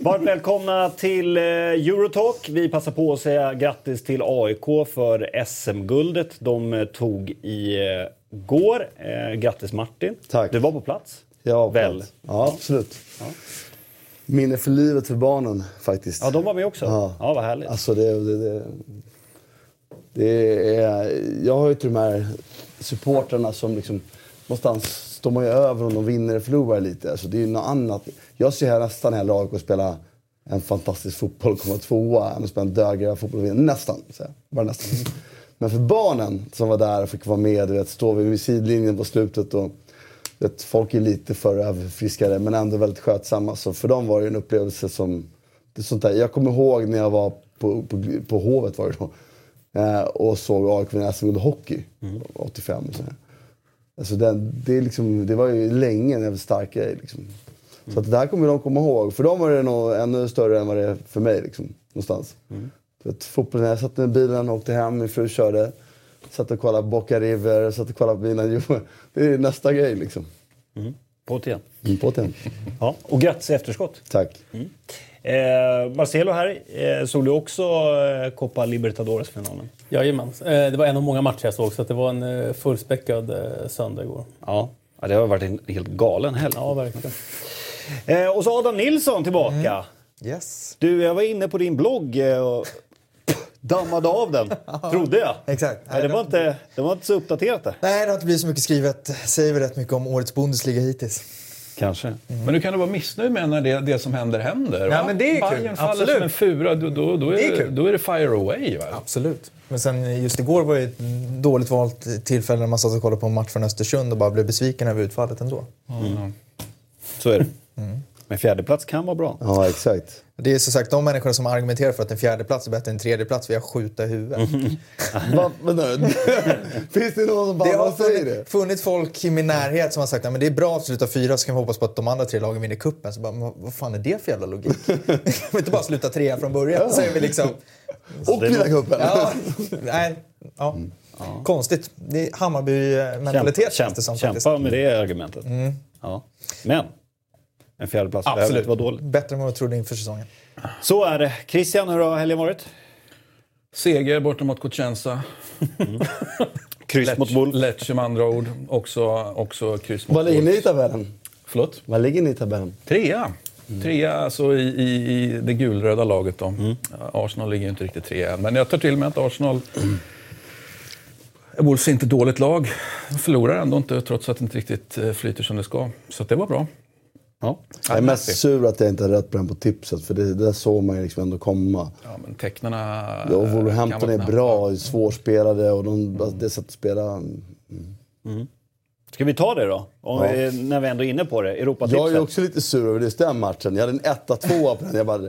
Varmt välkomna till eh, Eurotalk. Vi passar på att säga grattis till AIK för SM-guldet de eh, tog i eh, går. Grattis Martin. Tack. Du var på plats? Ja, Väl? Ja, absolut. Ja. Minne för livet för barnen faktiskt. Ja, de var med också? Ja, ja vad härligt. Alltså det, det, det, det är, jag har ju till de här supportrarna som liksom... Någonstans står man ju över om de vinner eller förlorar lite. Alltså det är ju något annat. Jag ser här nästan hellre AIK spela en fantastisk fotboll och komma tvåa än att spela en dödgrävd fotboll och vinna. Nästan, Bara nästan. Men för barnen som var där och fick vara med, du vet, stå vid sidlinjen på slutet och vet, folk är lite för överfriskade men ändå väldigt skötsamma. Så för dem var det en upplevelse som... Det sånt där. Jag kommer ihåg när jag var på, på, på Hovet var det då. Eh, och såg AIK vinna SM-guld hockey, mm. 85. Och så Alltså den, det, liksom, det var ju länge en stark grej. Liksom. Mm. Så att det här kommer de komma ihåg. För dem var det nog ännu större än vad det är för mig. Liksom, någonstans. Mm. Fotbollen, jag satt i bilen och åkte hem, min fru körde. Satt och kollade Boca River, satt och kollade på mina... Det är nästa grej liksom. Mm. På igen. Mm, på igen. Ja, och grattis i efterskott. Tack. Mm. Eh, Marcelo här, eh, såg du också eh, Copa Libertadores-finalen? Jajamän. Eh, det var en av många matcher jag såg, så det var en eh, fullspäckad eh, söndag igår. Ja. ja, det har varit en helt galen helg. Ja, verkligen. Eh, och så Adam Nilsson tillbaka. Mm. Yes. Du, jag var inne på din blogg eh, och dammade av den, trodde jag. Exakt. Nej, det, var inte, det var inte så uppdaterat det. Nej, det har inte blivit så mycket skrivet. Säger väl rätt mycket om årets Bundesliga hittills. Kanske. Mm. Men du kan du vara missnöjd med när det, det som händer händer? Ja, men det är Bayern kul. faller Absolut. som en fura, då, då, då, är, det, är då är det fire away. Va? Absolut. Men sen just igår var det ett dåligt valt tillfälle när man satt och kollade på en match från Östersund och bara blev besviken över utfallet ändå. Mm. Så är det. Mm. Men fjärdeplats kan vara bra. Ja, exakt. Det är som sagt de människor som argumenterar för att en fjärdeplats är bättre än en tredjeplats vill jag skjuta i huvudet. Finns det någon som bara det har säger det? funnits folk i min närhet som har sagt att det är bra att sluta fyra så kan vi hoppas på att de andra tre lagen vinner kuppen. Så bara, vad fan är det för jävla logik? vi vill inte bara sluta trea från början. Ja. Så är vi liksom... Och vinna kuppen! Ja, nej, ja. Mm. Ja. Konstigt. Det är Hammarby-mentalitet kämpa, kämpa, kämpa med det argumentet. Mm. Ja. Men en fjärdeplats behöver inte vara dåligt. Bättre än vad jag trodde inför säsongen. Så är det. Christian, hur har helgen varit? Seger borta mot Cosenza. Mm. kryss mot Bull. Lecce med andra ord. Också, också kryss mot Vad ligger ni i tabellen? Förlåt? Vad ligger ni i tabellen? Trea. Mm. Trea alltså i, i, i det gulröda laget. Då. Mm. Arsenal ligger inte riktigt trea än. Men jag tar till mig att Arsenal... Mm. Wolves är inte dåligt lag. De förlorar ändå inte trots att det inte riktigt eh, flyter som det ska. Så det var bra. Ja. Jag är mest sur att jag inte hade rätt på den på tipset, för det, det där såg man ju liksom ändå komma. Ja, men tecknarna... Ja, och Wolverhampton är bra, svårspelade och de, mm. det sättet att spela... Mm. Mm. Ska vi ta det då? Om ja. när vi ändå är inne på det. Europatipset. Jag är också lite sur över just den matchen. Jag hade en 1-2 på den. Jag bara,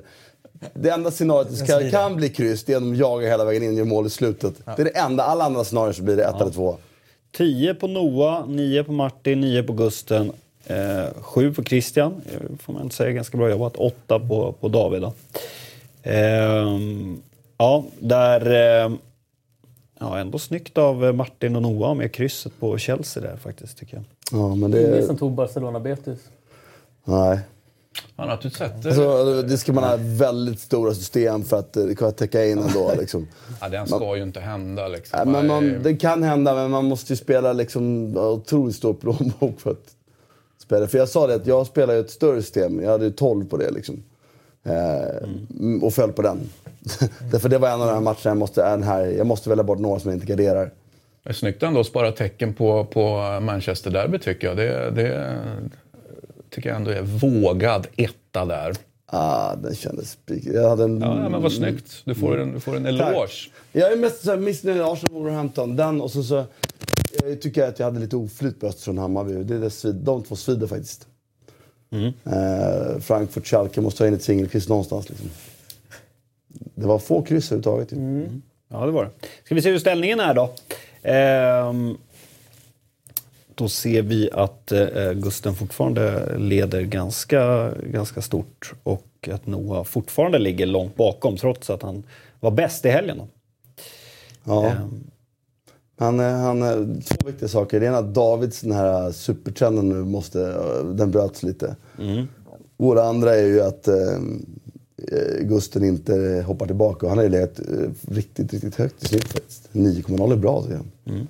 det enda scenariot som kan, kan bli kryss, det är om de jagar hela vägen in och gör mål i slutet. Ja. Det är det enda. Alla andra scenarier så blir det 1 ja. eller 2. 10 på Noah, 9 på Martin, 9 på Gusten, Eh, sju på Christian, eh, får man säga. Ganska bra jobbat. Åtta på, på David. Då. Eh, ja, där... Eh, ja, ändå snyggt av Martin och Noah med krysset på Chelsea där faktiskt, tycker jag. Ja, men det... Ingen som tog Barcelona-Betis. Nej. Han har inte sett det. Alltså, det ska man ha väldigt stora system för att det kan täcka in ändå. Liksom. ja, det ska man, ju inte hända. Liksom. Nej, men man, det kan hända, men man måste ju spela liksom, otroligt stor plånbok för att spelare. För jag sa det att jag spelar ju ett större system. Jag hade ju 12 på det liksom. Eh, mm. Och föll på den. Därför det var en av de här matcherna jag måste, en här, jag måste välja bort några som jag inte garderar. Det är snyggt ändå att spara tecken på, på Manchester Derby tycker jag. Det, det tycker jag ändå är vågad etta där. Ah, den kändes spikig. Jag hade en... Ja, men vad snyggt. Du får en, du får en eloge. Tack. Jag är mest missnöjd med Arsenal Wolverhampton. Den och så, så jag tycker att jag hade lite oflyt på Östersund Hammarby. Det är det svid, de två svider faktiskt. Mm. Eh, Frankfurt Schalke måste ha in ett singelkryss någonstans. Liksom. Det var få kryss överhuvudtaget. Mm. Ja, det var det. Ska vi se hur ställningen är då. Eh, då ser vi att eh, Gusten fortfarande leder ganska, ganska stort och att Noah fortfarande ligger långt bakom trots att han var bäst i helgen. Då. Ja. Ehm, Han, eh, han, eh, två viktiga saker. Det ena är att Davids den här supertrenden nu måste, eh, den bröts lite. Och det andra är ju att eh, eh, Gusten inte hoppar tillbaka. Och han har ju legat eh, riktigt, riktigt högt i snitt faktiskt. 9,0 är bra tycker jag.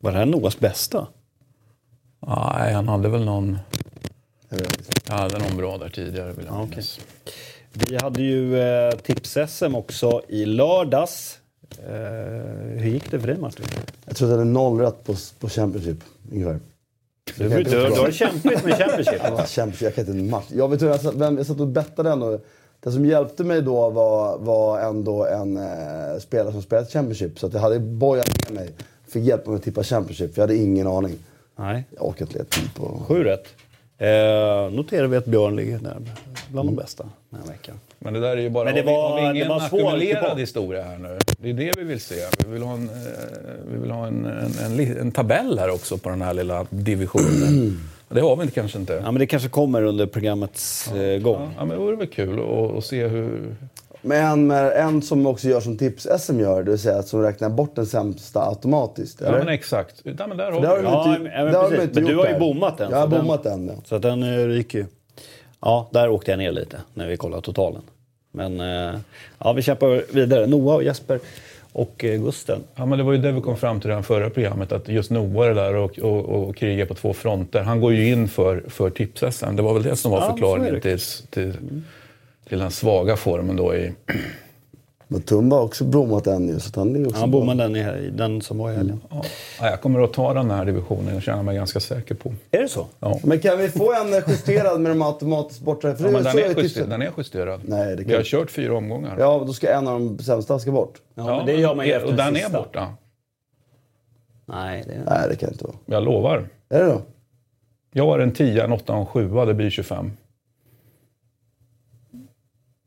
var det här Noahs bästa? Nej, han hade väl någon... Jag. Jag hade någon bra där tidigare vill jag Ja, minnas. Vi hade ju eh, tips-SM också i lördags. Eh, hur gick det för dig Martin? Jag tror att det är noll rätt på, på Championship ungefär. Du, du, du har det kämpigt med Championship. Ja, Championship, jag kan inte en match. Jag vet inte, jag satt, jag satt och bettade ändå. Det som hjälpte mig då var, var ändå en eh, spelare som spelat Championship. Så att jag hade bojat med mig. Fick hjälpa mig att tippa Championship, för jag hade ingen aning. Nej, Jag orkar inte leta på... sju rätt. Eh, noterar vi att Björn ligger där bland de bästa den här veckan. Men det där är ju bara... Men det var- har vi ingen det var svår ackumulerad historia här nu? Det är det vi vill se. Vi vill ha en, eh, vi vill ha en, en, en, en tabell här också på den här lilla divisionen. Det har vi inte, kanske inte. Ja, men det kanske kommer under programmets eh, gång. Ja, men det vore väl kul att, att se hur... Men med en som också gör som tips-SM gör, det vill säga att som räknar bort den sämsta automatiskt. Ja, Eller? men exakt. Ja, men där har Det har vi de det. Ja, inte, men- det har inte Men du har ju bommat den, Jag har så den- bommat den, ja. Så att den eh, ryker ju. Ja, där åkte jag ner lite när vi kollade totalen. Men eh, ja, vi kämpar vidare. Noah och Jesper och eh, Gusten. Ja, men det var ju det vi kom fram till i det förra programmet, att just Noah är där och, och, och krigar på två fronter. Han går ju in för, för tips Det var väl det som var Ja, förklaringen till, till, till den svaga formen då i... Men Tumba har också bommat den ju, så han är också Han bommade den, i, den som var i helgen. Ja, jag kommer att ta den här divisionen, jag känner mig ganska säker på. Är det så? Ja. Men kan vi få en justerad med de automatiskt borta? För Ja, det men är den, är jag justerad, den är justerad. Nej, det Vi kan- har kört fyra omgångar. Ja, då ska en av de sämsta ska bort. Ja, men det gör man ju efter Och den är sista. borta. Nej, det Nej, det kan inte vara. Jag lovar. Är det då? Jag har en 10, en 8 och en 7, det blir 25.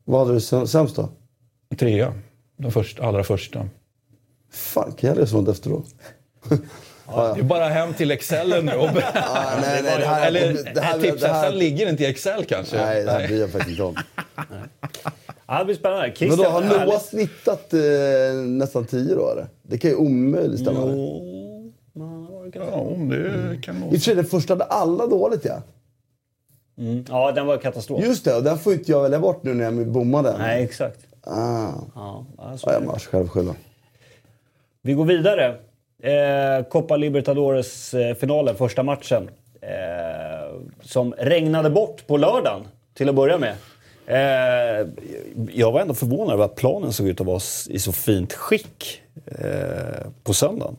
Vad hade du säm- sämst då? Trea. Den första, allra första. Fan, kan jag läsa sånt efteråt? Det är bara hem till Excel nu. Och... Ah, nej, nej, det här, Eller det här, tips det här, ligger inte i Excel kanske? Nej, det här bryr jag faktiskt inte om. Ja, det blir spännande. Men Christian, då har Noah härligt. snittat eh, nästan 10 då eller? Det kan ju omöjligt stämma. I Jo, ja, det var Ja, ganska- det kan och nog... för sig, den första hade alla dåligt ja. Mm. Ja, den var katastrof. Just det, och den får inte jag välja bort nu när jag bommade. Nej, exakt. Ah. Ja, alltså. Ja, jag själv skylla. Vi går vidare. Eh, Copa Libertadores-finalen, första matchen. Eh, som regnade bort på lördagen, till att börja med. Eh, jag var ändå förvånad över att planen såg ut att vara i så fint skick eh, på söndagen.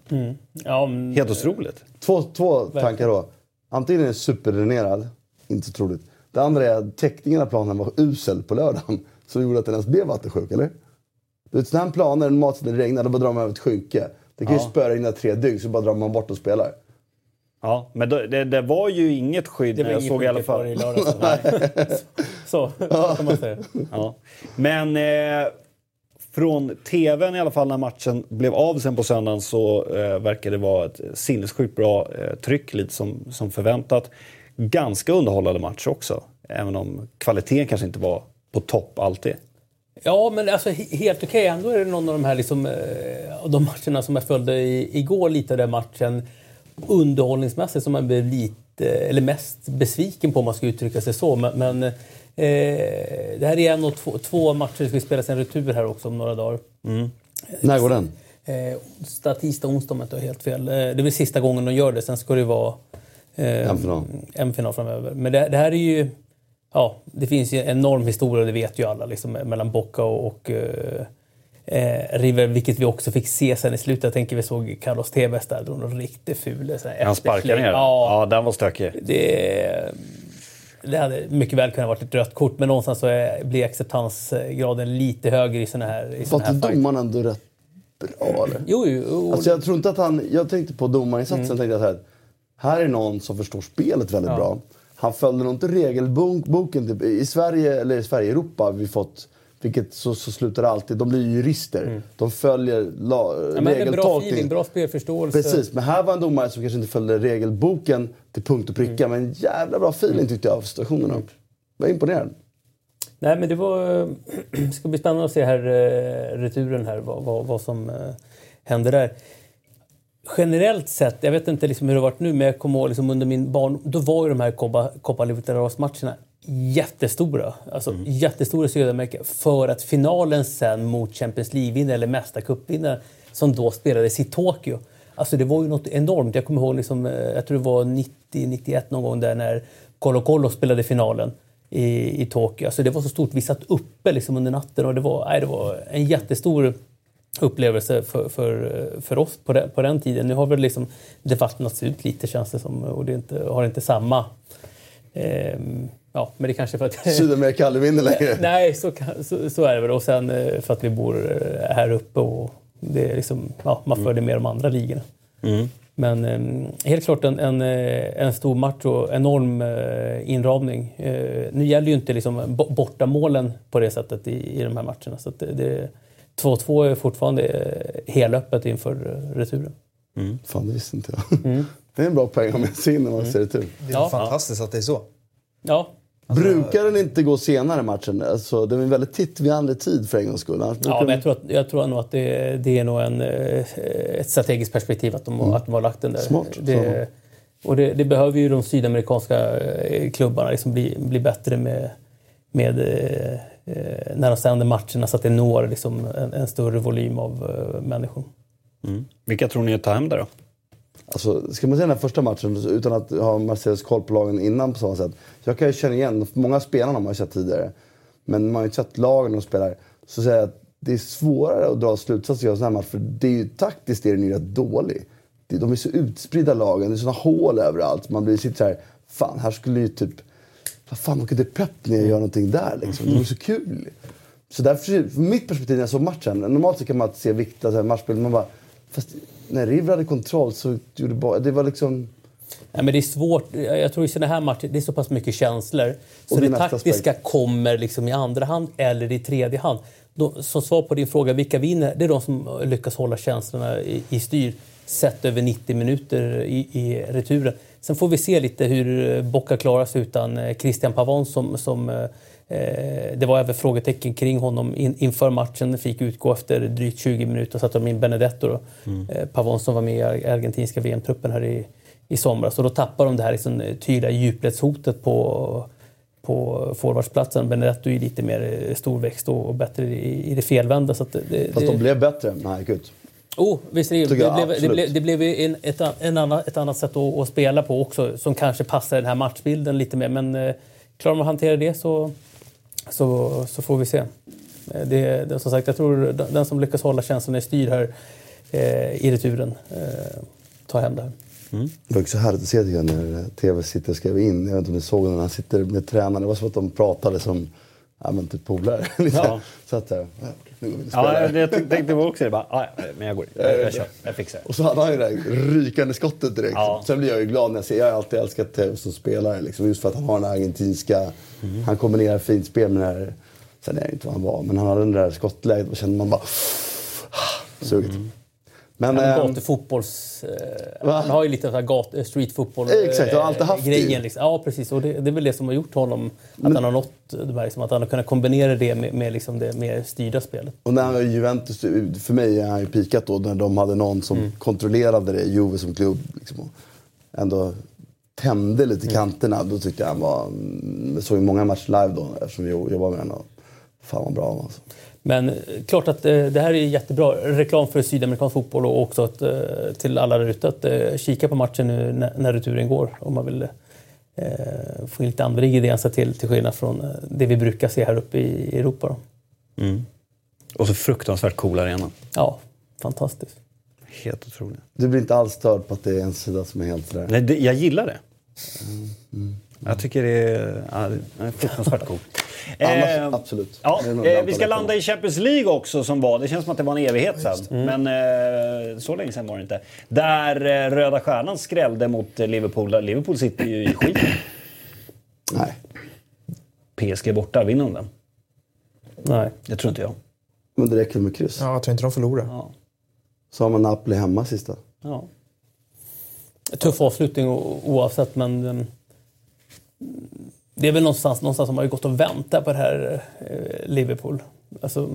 Ja, men, Helt otroligt. Två, två tankar då. Antingen är den superdränerad, inte så troligt. Det andra är att täckningen av planen var usel på lördagen. Som gjorde att den ens blev vattensjuk, eller? Du vet, sådana här planer, när det regnar, då bara drar man över ett skynke. Det kan ju Ja. spöregna tre dygn, så bara drar man bort och spelar. Ja, men då, det, det var ju inget skydd det när jag inget såg i alla skit kvar i fall. lördags. Så, så kan man säga. Ja. Men eh, från tvn i alla fall när matchen blev av sen på söndagen så eh, verkar det vara ett sinnessjukt bra eh, tryck, lite som, som förväntat. Ganska underhållande match också, även om kvaliteten kanske inte var på topp alltid. Ja, men alltså he- helt okej. Ändå är det någon av de här liksom, eh, av de matcherna som jag följde i, igår lite av den matchen underhållningsmässigt som man blev lite, eller mest besviken på om man ska uttrycka sig så. Men, men eh, det här är en och två, två matcher, det ska spelas en retur här också om några dagar. När går den? Eh, onsdag, tisdag, onsdag om jag inte har helt fel. Eh, det är väl sista gången de gör det. Sen ska det vara eh, En final. en final framöver. Men det, det här är ju... Ja, det finns ju en enorm historia, det vet ju alla, liksom, mellan Boca och, och eh, eh, River, vilket vi också fick se sen i slutet. Jag tänker vi såg Carlos Tevez där, då någon riktigt ful Han sparkar eftersläng. ner. Ja, ja, den var stökig. det, det hade mycket väl kunnat varit ett rött kort, men någonstans så är, blir acceptansgraden lite högre i såna här, i såna Var här inte domaren ändå rätt bra eller? Jo, jo. Alltså jag tror inte att han... Jag tänkte på domarinsatsen, Mm. tänkte jag så här. Här är någon som förstår spelet väldigt bra. Han följde nog inte regelboken. Typ. I Sverige, eller i Sverige, Europa har vi fått Vilket så, så slutar det alltid. De blir ju jurister. De följer la, Mm. Ja, bra regeltolkning. feeling, bra spelförståelse. Precis, men här var en domare som kanske inte följde regelboken till punkt och pricka. Mm. Men jävla bra feeling tyckte jag av situationerna. Jag var imponerad. Nej, men det var... Ska bli spännande att se här, eh, returen här, vad, vad, vad som eh, händer där. Generellt sett, jag vet inte liksom hur det har varit nu, men jag kommer ihåg liksom under min barn, då var ju de här Copa, Libertadores-matcherna jättestora. Alltså jättestora i Sydamerika. För att finalen sen mot Champions League-vinnare eller mästarcupvinnare som då spelades i Tokyo. Alltså det var ju något enormt. Jag kommer ihåg, liksom, eh, jag tror det var 90-91 någon gång där när Colo Colo spelade finalen i, i Tokyo. Alltså det var så stort. Vi satt uppe liksom under natten och det var, nej, det var en jättestor upplevelse för, för, för oss på den, på den tiden. Nu har väl liksom det vattnats ut lite känns det som och det är inte, har inte samma... ehm, ja, men det kanske för att... Sydamerika aldrig vinner längre. Nej, så, så, så är det väl. Och sen eh, för att vi bor eh, här uppe och det är liksom, ja, man följer med de andra ligorna. Men eh, helt klart en, en, eh, en stor match och enorm eh, inramning. Eh, nu gäller ju inte liksom bo- bortamålen på det sättet i, i de här matcherna. Så det, 2-2 är fortfarande eh, helöppet inför eh, returen. Fan, det visste inte jag. Det är en bra poäng ha med sig in när man ser det till. Det är Ja. fantastiskt att det är så. Ja, Brukar den inte gå senare matchen? Alltså, den är väldigt tittvinnande tid för en gångs skull. Ja, men jag tror, att, jag tror nog att det, det är nog en, eh, ett strategiskt perspektiv att de, att de har lagt den där. Smart. Det, och det, det behöver ju de sydamerikanska klubbarna liksom bli, bli bättre med, med när de sänder matcherna så att det når liksom en, en större volym av eh, människor. Vilka tror ni tar hem det då? Alltså, ska man säga den här första matchen utan att ha Marcels koll på lagen innan på samma sätt. Jag kan ju känna igen, många av spelarna har man ju sett tidigare. Men man har ju inte sett lagen de spelar. Så säger jag att det är svårare att dra slutsatser av en sån här match. För det är ju taktiskt är den ju rätt dålig. De är så utspridda lagen, det är såna hål överallt. Man blir sitter så här, fan här skulle ju typ... Vad fan, man kunde Pep ner och göra någonting där liksom. Det var så kul. Så därför, från mitt perspektiv när jag såg matchen, normalt så kan man se viktiga matchspel, man bara... Fast när River hade kontroll så gjorde bara, det var liksom... Nej, men det är svårt. Jag tror i sådana här matcher, det är så pass mycket känslor. Så det det, taktiska aspekt. kommer liksom i andra hand eller i tredje hand. Då, som svar på din fråga, vilka vinner? Det är de som lyckas hålla känslorna i, i styr sett över 90 minuter i, i returen. Sen får vi se lite hur Boca klarar sig utan eh, Christian Pavon som, som eh, Eh, det var även frågetecken kring honom in, inför matchen. Fick utgå efter drygt 20 minuter. satte de in Benedetto, då, eh, Pavon som var med i ar- argentinska VM-truppen här i, i somras. Och då tappar de det här liksom, tydliga djupledshotet på, på forwardsplatsen. Benedetto är lite mer storväxt och, bättre i, i det felvända. Så att det, Fast de blev bättre gick ut. Oh, visst är det, det, jag blev, det, blev, det blev en, ett, en annan, ett annat sätt att, att spela på också som kanske passar den här matchbilden lite mer. Men eh, klarar man att hantera det så, så, så får vi se. Eh, Det, det, som sagt, jag tror den, den som lyckas hålla känslan i styr här eh, i returen eh, tar hem det här. Det var också härligt att se jag, när TV sitter och skrev in. Jag vet inte om ni såg det när han sitter med tränaren. Det var som att de pratade som ja, men typ polare. Lite Ja. Så att, ja, nu. Ja, det jag tänkte också. Det bara, ah, ja, men jag går in. Jag, jag kör. Jag fixar det. Och så hade han ju det där rykande skottet direkt. Ja. Sen blir jag ju glad när jag ser, jag har alltid älskat Tevez som spelare. Liksom, just för att han har den här argentinska, han kombinerar fint spel med det här, sen är jag inte vad han var, men han hade den där skottläget och kände man bara, suget. Men, Ja, ehm, men gatufotbolls... Eh, han har ju lite så här gat, eh, street football Exakt, han har alltid haft det ju. grejen. Liksom. Ja, precis. Och det, det är väl det som har gjort honom, att han har nått de här, liksom, att han har kunnat kombinera det med, med liksom det mer styrda spelet. Och när han var Juventus, för mig är han ju pikat då när de hade någon som Mm. kontrollerade det, Juve som klubb. Liksom, ändå tände lite Mm. kanterna. Då tyckte jag han var... Jag såg ju många matcher live då eftersom vi jobbade med honom. Fan vad bra han var alltså. Men klart att eh, det här är jättebra reklam för sydamerikansk fotboll och också att, eh, till alla där ute att eh, kika på matchen nu när, när returen går om man vill eh, få in lite andra ingredienser till, till skillnad från det vi brukar se här uppe i Europa. Då. Och så fruktansvärt cool arena. Ja, fantastiskt. Helt otroligt. Du blir inte alls störd på att det är en sida som är helt sådär. Nej, det, jag gillar det. Jag tycker det är, ja, det är fruktansvärt coolt. Annars, Eh, absolut. Ja, eh, vi ska landa i Champions League också som var. Det känns som att det var en evighet sedan. Men eh, så länge sedan var det inte. Där eh, Röda Stjärnan skrällde mot eh, Liverpool. Liverpool sitter ju i skit. Nej. PSG borta, vinner de den? Nej. Det tror inte jag. Men det räcker med kryss. Ja, jag tror inte de förlorar. Ja. Så har man Napoli hemma sista. Ja. Tuff avslutning oavsett, men ehm, det är väl någonstans, någonstans som har gått och väntat på det här eh, Liverpool. Alltså,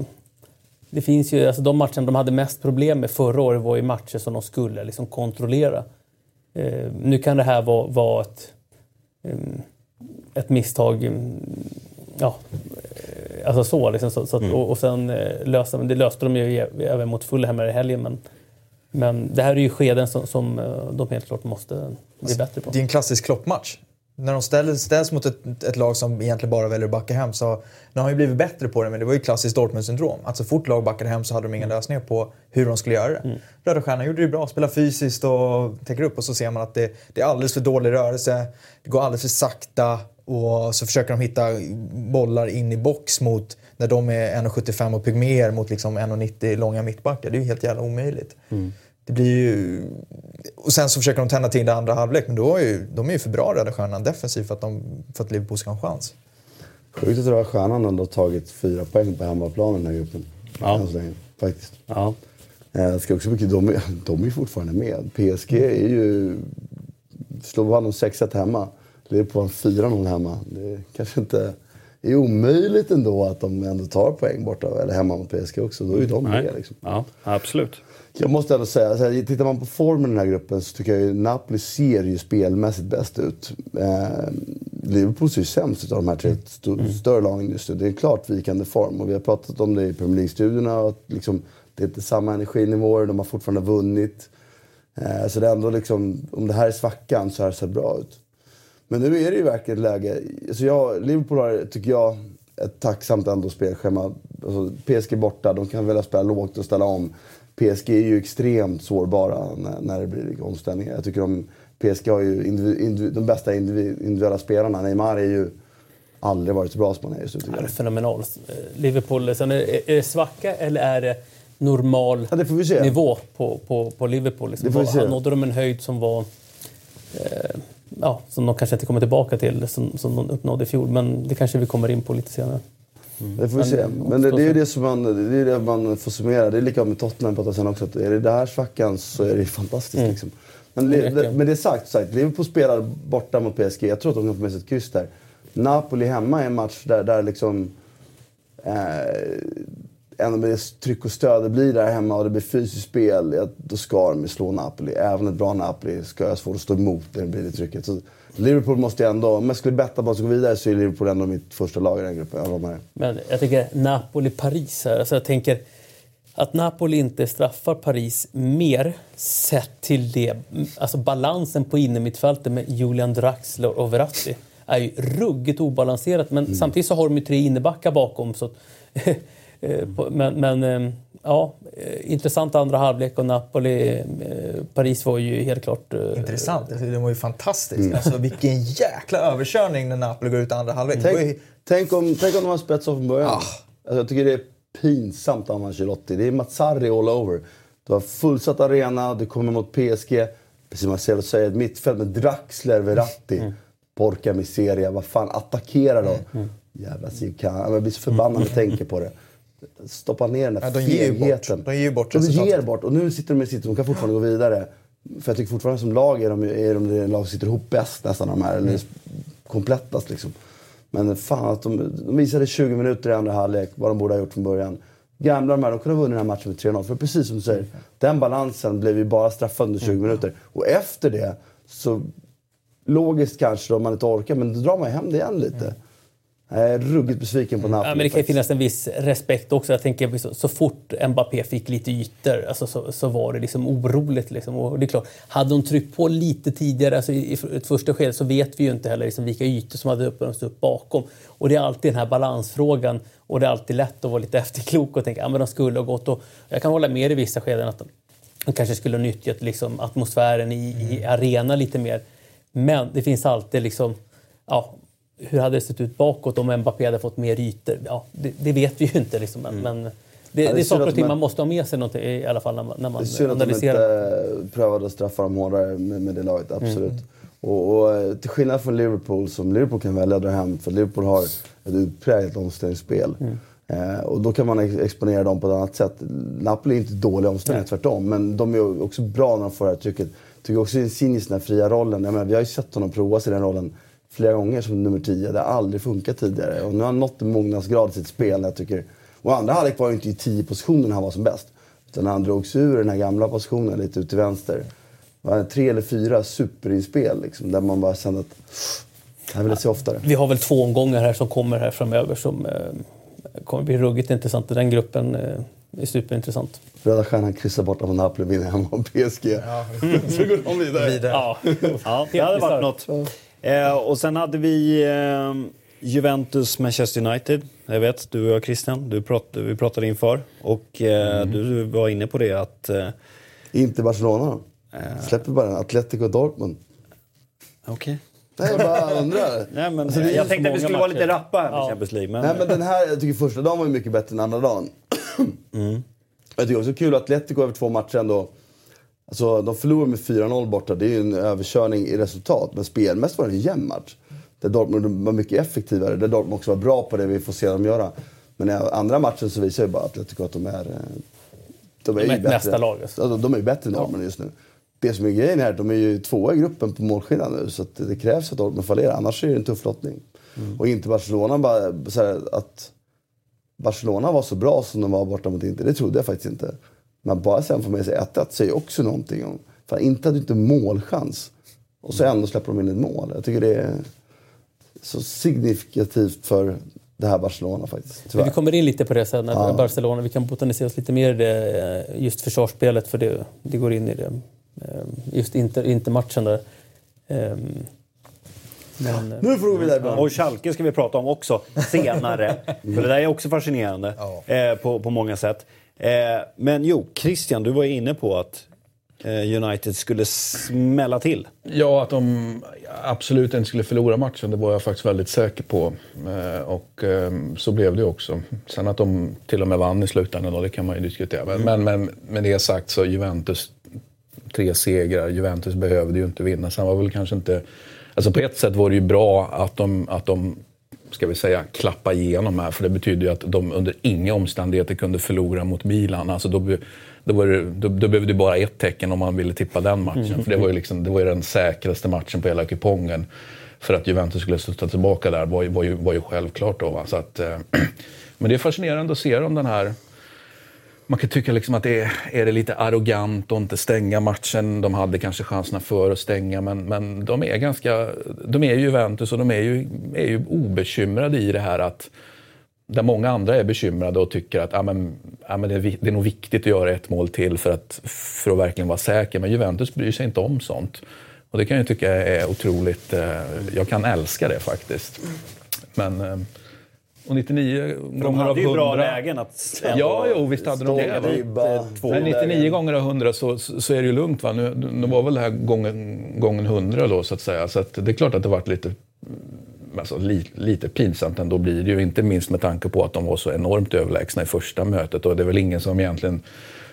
det finns ju, alltså de matcherna de hade mest problem med förra året var ju matcher som de skulle liksom kontrollera. Eh, nu kan det här vara, vara ett, ehm, ett misstag. ehm, Ja, eh, alltså så. Liksom, så, så att, och, och sen eh, löste det löste de ju även mot Fulham i helgen. Men, men det här är ju skeden som, som eh, de helt klart måste bli bättre på. Det är en klassisk kloppmatch. När de ställs, ställs mot ett, ett lag som egentligen bara väljer att backa hem så nu har de ju blivit bättre på det men det var ju klassiskt Dortmund-syndrom. Att så fort lag backade hem så hade de inga lösningar på hur de skulle göra det. Mm. Röda Stjärnan gjorde det bra, spelar fysiskt och täcker upp och så ser man att det, det är alldeles för dålig rörelse, det går alldeles för sakta och så försöker de hitta bollar in i box mot när de är 1,75 och pygméer mot liksom 1,90 långa mittbackar. Det är ju helt jävla omöjligt. Det blir ju... Och sen så försöker de tända till det andra halvlek, men då är ju, de är ju för bra Röda Stjärnan defensivt för att, de, för att Liverpool ska ha en chans. Sjukt att Röda Stjärnan ändå har tagit fyra poäng på hemmaplan i den här gruppen. Ja. Än så länge, faktiskt. Ja. Eh, ska också mycket, de, är- de är ju fortfarande med. PSG är ju... Slår vann de 6-1 hemma. Liverpool vann 4-0 hemma. Det är kanske inte... Det är omöjligt ändå att de ändå tar poäng borta, eller hemma mot PSG också. Då är ju de med liksom. ja, absolut. Jag måste ändå säga, så här, tittar man på formen i den här gruppen så tycker jag ju Napoli ser ju spelmässigt bäst ut. Eh, Liverpool ser ju sämst ut av de här tre st- större lagen just nu. Det är klart vikande form och vi har pratat om det i Premier League-studierna. Liksom, det är inte samma energinivåer, de har fortfarande vunnit. Eh, så det är ändå liksom, om det här är svackan så har det sett bra ut. Men nu är det ju verkligen ett läge. Alltså jag, Liverpool har, tycker jag, ett tacksamt ändå spelschema. Alltså PSG borta, de kan välja spela lågt och ställa om. PSG är ju extremt sårbara när, när det blir omställningar. Jag tycker de, PSG har ju individ, individ, de bästa individ, individuella spelarna. Neymar är ju aldrig varit så bra som han är just nu det är. Eh, Liverpool, sen är, är det svacka eller är det normal Ja, det se. nivå på, på, på Liverpool? Liksom. Det får vi se. Han nådde de en höjd som var... Eh, ja, som de kanske inte kommer tillbaka till, som, som de uppnådde i fjol. Men det kanske vi kommer in på lite senare. Det får vi se. Men, det, det är ju det som man, det är det man får summera. Det är likadant med Tottenham pratade sen också. Att är det där svackan så är det ju fantastiskt. Liksom. Men, Det det, det, med det sagt, sagt, Liverpool spelar borta mot PSG. Jag tror att de kan få med sig ett kryss där. Napoli hemma är en match där, där liksom... Eh, ändå med det tryck och stöd det blir där hemma och det blir fysiskt spel. Ja, då ska de slå Napoli. Även ett bra Napoli ska jag svårt att stå emot när det blir det trycket. Så Liverpool måste ju ändå... Om jag skulle betta på att de gå vidare så är Liverpool ändå mitt första lag i den gruppen. Jag med. Men jag tänker Napoli-Paris här. Alltså jag tänker att Napoli inte straffar Paris mer sett till det. Alltså balansen på innermittfältet med Julian Draxler och Verratti är ju ruggigt obalanserat. Men samtidigt så har de ju tre innebackar bakom. Så, men men eh, ja, eh, intressant andra halvlek och Napoli, eh, Paris var ju helt klart... eh, Intressant, alltså, det var ju fantastiskt. Alltså, vilken jäkla överkörning när Napoli går ut i andra halvlek. Var ju- Tänk, tänk, om, tänk om de har spetsat från början. Ah. Alltså, jag tycker det är pinsamt av Ancelotti. Det är Mazzarri all over. Du har fullsatt arena, du kommer mot PSG. Precis som Marcelo säger, ett mittfält med Draxler, Verratti. Mm. Porca miseria, vad fan, attackera då. Jävla Sikan. Jag blir så förbannad när jag tänker på det. Stoppa ner den där Ja, de ger fegheten. De ger bort De ger resultatet. bort. Och nu sitter de i sitt, de kan fortfarande gå vidare. För jag tycker fortfarande som lag är de, är de det lag som sitter ihop bäst nästan de här. Eller komplettast liksom. Men fan att de, de visade 20 minuter i andra halvlek vad de borde ha gjort från början. Gamla de här, de kunde ha vunnit den här matchen med 3-0. För precis som du säger, den balansen blev ju bara straffad under 20 minuter. Och efter det, så logiskt kanske då, om man inte orkar, men då drar man hem det igen lite. Jag är ruggigt besviken på Napoli Ja, men det kan ju finnas en viss respekt också. Jag tänker så, så fort Mbappé fick lite ytor alltså, så, så var det liksom oroligt. Liksom. Och det är klart, hade de tryckt på lite tidigare, alltså i, ett första skede, så vet vi ju inte heller liksom, vilka ytor som hade öppnats upp bakom. Och det är alltid den här balansfrågan. Och det är alltid lätt att vara lite efterklok och tänka att ja, men de skulle ha gått. Och jag kan hålla med i vissa skeden att de, de kanske skulle ha nyttjat liksom, atmosfären i, i arena lite mer. Men det finns alltid liksom, ja, hur hade det sett ut bakåt om Mbappé hade fått mer ytor? Ja, det, det vet vi ju inte. Liksom, men, men det, det är det är saker och ting man- måste ha med sig någonting, i alla fall när man, när Det är synd att de analyserar. inte prövade att straffa dem hårdare med, med det laget, Mm. absolut. Och, och eh, till skillnad från Liverpool, som Liverpool kan välja att dra hem, för Liverpool har ett utpräglat omställningsspel. Mm. Eh, och då kan man ex- exponera dem på ett annat sätt. Napoli är inte dåliga omställningar, tvärtom. Men de är också bra när de får det här trycket. Tycker också Insigne i den här fria rollen. Jag menar, vi har ju sett honom prova sig i den rollen flera gånger som nummer 10. Det har aldrig funkat tidigare. Och nu har han nått en mognadsgrad i sitt spel. Jag tycker. Och andra halvlek var ju inte i 10 positionen han var som bäst. Utan han drog sig ur den här gamla positionen lite ut till vänster. Det var tre eller fyra superinspel liksom, där man bara kände att det här vill jag se oftare. Vi har väl två omgångar här som kommer här framöver som eh, kommer bli ruggigt intressant. Den gruppen eh, är superintressant. Röda Stjärnan kryssar borta mot Napoli, vinner hemma mot PSG. Så går de vidare. Vidare. Ja, Ja, det hade varit något. Eh, och sen hade vi eh, Juventus Manchester United. Jag vet, du och jag Christian, du prat, vi pratade inför. Och eh, du var inne på det att... Eh, Inte Barcelona då? Släpper bara. Atletico Dortmund. Okej. Nej, jag bara undrar. Nej, men, Alltså, är jag tänkte att vi skulle vara matcher. lite rappa här med Ja. Champions League. Men, Nej, men den här, jag tycker första dagen var mycket bättre än andra dagen. Jag tycker också kul att Atletico över två matcher ändå... Alltså, de förlorar med 4-0 borta. Det är ju en överkörning i resultat. Men spelmässigt var det en jämn match. Där Dortmund var mycket effektivare. Där Dortmund också var bra på det vi får se dem göra. Men i andra matchen så visar ju bara Atletico att de är... eh, De är, De är bättre. mästarlag, alltså. Alltså, de är ju bättre än Dortmund just nu. Det som är grejen här, de är ju tvåa i gruppen på målskillnad nu. Så det krävs att Dortmund fallerar, annars är det en tuff lottning. Och inte Barcelona bara... Så här, att Barcelona var så bra som de var borta mot Inter, det trodde jag faktiskt inte. Men bara sen får med sig 1-1 säger också någonting om... Fan, Inter hade ju inte målchans. Och så ändå släpper de in ett mål. Jag tycker det är så signifikativt för det här Barcelona faktiskt. Tyvärr. vi kommer in lite på det sen, Ja. Barcelona. Vi kan botanisera oss lite mer i det, eh, just försvarsspelet, för det, det går in i det. Eh, Just Inter, Inter-matchen där. Ehm, Men, Nu får du vidare. Och Schalke ska vi prata om också senare. För det där är också fascinerande eh, på, på många sätt. Eh, men jo, Christian, du var inne på att eh, United skulle smälla till. Ja, att de absolut inte skulle förlora matchen, det var jag faktiskt väldigt säker på. Eh, Och eh, så blev det också. Sen att de till och med vann i slutändan, då, det kan man ju diskutera. Men, men, men med det sagt så Juventus, tre segrar. Juventus behövde ju inte vinna. Sen var väl kanske inte... Alltså på ett sätt var det ju bra att de, att de ska vi säga, klappa igenom här. För det betyder ju att de under inga omständigheter kunde förlora mot Milan. Alltså då, då, var det, då, då behövde det bara ett tecken om man ville tippa den matchen. För det var, ju liksom, det var ju den säkraste matchen på hela kupongen. För att Juventus skulle studsa tillbaka där var ju, var ju, var ju självklart. Då, va? Så att, eh, men det är fascinerande att se dem den här man kan tycka liksom att det är, är det lite arrogant att inte stänga matchen. De hade kanske chanserna för att stänga, men, men de är ganska... De är ju Juventus och de är ju, är ju obekymrade i det här att där många andra är bekymrade och tycker att ah, men, ah, men det, är, det är nog viktigt att göra ett mål till för att, för att verkligen vara säker. Men Juventus bryr sig inte om sånt. Och det kan jag tycka är otroligt... Eh, jag kan älska det faktiskt. Men... Eh, och 99 De gånger av hade ju 100... bra lägen att Ja, jo, visst hade de det. Men 99 gånger av 100 så, så är det ju lugnt. Va? Nu, nu var väl det här gången, gången 100 då, så att säga. Så att det är klart att det varit lite, mm, alltså, li, lite pinsamt ändå blir det ju. Inte minst med tanke på att de var så enormt överlägsna i första mötet. Och det är väl ingen som egentligen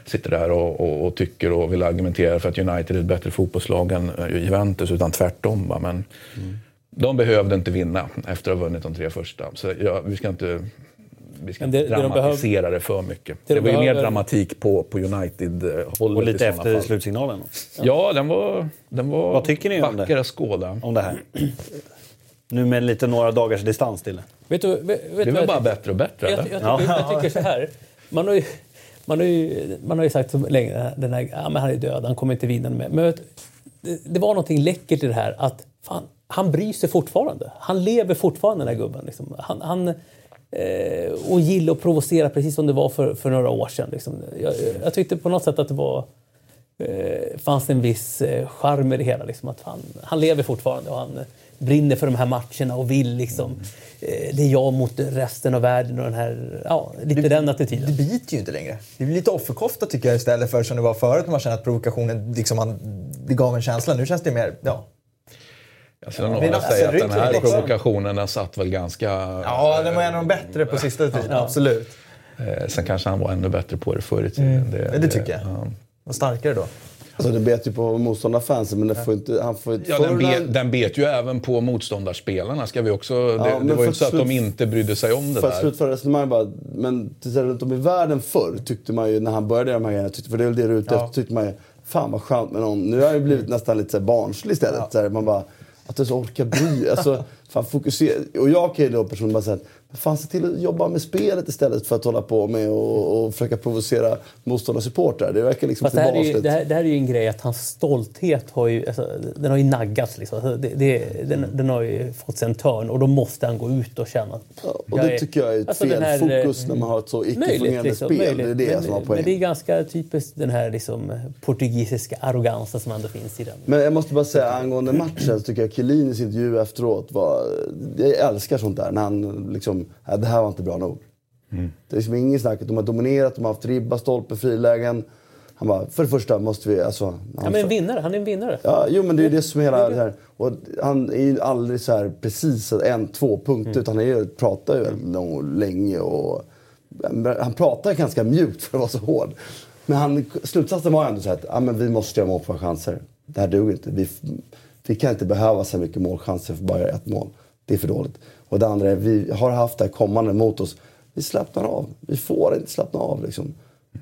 sitter där och, och, och tycker och vill argumentera för att United är ett bättre fotbollslag än eh, Juventus, utan tvärtom. Va? Men de behövde inte vinna efter att ha vunnit de tre första. Så ja, vi ska inte vi ska det- inte det de dramatisera det för mycket. det Det, de var ju mer behöver- dramatik på, på United-hållet Och lite efter fall. slutsignalen Ja, den var, den var Vad tycker ni om det? vacker att skåda. om det här. Nu med lite några dagars distans till det. vet du, vet, vet Det jag bara bättre och bättre, Jag, eller? jag, tycker, jag tycker så här. Man har ju, man har ju, man har ju sagt så länge den här, ja, men han är död, han kommer inte vinna med. Men vet det, det var någonting läckert i det här att fan, han bryr sig fortfarande. Han lever fortfarande den här gubben. Liksom. Han, han, eh, och gillar att provocera precis som det var för, för några år sedan. Liksom. Jag, jag tyckte på något sätt att det var eh, fanns en viss eh, charm i det hela. Liksom, att han, han lever fortfarande och han brinner för de här matcherna och vill liksom... Eh, det är jag mot resten av världen och den här... Ja, lite den attityden. Det biter ju inte längre. Det blir lite offerkofta tycker jag istället för som det var förut när man kände att provokationen liksom man, det gav en känsla. Nu känns det mer, ja. Alltså, den Det är jag något- säga att den alltså, här liksom- provokationen den satt väl ganska... Ja, den var en av de bättre på sista tiden. Absolut. Eh, sen kanske han var ännu bättre på det förr i tiden. Mm. Det, det tycker jag. ja. Var starkare då. Alltså det bet ju på motståndarfansen men det får inte, han får Ja, den, bet, den bet ju även på motståndarspelarna. Ska vi också, det, Ja, det var för ju inte så att de inte brydde sig om det För att där. slutföra resonemanget bara, men runt om i världen förr tyckte man ju när han började göra de här grejerna, tyckte, för det är väl det du är ute Ja. efter, tyckte man ju fan vad skönt med någon. Nu har det blivit nästan lite så här barnslig istället. Så här, man bara, att du orka orkar bry alltså, fan fokusera. Och jag kan ju då personligen bara säga att fan se till att jobba med spelet istället för att hålla på med och, och försöka provocera motståndarsupportrar. Det verkar liksom Fast det här, är ju, det, här, det här är ju en grej att hans stolthet har ju, alltså, den har ju naggats. Liksom. Alltså, det, det, den, den har ju fått sig en törn och då måste han gå ut och känna Ja, och det tycker jag är ett Alltså, fel här, eh, fokus när man har ett så icke-fungerande liksom, spel. möjligt. Det är det men, som har men poäng. det är ganska typiskt den här liksom, portugisiska arrogansen som ändå finns i den. Men jag måste bara säga angående matchen så tycker jag Chiellinis intervju efteråt var... Jag älskar sånt där. När han liksom, "Nej, det här var inte bra nog. Det är liksom inget snack. De har dominerat, de har haft ribba, stolpe, frilägen. Han bara, för det första måste vi... Alltså, Ja, han, men en vinnare, han är en vinnare. ja, jo men det är det som är hela det här. Och han är ju aldrig så här precis en, två punkter. Utan han är, pratar ju lång, länge och... Han pratar ganska mjukt för att vara så hård. Men han, slutsatsen var ändå så här att ja, men vi måste göra mål på chanser. Det här duger inte. Vi, vi kan inte behöva så mycket målchanser för bara ett mål. Det är för dåligt. Och det andra är vi har haft det här kommande mot oss. Vi slappnar av. Vi får inte slappna av. Liksom.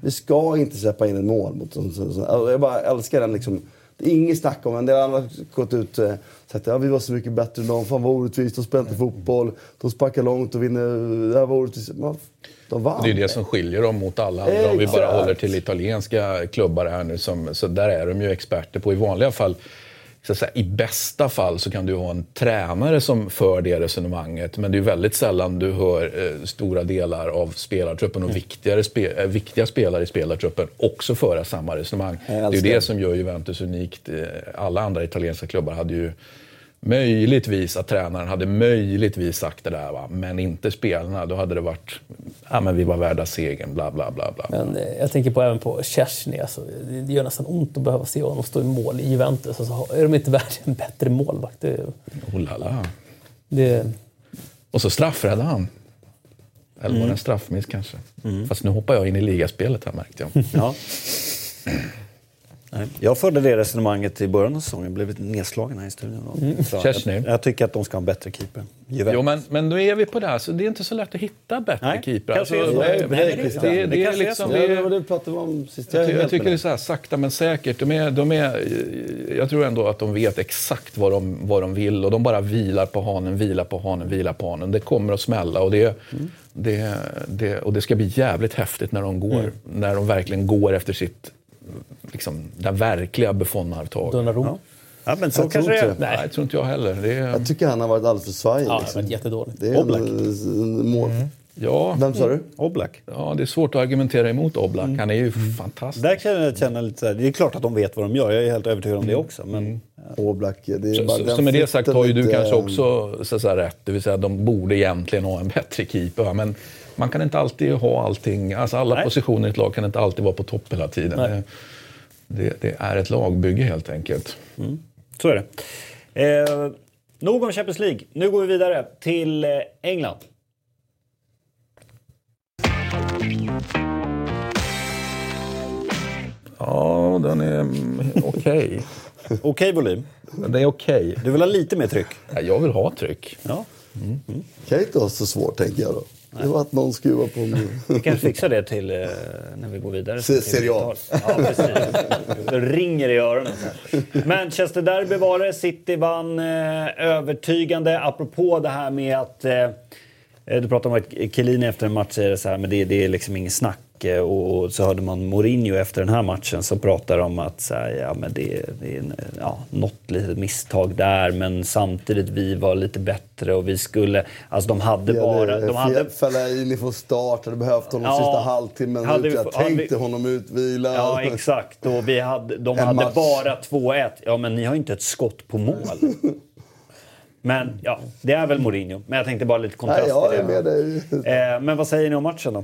Vi ska inte släppa in ett mål. Mot, så, så, så. Alltså, Jag bara älskar den. Liksom. Det är inget snack om. En del andra har gått ut och sagt att ja, vi var så mycket bättre än dem. Fan vad orättvist. De spelar inte fotboll. De sparkar långt och vinner. Det här var orättvist. Men De vann. Det är det som skiljer dem mot alla andra. Om vi bara Exakt. håller till italienska klubbar här nu. Som, så där är de ju experter på. I vanliga fall, så säga, i bästa fall så kan du ha en tränare som för det resonemanget. Men det är väldigt sällan du hör eh, stora delar av spelartruppen och viktigare spe, eh, viktiga spelare i spelartruppen också föra samma resonemang. Det är ju det. som gör Juventus unikt. Eh, Alla andra italienska klubbar hade ju Möjligtvis att tränaren hade möjligtvis sagt det där, va? men inte spelarna. Då hade det varit, ja men vi var värda segern, bla bla bla. bla. Men eh, jag tänker på även på Szczesny. Alltså, det gör nästan ont att behöva se honom stå i mål i Juventus. Alltså, är de inte värda en bättre målvakt? Det, Oh la la. det, Och så straffräddade han. Eller var det en straffmiss kanske? Fast nu hoppar jag in i ligaspelet här märkte jag. Ja. Nej. Jag förde det resonemanget i början av säsongen, blev lite nedslagen här i studion. Så Chesney. jag, jag tycker att de ska ha en bättre keeper. Juventus. Jo, men, men då är vi på det här, så det är inte så lätt att hitta bättre Nej, kanske Alltså, det, det, det, det, det är liksom... det det var det vi pratade om sist. Jag, jag helt tycker det är så här, sakta men säkert. De är, de är, jag tror ändå att de vet exakt vad de, vad de vill och de bara vilar på hanen, vilar på hanen, vilar på hanen. Det kommer att smälla och det, det, det, och det ska bli jävligt häftigt när de går. När de verkligen går efter sitt, liksom, det verkliga Buffon-arvtag. Donnarumma. Ja, men så Jag kanske tror det inte är. Nej, det tror inte jag heller. Det är, Jag tycker han har varit alldeles för svajig. Ja, det liksom. jättedåligt. Det är Oblak. en, mål. ja, Vem sa du? Oblak. ja, det är svårt att argumentera emot Oblak. Han är ju fantastisk. Där kan jag känna lite så här, det är klart att de vet vad de gör, jag är helt övertygad om det också. Men Oblak. Det är Så, bara så, den så med det sagt har ju du lite, kanske också så att säga, rätt. Det vill säga de borde egentligen ha en bättre keeper. Men man kan inte alltid ha allting. Alltså alla Nej. positioner i ett lag kan inte alltid vara på topp hela tiden. Det, det, det är ett lagbygge helt enkelt. så är det. Eh, nog om Champions League. Nu går vi vidare till eh, England. Ja, den är mm, okej. Okej volym. Det är okej. Du vill ha lite mer tryck? Ja, Jag vill ha tryck. Ja. Kan inte vara så svårt tänker jag då. Det var att någon skruvar på mig. Vi kanske fixar det till eh, när vi går vidare. Se- A. 90-tal. Ja, precis. Det ringer i öronen. Manchester Derby var det. City vann eh, övertygande. Apropå det här med att... Eh, du pratade om att Chiellini efter en match säger så här, men det, det är liksom ingen snack. Eh, Och, så hörde man Mourinho efter den här matchen som pratar om att så här, ja, men det, det är ja, något litet misstag där men samtidigt vi var lite bättre och vi skulle... Alltså de hade bara... De hade, Fellaini från start, hade behövt honom Ja. sista halvtimmen. Hade vi- Jag tänkte vi- honom utvilad. Ja, exakt. Och vi hade, de hade match. bara 2-1. Ja, men ni har ju inte ett skott på mål. Men ja, det är väl Mourinho. Men jag tänkte bara lite kontrast Nej, jag till dig. Eh, men vad säger ni om matchen då?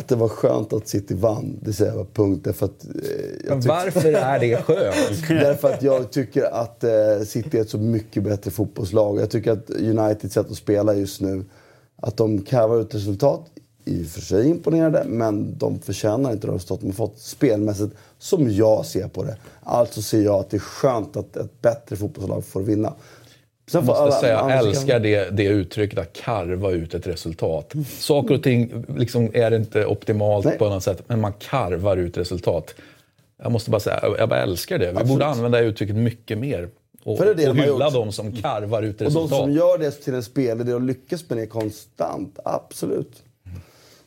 Att det var skönt att City vann, det säger jag punkt. Därför att, eh, jag varför är det skönt? Därför att jag tycker att eh, City är ett så mycket bättre fotbollslag. Jag tycker att Uniteds sätt att spela just nu, att de karvar ut resultat i och för sig imponerade, men de förtjänar inte de resultat de har fått spelmässigt, som jag ser på det. Alltså ser jag att det är skönt att ett bättre fotbollslag får vinna. Jag måste säga, jag älskar det, det uttrycket att karva ut ett resultat. Saker och ting liksom är inte optimalt Nej. på något sätt, men man karvar ut resultat. Jag måste bara säga, jag bara älskar det. Vi Absolut. borde använda det uttrycket mycket mer. Och, För det är det och de hylla de som karvar ut Och de resultat. som gör det till en spelidé och lyckas med det konstant, absolut.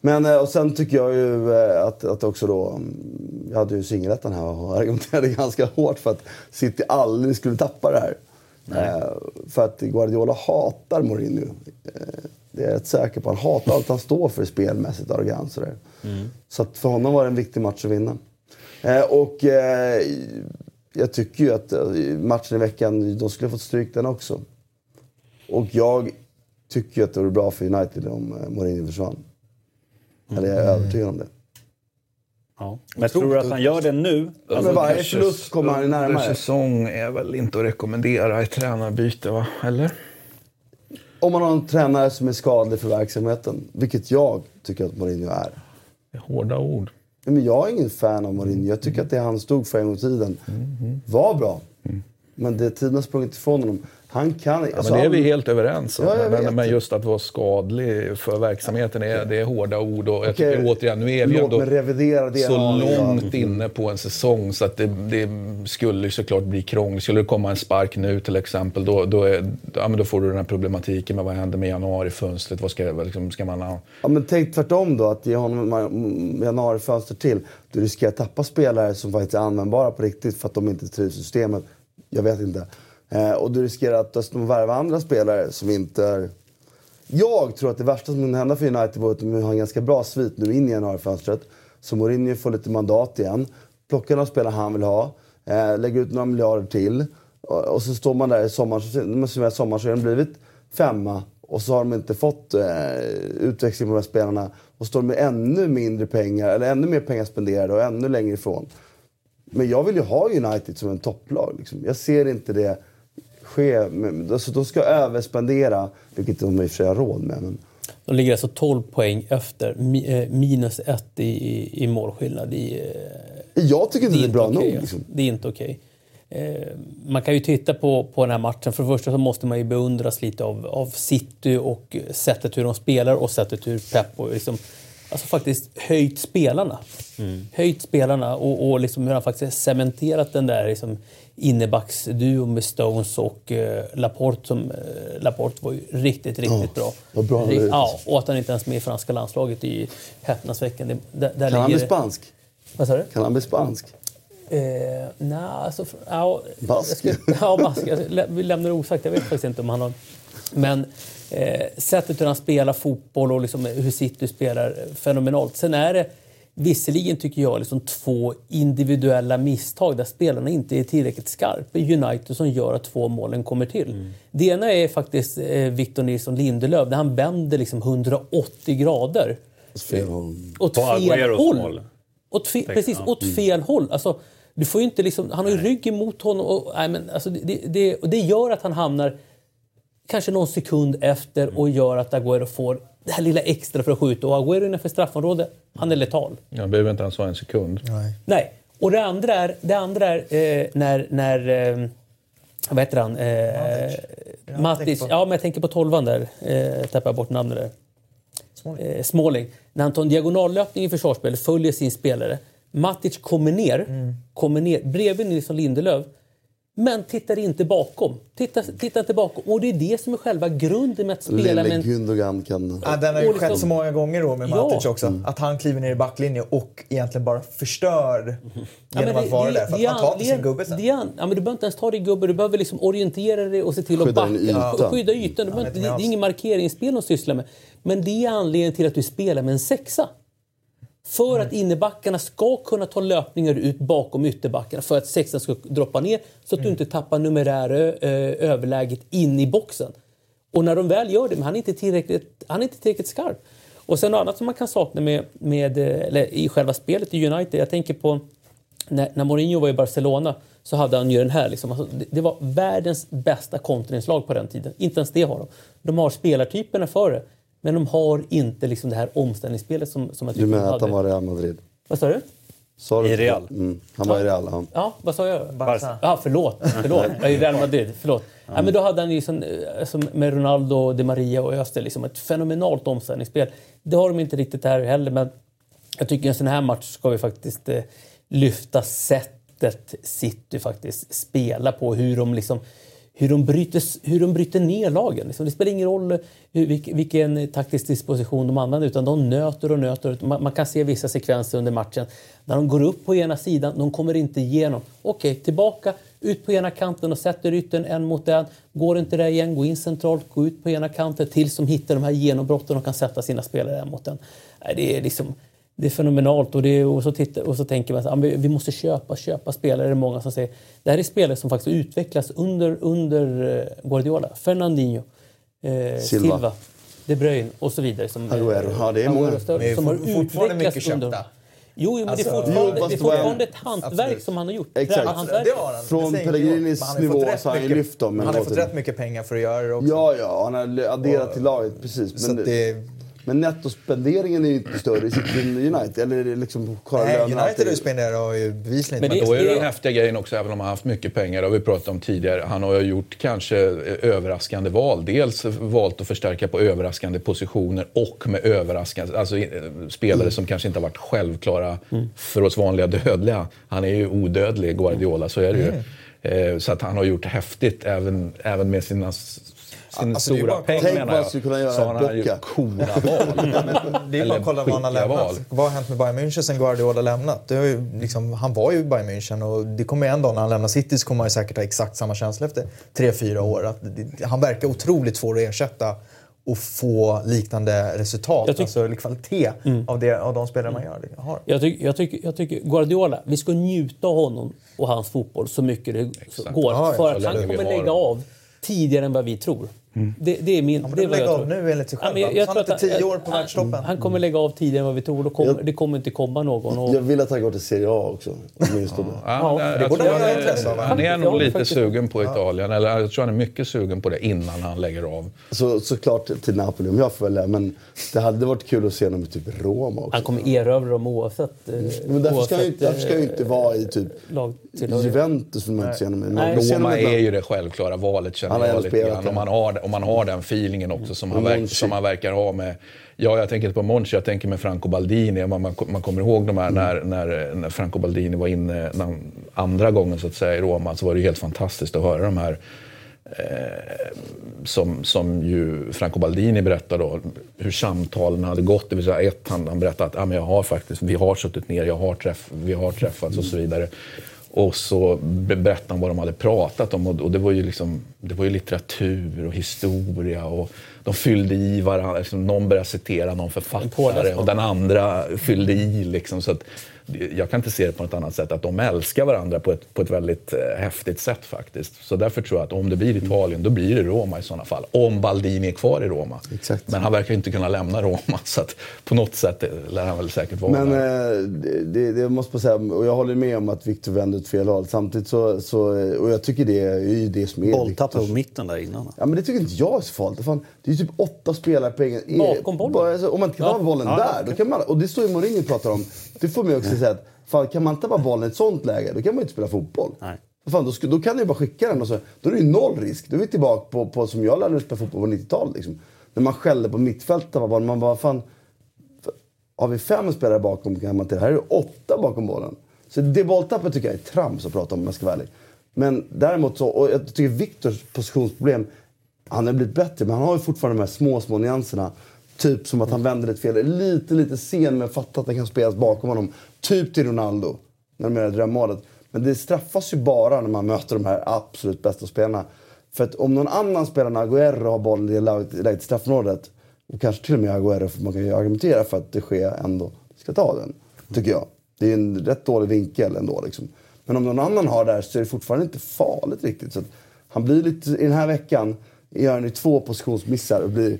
Men eh, och sen tycker jag ju eh, att, att också då, mm, jag hade ju singelettan här och argumenterade ganska hårt för att City aldrig skulle tappa det här. Eh, för att Guardiola hatar Mourinho. Eh, det är jag rätt säker på. Han hatar allt han står för spelmässigt, arrogans och det. Så för honom var det en viktig match att vinna. Eh, och jag tycker ju att matchen i veckan, de skulle ha fått stryk den också. Och jag tycker ju att det vore bra för United om Mourinho försvann. Eller jag är övertygad om det. Ja. Men tror du att han gör det nu? Ja, men varje förlust kommer han Under närmare. säsong är väl inte att rekommendera ett tränarbyte, va? Eller? Om man har en tränare som är skadlig för verksamheten, vilket jag tycker att Mourinho är. Det är hårda ord. Men jag är ingen fan av Mourinho. Jag tycker att det han stod för en gång i tiden var bra. Men det tiden har sprungit ifrån honom. Han kan... Ja, men det är vi helt överens om. Ja, men, men just att vara skadlig för verksamheten, är, det är hårda ord. Och jag Okej, tycker återigen, nu är vi låt ändå revidera det så har. långt inne på en säsong så att det, det skulle såklart bli krångligt. Skulle det komma en spark nu till exempel, då, då, är, ja, då får du den här problematiken med vad händer med januarifönstret. Vad ska, liksom, ska man ha? Ja, men tänk tvärtom då, att ge honom januarifönster till. Du riskerar att tappa spelare som faktiskt är användbara på riktigt för att de inte trivs i systemet. Jag vet inte. Eh, och du riskerar att dessutom värva andra spelare som inte är... Jag tror att det värsta som kunde hända för United var att de har en ganska bra svit nu in i januarifönstret. Så Mourinho får lite mandat igen. Plockar några spelare han vill ha. Eh, lägger ut några miljarder till. Och, och så står man där i sommar, så, sommar så har den blivit femma. Och så har de inte fått eh, utväxling på de här spelarna. Och står med ännu mindre pengar, eller ännu mer pengar spenderade och ännu längre ifrån. Men jag vill ju ha United som en topplag. Liksom. Jag ser inte det ske. Alltså, de ska överspendera, vilket de i och för sig har råd med. Men, De ligger alltså 12 poäng efter, eh, minus ett i, i, i målskillnad. I, eh, jag tycker inte det är bra okej, nog. Liksom. Det är inte okej. Eh, man kan ju titta på, på den här matchen. För det första så måste man ju beundras lite av, av City och sättet hur de spelar och sättet hur Pep och liksom, alltså faktiskt höjt spelarna. Höjt spelarna och, och liksom hur han faktiskt cementerat den där liksom innebacksduon med Stones och eh, Laporte. Som, eh, Laporte var ju riktigt, riktigt bra. vad bra han Ri- var ute. Ja, och att han inte ens är med i franska landslaget i häpnadsveckan. Det- Där, där Kan han bli spansk? Vad sa du? Kan han bli spansk? Eh, nej, alltså... Ja, Bask. Ja, bask. Lä- vi lämnar det osagt. Jag vet faktiskt inte om han har... Men eh, sättet hur han spelar fotboll och liksom hur City spelar, eh, fenomenalt. Sen är det visserligen, tycker jag, liksom två individuella misstag där spelarna inte är tillräckligt skarpa i United som gör att två målen kommer till. Det ena är faktiskt eh, Victor Nilsson Lindelöf, där han vänder liksom 180 grader Fel håll. åt fel håll. mål. Åt fe, precis, åt fel håll. Alltså, du får ju inte liksom, han har ju ryggen mot honom. Och, nej, men, alltså, det, det, och det gör att han hamnar kanske någon sekund efter och gör att Agüero får det här lilla extra för att skjuta. Och Agüero innanför straffområdet, han är letal. Jag behöver inte ens ha en sekund. Nej. Nej. Och det andra är, det andra är eh, när... när eh, vad heter han? Eh, på- Ja, men jag tänker på tolvan där. Eh, tappar jag bort namnet där. Småling. Eh, Småling. När han tar en diagonallöpning i försvarsspel, följer sin spelare. Matic kommer ner, kommer ner bredvid Nilsson Lindelöf. Men tittar inte bakom. Tittar, tittar inte bakom. Och det är det som är själva grunden med att spela Lille med Gundogan kan... Ja, den har ju Och liksom- skett så många gånger då med Ja. Matic också. Att han kliver ner i backlinjen och egentligen bara förstör genom att vara där. För att han tar inte sin gubbe sen. Det ja, men du behöver inte ens ta din gubbe, du behöver liksom orientera dig och se till att backa. din yta. Ja, Skydda ytan. Du behöver, inte det, det är ingen markeringsspel de sysslar med. Men det är anledningen till att du spelar med en sexa. För Mm. att innebackarna ska kunna ta löpningar ut bakom ytterbackarna för att sexan ska droppa ner så att Mm. du inte tappar numerära ö- överläget in i boxen. Och när de väl gör det, men han är inte tillräckligt, han är inte tillräckligt skarp. Och sen något annat som man kan sakna med, med, eh, eller i själva spelet i United, jag tänker på när, när Mourinho var i Barcelona så hade han ju den här. Liksom. Alltså, det, det var världens bästa kontringslag på den tiden. Inte ens det har de. De har spelartyperna för det. Men de har inte liksom det här omställningsspelet som, som jag Du tycker de menar att han var i Real Madrid? Vad sa du? Sa du I? Real. Mm, han var i Real, ja. Ja, vad sa jag? Barca. Ja, förlåt. förlåt. Jag är i Real Madrid. Förlåt. Ja, men då hade han ju som, som med Ronaldo, Di Maria och Öster liksom ett fenomenalt omställningsspel. Det har de inte riktigt här heller, men jag tycker i en sån här match ska vi faktiskt eh, lyfta sättet City faktiskt spelar på. Hur de liksom hur de bryter, hur de bryter ner lagen. Liksom, det spelar ingen roll hur, vilken, taktisk disposition de använder utan de nöter och nöter. Man, man kan se vissa sekvenser under matchen när de går upp på ena sidan, de kommer inte igenom. Okej, tillbaka, ut på ena kanten och sätter yttern en mot en. Går inte det igen, gå in centralt, gå ut på ena kanten tills de hittar de här genombrotten och kan sätta sina spelare en mot en. Det är liksom det är fenomenalt och, det och, så tittar, och så tänker man att vi måste köpa, köpa spelare. Det är många som säger. Det här är spelare som faktiskt utvecklas under, under eh, Guardiola. Fernandinho, eh, Silva. Silva. De Bruyne och så vidare. Som, Agüero. Ja, det är många. Agüero, Men som det har for- fortfarande utvecklats mycket under... köpta. Jo, jo, men Alltså, det är fortfarande, jo, det är det fortfarande ett hantverk Absolut. som han har gjort. Exakt. Det har han. Från Det Pellegrinis. Han nivå så har han lyft dem Han har fått rätt mycket pengar för att göra det också. Ja, ja, han har adderat till laget, precis. Så Men, att det, men nettospenderingen är ju inte större i United. Eller liksom nej, United har ju ju bevisligen Men det- Då är det det- den häftiga grejen också, även om han har haft mycket pengar, det har vi pratat om tidigare. Han har ju gjort kanske överraskande val. Dels valt att förstärka på överraskande positioner och med överraskande, alltså eh, spelare som kanske inte har varit självklara för oss vanliga dödliga. Han är ju odödlig, Guardiola, så är det ju. Eh, Så att han har gjort häftigt även, även med sina Alltså, det är stora pengar Tänk menar jag. han skulle kunna göra Så han har ju coola val. Det är bara att kolla vad han har lämnat. val. Vad har hänt med Bayern München sen Guardiola lämnat? Det har ju liksom, han var ju i Bayern München och det kommer en dag när han lämnar City så kommer han ju säkert ha exakt samma känsla efter 3-4 år. Att det, han verkar otroligt svår att ersätta och få liknande resultat, Jag tyck- alltså kvalitet av, det, av de spelare man gör, har. Jag, tycker, jag, tycker, jag tycker Guardiola, vi ska njuta av honom och hans fotboll så mycket det går. Ja, för att han kommer lägga av tidigare än vad vi tror. Det, det är min... Han det är lägga jag av nu enligt sig Ja, själv. men jag- jag han tror att- 10 år på han- världstoppen. Han kommer lägga av tidigare än vad vi tror. Kommer, det kommer inte komma någon. Och, Jag vill att han går till Serie A också. åtminstone. Ja, Ja, jag det borde är- intresse av. Han är Ja, nog lite faktiskt. sugen på Italien. Eller jag tror han är mycket sugen på det innan han lägger av. Så, såklart till Napoli om jag får välja. Men det hade varit kul att se honom i typ Roma också. han kommer erövra dem oavsett... eh, Men därför ska, han ju, oavsett, därför ska han ju inte eh, vara i typ. Juventus. Vill man inte se honom i. Roma är ju det självklara valet känner jag lite grann. där. Om man, har, om man har den feelingen också som han, Och verk, Monchi. som han verkar ha med... Ja, jag tänker inte på Monchi, jag tänker med Franco Baldini. Man, man, man kommer ihåg de här Mm. när, när, när Franco Baldini var inne när, andra gången så att säga i Roma så var det helt fantastiskt att höra de här eh, som, som ju Franco Baldini berättar då, hur samtalen hade gått. Det vill säga ett, han, han berättade att ah, men jag har faktiskt, vi har suttit ner, jag har träff, vi har träffats och så vidare. Och så be- berättade han vad de hade pratat om och, det, var ju liksom, det var ju litteratur och historia och de fyllde i varandra. Liksom, någon började citera någon författare och den andra fyllde i. Liksom, så att, jag kan inte se det på något annat sätt. Att de älskar varandra på ett, på ett väldigt eh, häftigt sätt faktiskt. Så därför tror jag att om det blir Italien, då blir det Roma i sådana fall. Om Baldini är kvar i Roma. Exakt. Men han verkar inte kunna lämna Roma. Så att på något sätt lär han väl säkert vara Men där. eh, det, det, det måste man säga, och jag håller med om att Victor vände åt fel håll. Samtidigt så, så och jag tycker det är ju det som är Bolltapp på mitten där innan. Ja, men det tycker inte jag är så farligt. Fan, det är ju typ åtta spelare på egen... Bakom bollen. Bara, alltså, om man inte kan Ja. ha bollen Ja, där, då kan man... Och det står ju Mourinho och pratar om. Det får mig också säga att fan, kan man inte bara bollen i ett sånt läge, då kan man ju inte spela fotboll. Nej. Fan, då, ska, då kan du ju bara skicka den och så, då är det ju noll risk. Då är vi tillbaka på, på som jag lärde mig spela fotboll på 90-talet. Liksom. När man skällde på mittfältet, var bollen, man bara fan... Har vi fem spelare bakom kan man inte. Här är det åtta bakom bollen. Så det bolltappet tycker jag är trams att prata om om jag ska vara ärlig. Men däremot så, och jag tycker Viktors positionsproblem, han har blivit bättre men han har ju fortfarande de här små, små nyanserna. Typ som att han vänder ett fel, lite, lite sen men fattar att det kan spelas bakom honom. Typ till Ronaldo, när de gör drömmålet. Men det straffas ju bara när man möter de här absolut bästa spelarna. För att om någon annan spelar än Agüero har bollen i läget i straffområdet och kanske till och med Agüero, för man kan ju argumentera för att det sker ändå ska ta den. Tycker jag. Det är en rätt dålig vinkel ändå. Liksom. Men om någon annan har där så är det fortfarande inte farligt riktigt. Så att han blir lite, I den här veckan gör han ju två positionsmissar och blir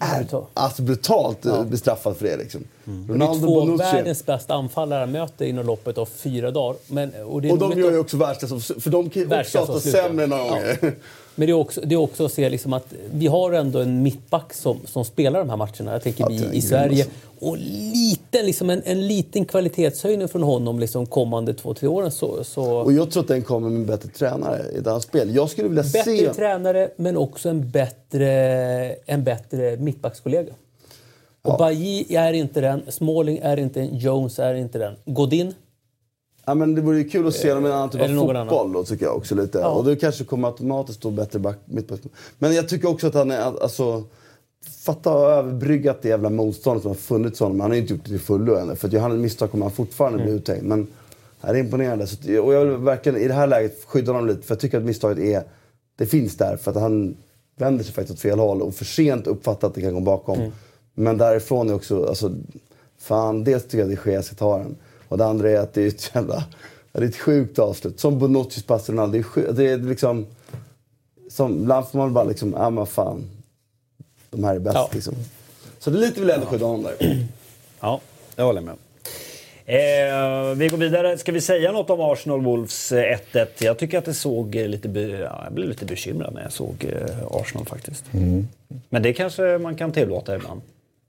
är, Brutalt. alltså brutalt ja. bestraffad för det. Liksom. Det är Ronaldo två Bonucci. världens bästa anfallare han möter inom loppet av fyra dagar. Men, och Och de gör ju också världsklass, för de kan ju också sämre några gånger. Men det är också, det är också att se liksom att vi har ändå en mittback som, som spelar de här matcherna. Jag tänker det vi i Sverige. Och lite, liksom en, en liten kvalitetshöjning från honom liksom kommande två, tre åren. Så, så Och jag tror att den kommer med en bättre tränare i ett annat spel. Jag skulle vilja bättre se... tränare, men också en bättre, en bättre mittbackskollega. Och Ja. Bailly är inte den, Smalling är inte den, Jones är inte den. Godin, Ja, men det vore ju kul att se dem i en annan typ av fotboll då, tycker jag också lite. Ja. Och det kanske kommer automatiskt då bättre back, mittback. Men jag tycker också att han är, alltså... Fatta att ha överbryggat det jävla motståndet som har funnits honom. Han har ju inte gjort det till fullo än. För gör han ett misstag kommer han fortfarande Mm. bli uthängd. Men det är imponerande. Så, och jag vill verkligen i det här läget skydda honom lite. För jag tycker att misstaget är... Det finns där för att han vänder sig faktiskt åt fel håll och för sent uppfattar att det kan gå bakom. Mm. Men därifrån är också... Alltså, fan, dels tycker jag att det är Gea ska ta den. Och det andra är att det är ett jävla... Det är ett sjukt avslut. Som Bonuccis pass till Ronaldo. Det är, det är liksom... Som, ibland får man bara liksom, ja men fan. De här är bäst Ja. liksom. Så det är lite vill jag ändå skydda honom där. Ja, det håller jag med. Eh, vi går vidare. Ska vi säga något om Arsenal Wolves eh, 1-1? Jag tycker att det såg eh, lite... Be- ja, jag blev lite bekymrad när jag såg eh, Arsenal faktiskt. Men det kanske man kan tillåta ibland.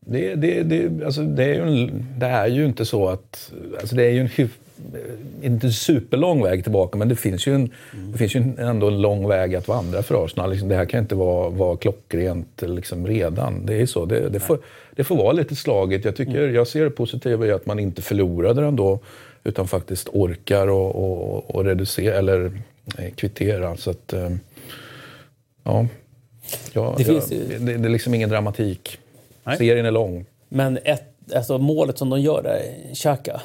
Det, det, det, alltså det, är ju en, det är ju inte så att... Alltså det är ju en hyf, inte superlång väg tillbaka, men det finns ju, en, det finns ju ändå en lång väg att vandra för Arsenal. Liksom, det här kan inte vara, vara klockrent liksom, redan. Det är så. Det, får, det får vara lite slaget. Jag, tycker, jag ser det positiva i att man inte förlorade den då, utan faktiskt orkar och, och, och reducera, eller eh, kvittera. Så att, eh, ja. Ja, Det finns det, det är liksom ingen dramatik. Nej. Serien är lång. Men ett, alltså målet som de gör där, Xhaka.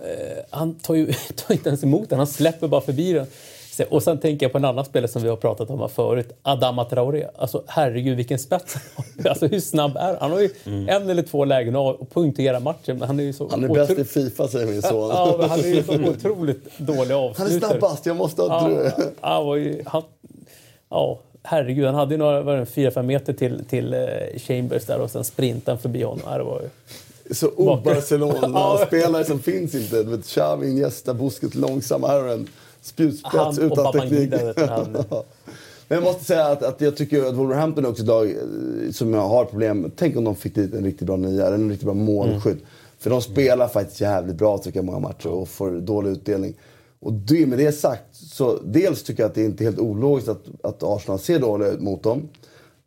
Eh, han tar ju tar inte ens emot den, han släpper bara förbi den. Och sen tänker jag på en annan spelare som vi har pratat om här förut, Adama Traoré. Alltså herregud vilken spets han har. Alltså hur snabb är han? Han har ju en eller två lägen att punktera matchen, men han är ju så... Han är otro- bäst i Fifa säger min son. Ja, men han är ju så otroligt dålig Han är avslutare. snabbast, jag måste ha Ja, ja. han, ja, herregud. Han hade ju några, var det, 4-5 meter till, till eh, Chambers där och sen sprintade han förbi honom. Det var ju... Så o-Barcelona-spelare som finns inte. Du vet, Xavi, Iniesta, Busquets, långsamma. Här har en spjutspets Han utan teknik. Men jag måste säga att, att jag tycker att Wolverhampton också lag eh, som jag har problem. Tänk om de fick dit en riktigt bra nia, en riktigt bra målskydd. För de spelar faktiskt jävligt bra tycker jag många matcher och får dålig utdelning. Och det, med det sagt, så dels tycker jag att det inte är helt ologiskt att, att Arsenal ser dåliga ut mot dem.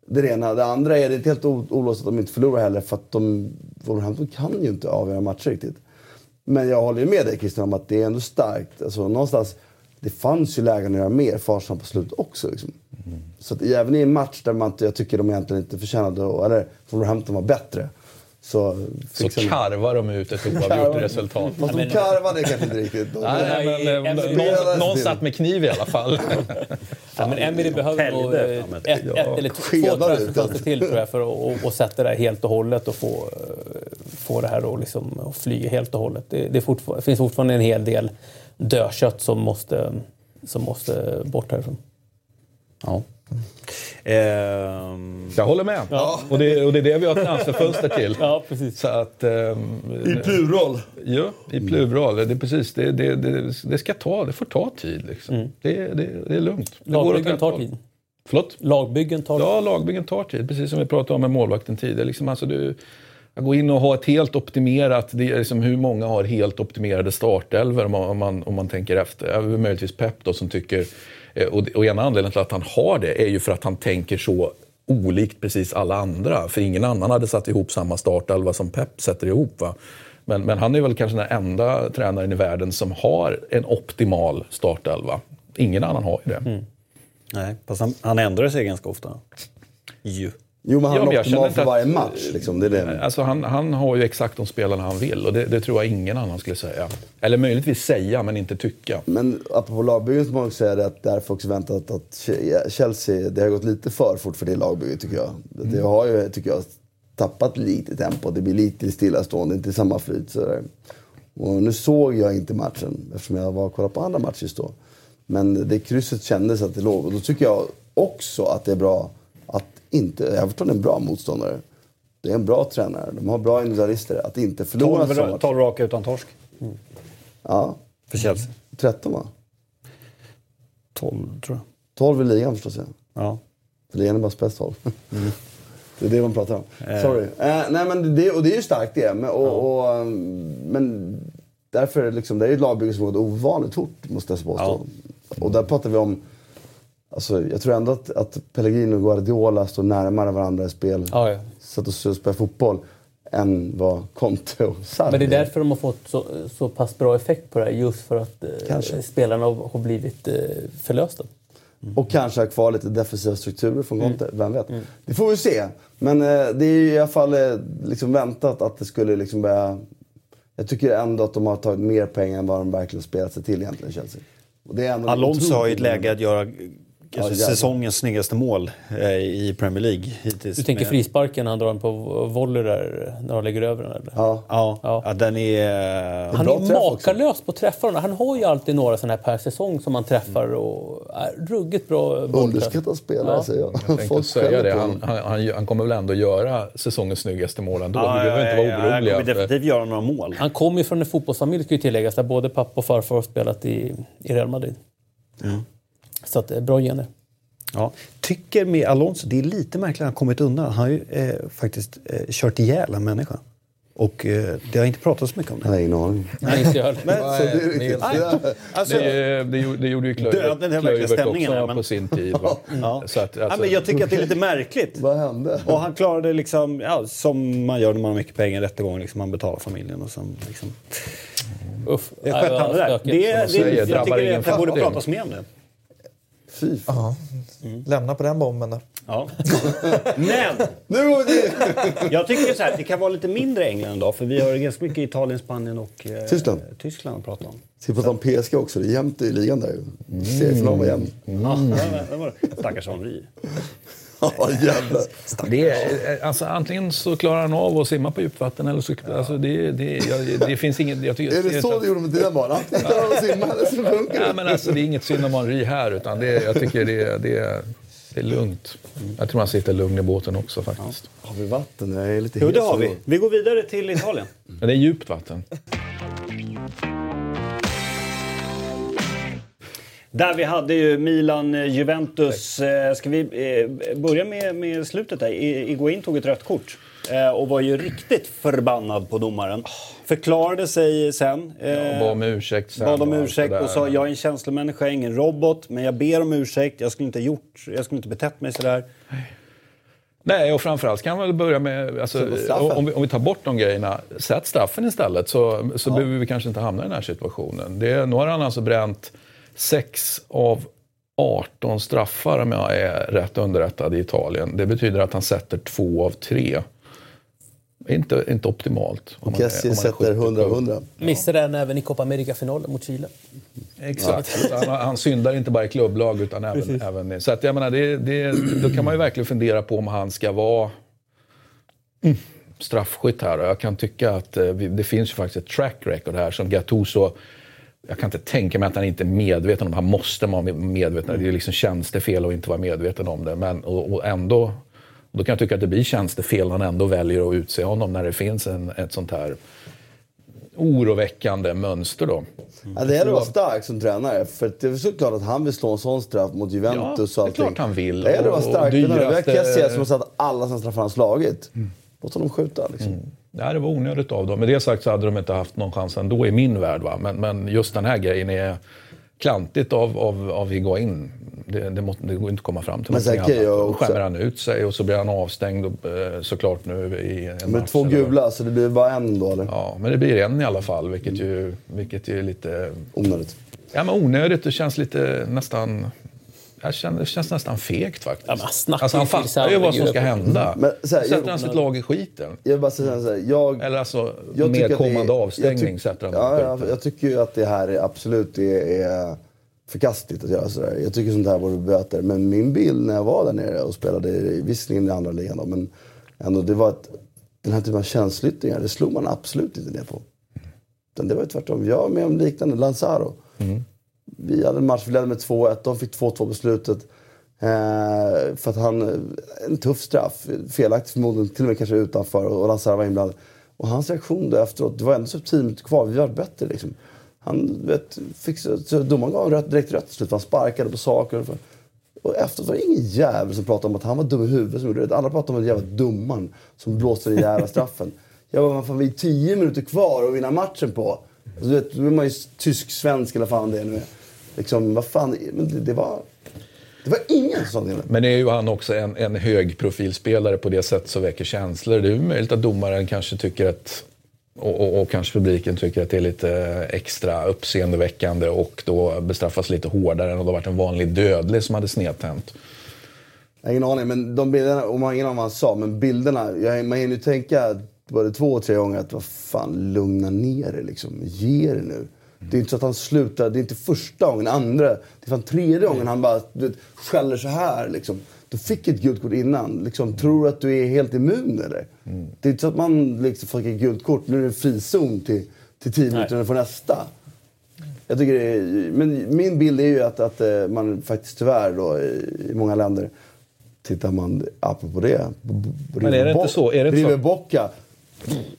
Det ena. Det andra är det inte helt ologiskt att de inte förlorar heller för att de, Wolverhampton kan ju inte avgöra matcher riktigt. Men jag håller med dig Christian om att det är ändå starkt. Alltså, någonstans, det fanns ju lägen att göra mer för Arsenal på slutet också. Liksom. Så att även i en match där man jag tycker de egentligen inte förtjänade, eller Wolverhampton var bättre. Så, Så karvar de ut ett oavgjort resultat. Fast de karvade kanske inte riktigt. De, Nej, men, eh, Emery- någon, någon satt med kniv i alla fall. Ja, men Emery behöver nog eh, ett- ett, eller två transferfönster den. till tror jag för att och, och sätta det här helt och hållet och få, eh, få det här att liksom, flyga helt och hållet. Det, det, fortfar- finns fortfarande en hel del dödkött som måste, som måste bort härifrån. Ja. Ehm, Jag håller med. Och, det, och det är det vi har transferfönster till. Ja, precis. Så att, ehm, I plural. Ja, i plural. Det är precis, det, det, det, det ska ta, det får ta tid liksom. Det, det, det är lugnt. Det Lagbyggen tar tid. Förlåt? Lagbyggen tar Ja, lagbyggen tar tid. Precis som vi pratade om med målvakten tidigare. Liksom, alltså, du, att gå in och ha ett helt optimerat, det är liksom hur många har helt optimerade startelvor om man, om man, om man tänker efter. Ja, möjligtvis Pep då som tycker, Eh, och, och ena anledningen till att han har det är ju för att han tänker så olikt precis alla andra. För ingen annan hade satt ihop samma startelva som Pep sätter ihop. Va? Men, men han är väl kanske den enda tränaren i världen som har en optimal startelva. Ingen annan har ju det. Mm. nej, fast han, han ändrar sig ganska ofta. Ju. Jo, men han Ja, men är jag optimal för att- varje match. Liksom. Det är det. Alltså han, han har ju exakt de spelarna han vill och det, det tror jag ingen annan skulle säga. Eller möjligtvis säga, men inte tycka. Men apropå lagbyggen så må man säga att därför också väntat att Chelsea, det har gått lite för fort för det lagbygget tycker jag. Det har ju, tycker jag, tappat lite tempo. Det blir lite stillastående, inte samma flyt. sådär. Och nu såg jag inte matchen eftersom jag var och kollade på andra matcher just då. Men det krysset kändes att det låg. Och då tycker jag också att det är bra inte... Everton är en bra motståndare. Det är en bra tränare. De har bra individualister. Att inte förlora så 12, match. 12 raka utan torsk Ja, för Chelsea. 13 va? 12 tror jag. 12 i ligan förstås ja. Ja. För det är bara bäst håll. Mm. Det är det man pratar om. Sorry. Eh, nej, men det, och det är ju starkt det. Men, och, och, um, men därför är det liksom, det är ett lagbygge som har gått ovanligt fort, måste jag påstå. Och där pratar vi om... Alltså, jag tror ändå att, att Pellegrino och Guardiola står närmare varandra i spel. Ja, ja. Sätt att spela fotboll. Än vad Conte och Sarri Men det är därför de har fått så, så pass bra effekt på det här. Just för att eh, spelarna har har blivit eh, förlösta. Och kanske ha kvar lite defensiva strukturer från Conte. Vem vet? Det får vi se. Men eh, det är ju i alla fall eh, liksom väntat att det skulle liksom börja... Jag tycker ändå att de har tagit mer pengar än vad de verkligen spelat sig till egentligen, Chelsea. Och det är ändå Alonso har ju ett läge att göra kanske jävlar. säsongens snyggaste mål eh, i Premier League hittills. Du tänker Med- frisparken han drar den på volley där, när han lägger över den? Eller? Ja. Ja, Ja. ja. den är... Han bra är makalös på träffarna. Han har ju alltid några sådana här per säsong som han träffar. Och är ruggigt bra. Underskattad spelare, Ja. säger jag. Jag tänkte Folk säga det. Han, han, han, han kommer väl ändå göra säsongens snyggaste mål ändå. Ja, vi behöver inte ja, vara ja, oroliga. Han kommer för- definitivt göra några mål. Han kommer ju från en fotbollsfamilj ska ju tilläggas där både pappa och farfar har spelat i, i Real Madrid. Så att det är bra gener. Ja. Tycker med Alonso, det är lite märkligt att han kommit undan. Han har ju eh, faktiskt eh, kört ihjäl en människa. Och eh, det har inte pratats så mycket om det. har ingen aning. Nej, inte jag heller. Men, Så det är riktigt. Nej, alltså, Det, det, gjorde- det gjorde ju Klöivert också här, men- på sin tid. Va? ja. Så att, ja, alltså, men jag tycker att det är lite märkligt. Vad hände? Och han klarade liksom, ja, som man gör när man har mycket pengar i rättegång, liksom, man betalar familjen och sen liksom... Uff. Det Nej, skötte han det där. Det, det, jag tycker att det borde pratas mer om det. Fy fan. Ja. Lämna på den bomben då. Ja. Men Nu jag tycker så här, det kan vara lite mindre England idag för vi har ganska mycket Italien, Spanien och eh, Tyskland. Tyskland att prata om. Ska vi prata om PSG också? Det är jämnt i ligan där ju. Seriefinalen var jämn. Ja, det var det. Stackars Henri. Ja, jävlar. det är, alltså, antingen så klarar han av att simma på djupvatten eller så... Alltså, det, det, jag, det finns inget... Jag tycker, Är det så du gjorde med dina barn? Antingen klarar de att simma eller så sjunker Ja, men alltså, det är inget synd om Henri här, utan det, jag tycker det, det, det är lugnt. Jag tror han sitter lugn i båten också faktiskt. Har vi vatten? Jag är lite Jo, det har vi. Vi går vidare till Italien. Men det är djupt vatten. Där vi hade ju Milan-Juventus. Eh, Ska vi eh, börja med, med slutet där? Iguain tog ett rött kort. eh, Och var ju riktigt förbannad på domaren. Förklarade sig sen. eh, Bad om ursäkt sen. Bad om och ursäkt där. och sa jag är en känslomänniska, jag är ingen robot. Men jag ber om ursäkt, jag skulle inte ha gjort, jag skulle inte betett mig sådär. Nej, och framförallt kan man väl börja med, alltså, om, vi, om vi tar bort de grejerna, sätt straffen istället så, så behöver vi kanske inte hamna i den här situationen. Det, nu har han alltså bränt 6 av 18 straffar om jag är rätt underrättad i Italien. Det betyder att han sätter 2 av 3. Inte, inte optimalt. Och Kessie om man är sätter 70 100 100. Missade den även i Copa America-finalen mot Chile. Exakt. Han, han syndar inte bara i klubblag utan även, även. Så att jag menar, det, det, då kan man ju verkligen fundera på om han ska vara mm, straffskytt här. Och jag kan tycka att eh, vi- det finns ju faktiskt ett track record här som Gattuso jag kan inte tänka mig att han inte är medveten om Han måste vara medveten. Det är liksom tjänstefel att inte vara medveten om det. Men, och, och ändå, då kan jag tycka att det blir tjänstefel när han ändå väljer att utse honom när det finns en, ett sånt här oroväckande mönster. Då. Ja, det gäller att vara stark som tränare. För det är såklart att han vill slå en sån straff mot Juventus Ja, och det är klart han vill. Det gäller att vara Och stark. Men Vi har dyraste- Kessie som har satt alla sina straffar han slagit. Låt honom skjuta liksom. Nej, det var onödigt av dem. Med det sagt så hade de inte haft någon chans ändå i min värld. Va? Men, men just den här grejen är klantigt av, av, av Higuain. Det, det, måste, det går inte att komma fram till Men någonting jag annat. Då också- skämmer han ut sig och så blir han avstängd och, eh, såklart nu i en Med match. två eller- gula, så det blir bara en då eller? Ja, men det blir en i alla fall, vilket ju, vilket ju är lite... Onödigt. Ja, men onödigt. Det känns lite nästan... Jag känner, det känns nästan fegt faktiskt. Ja, snackar alltså, han fattar ju vad som ska hända. Men så här, Sätter jag- han sitt lag i skiten? Jag bara säga så här, jag... Eller alltså, jag tycker med att det är- kommande jag avstängning tyck- sätter han ja, ja. Jag tycker ju att det här är absolut är, är förkastligt att göra sådär. Jag tycker sånt här borde böter. Men min bild när jag var där nere och spelade, i- visserligen i andra ligan då, men ändå, det var att den här typen av känsloyttringar, det slog man absolut inte ner på. Utan det var ju tvärtom. Jag var med om liknande, Lanzaro. Vi hade en match, vi ledde med 2-1, de fick 2-2 på slutet. Eh, för att han, en tuff straff, felaktigt förmodligen, till och med kanske utanför och Lazar var inblandad. Och hans reaktion då efteråt, det var ändå så 10 minuter kvar, vi var bättre liksom. Han, vet, fick, så, domaren gav rött, direkt rött till slut, för han sparkade på saker. Och efteråt var det ingen jävel som pratade om att han var dum i huvudet som gjorde det. Alla pratade om den jävla dumman som blåste den jävla straffen. Jag bara, fan, vi är tio minuter kvar att vinna matchen på. Alltså, du vet, då är man ju tysk-svensk eller vad fan det är nu. Liksom, vad fan, men det, var... Det var ingen som sa det. Men är ju han också en, en hög profilspelare på det sätt som väcker känslor. Det är ju möjligt att domaren kanske tycker att och, och, och, kanske publiken tycker att det är lite extra uppseendeväckande och då bestraffas lite hårdare än om det varit en vanlig dödlig som hade snedtänt. Jag har ingen aning, men de bilderna, och man har ingen aning vad han sa, men bilderna, jag, man hinner ju tänka både två, tre gånger att vad fan, lugna ner dig liksom. Ge det nu. Det är inte så att han slutar, det är inte första gången, andra, det är fan tredje gången han bara du vet, skäller så här liksom. Du fick ett gult kort innan. Liksom, tror du att du är helt immun eller? Mm. Det är inte så att man liksom får ett gult kort, nu är det frizon till, till tio minuter för nästa. Jag tycker är, men min bild är ju att, att eh, man faktiskt tyvärr då, i många länder tittar man, apropå det, Men är det inte så? Är det River Bocca.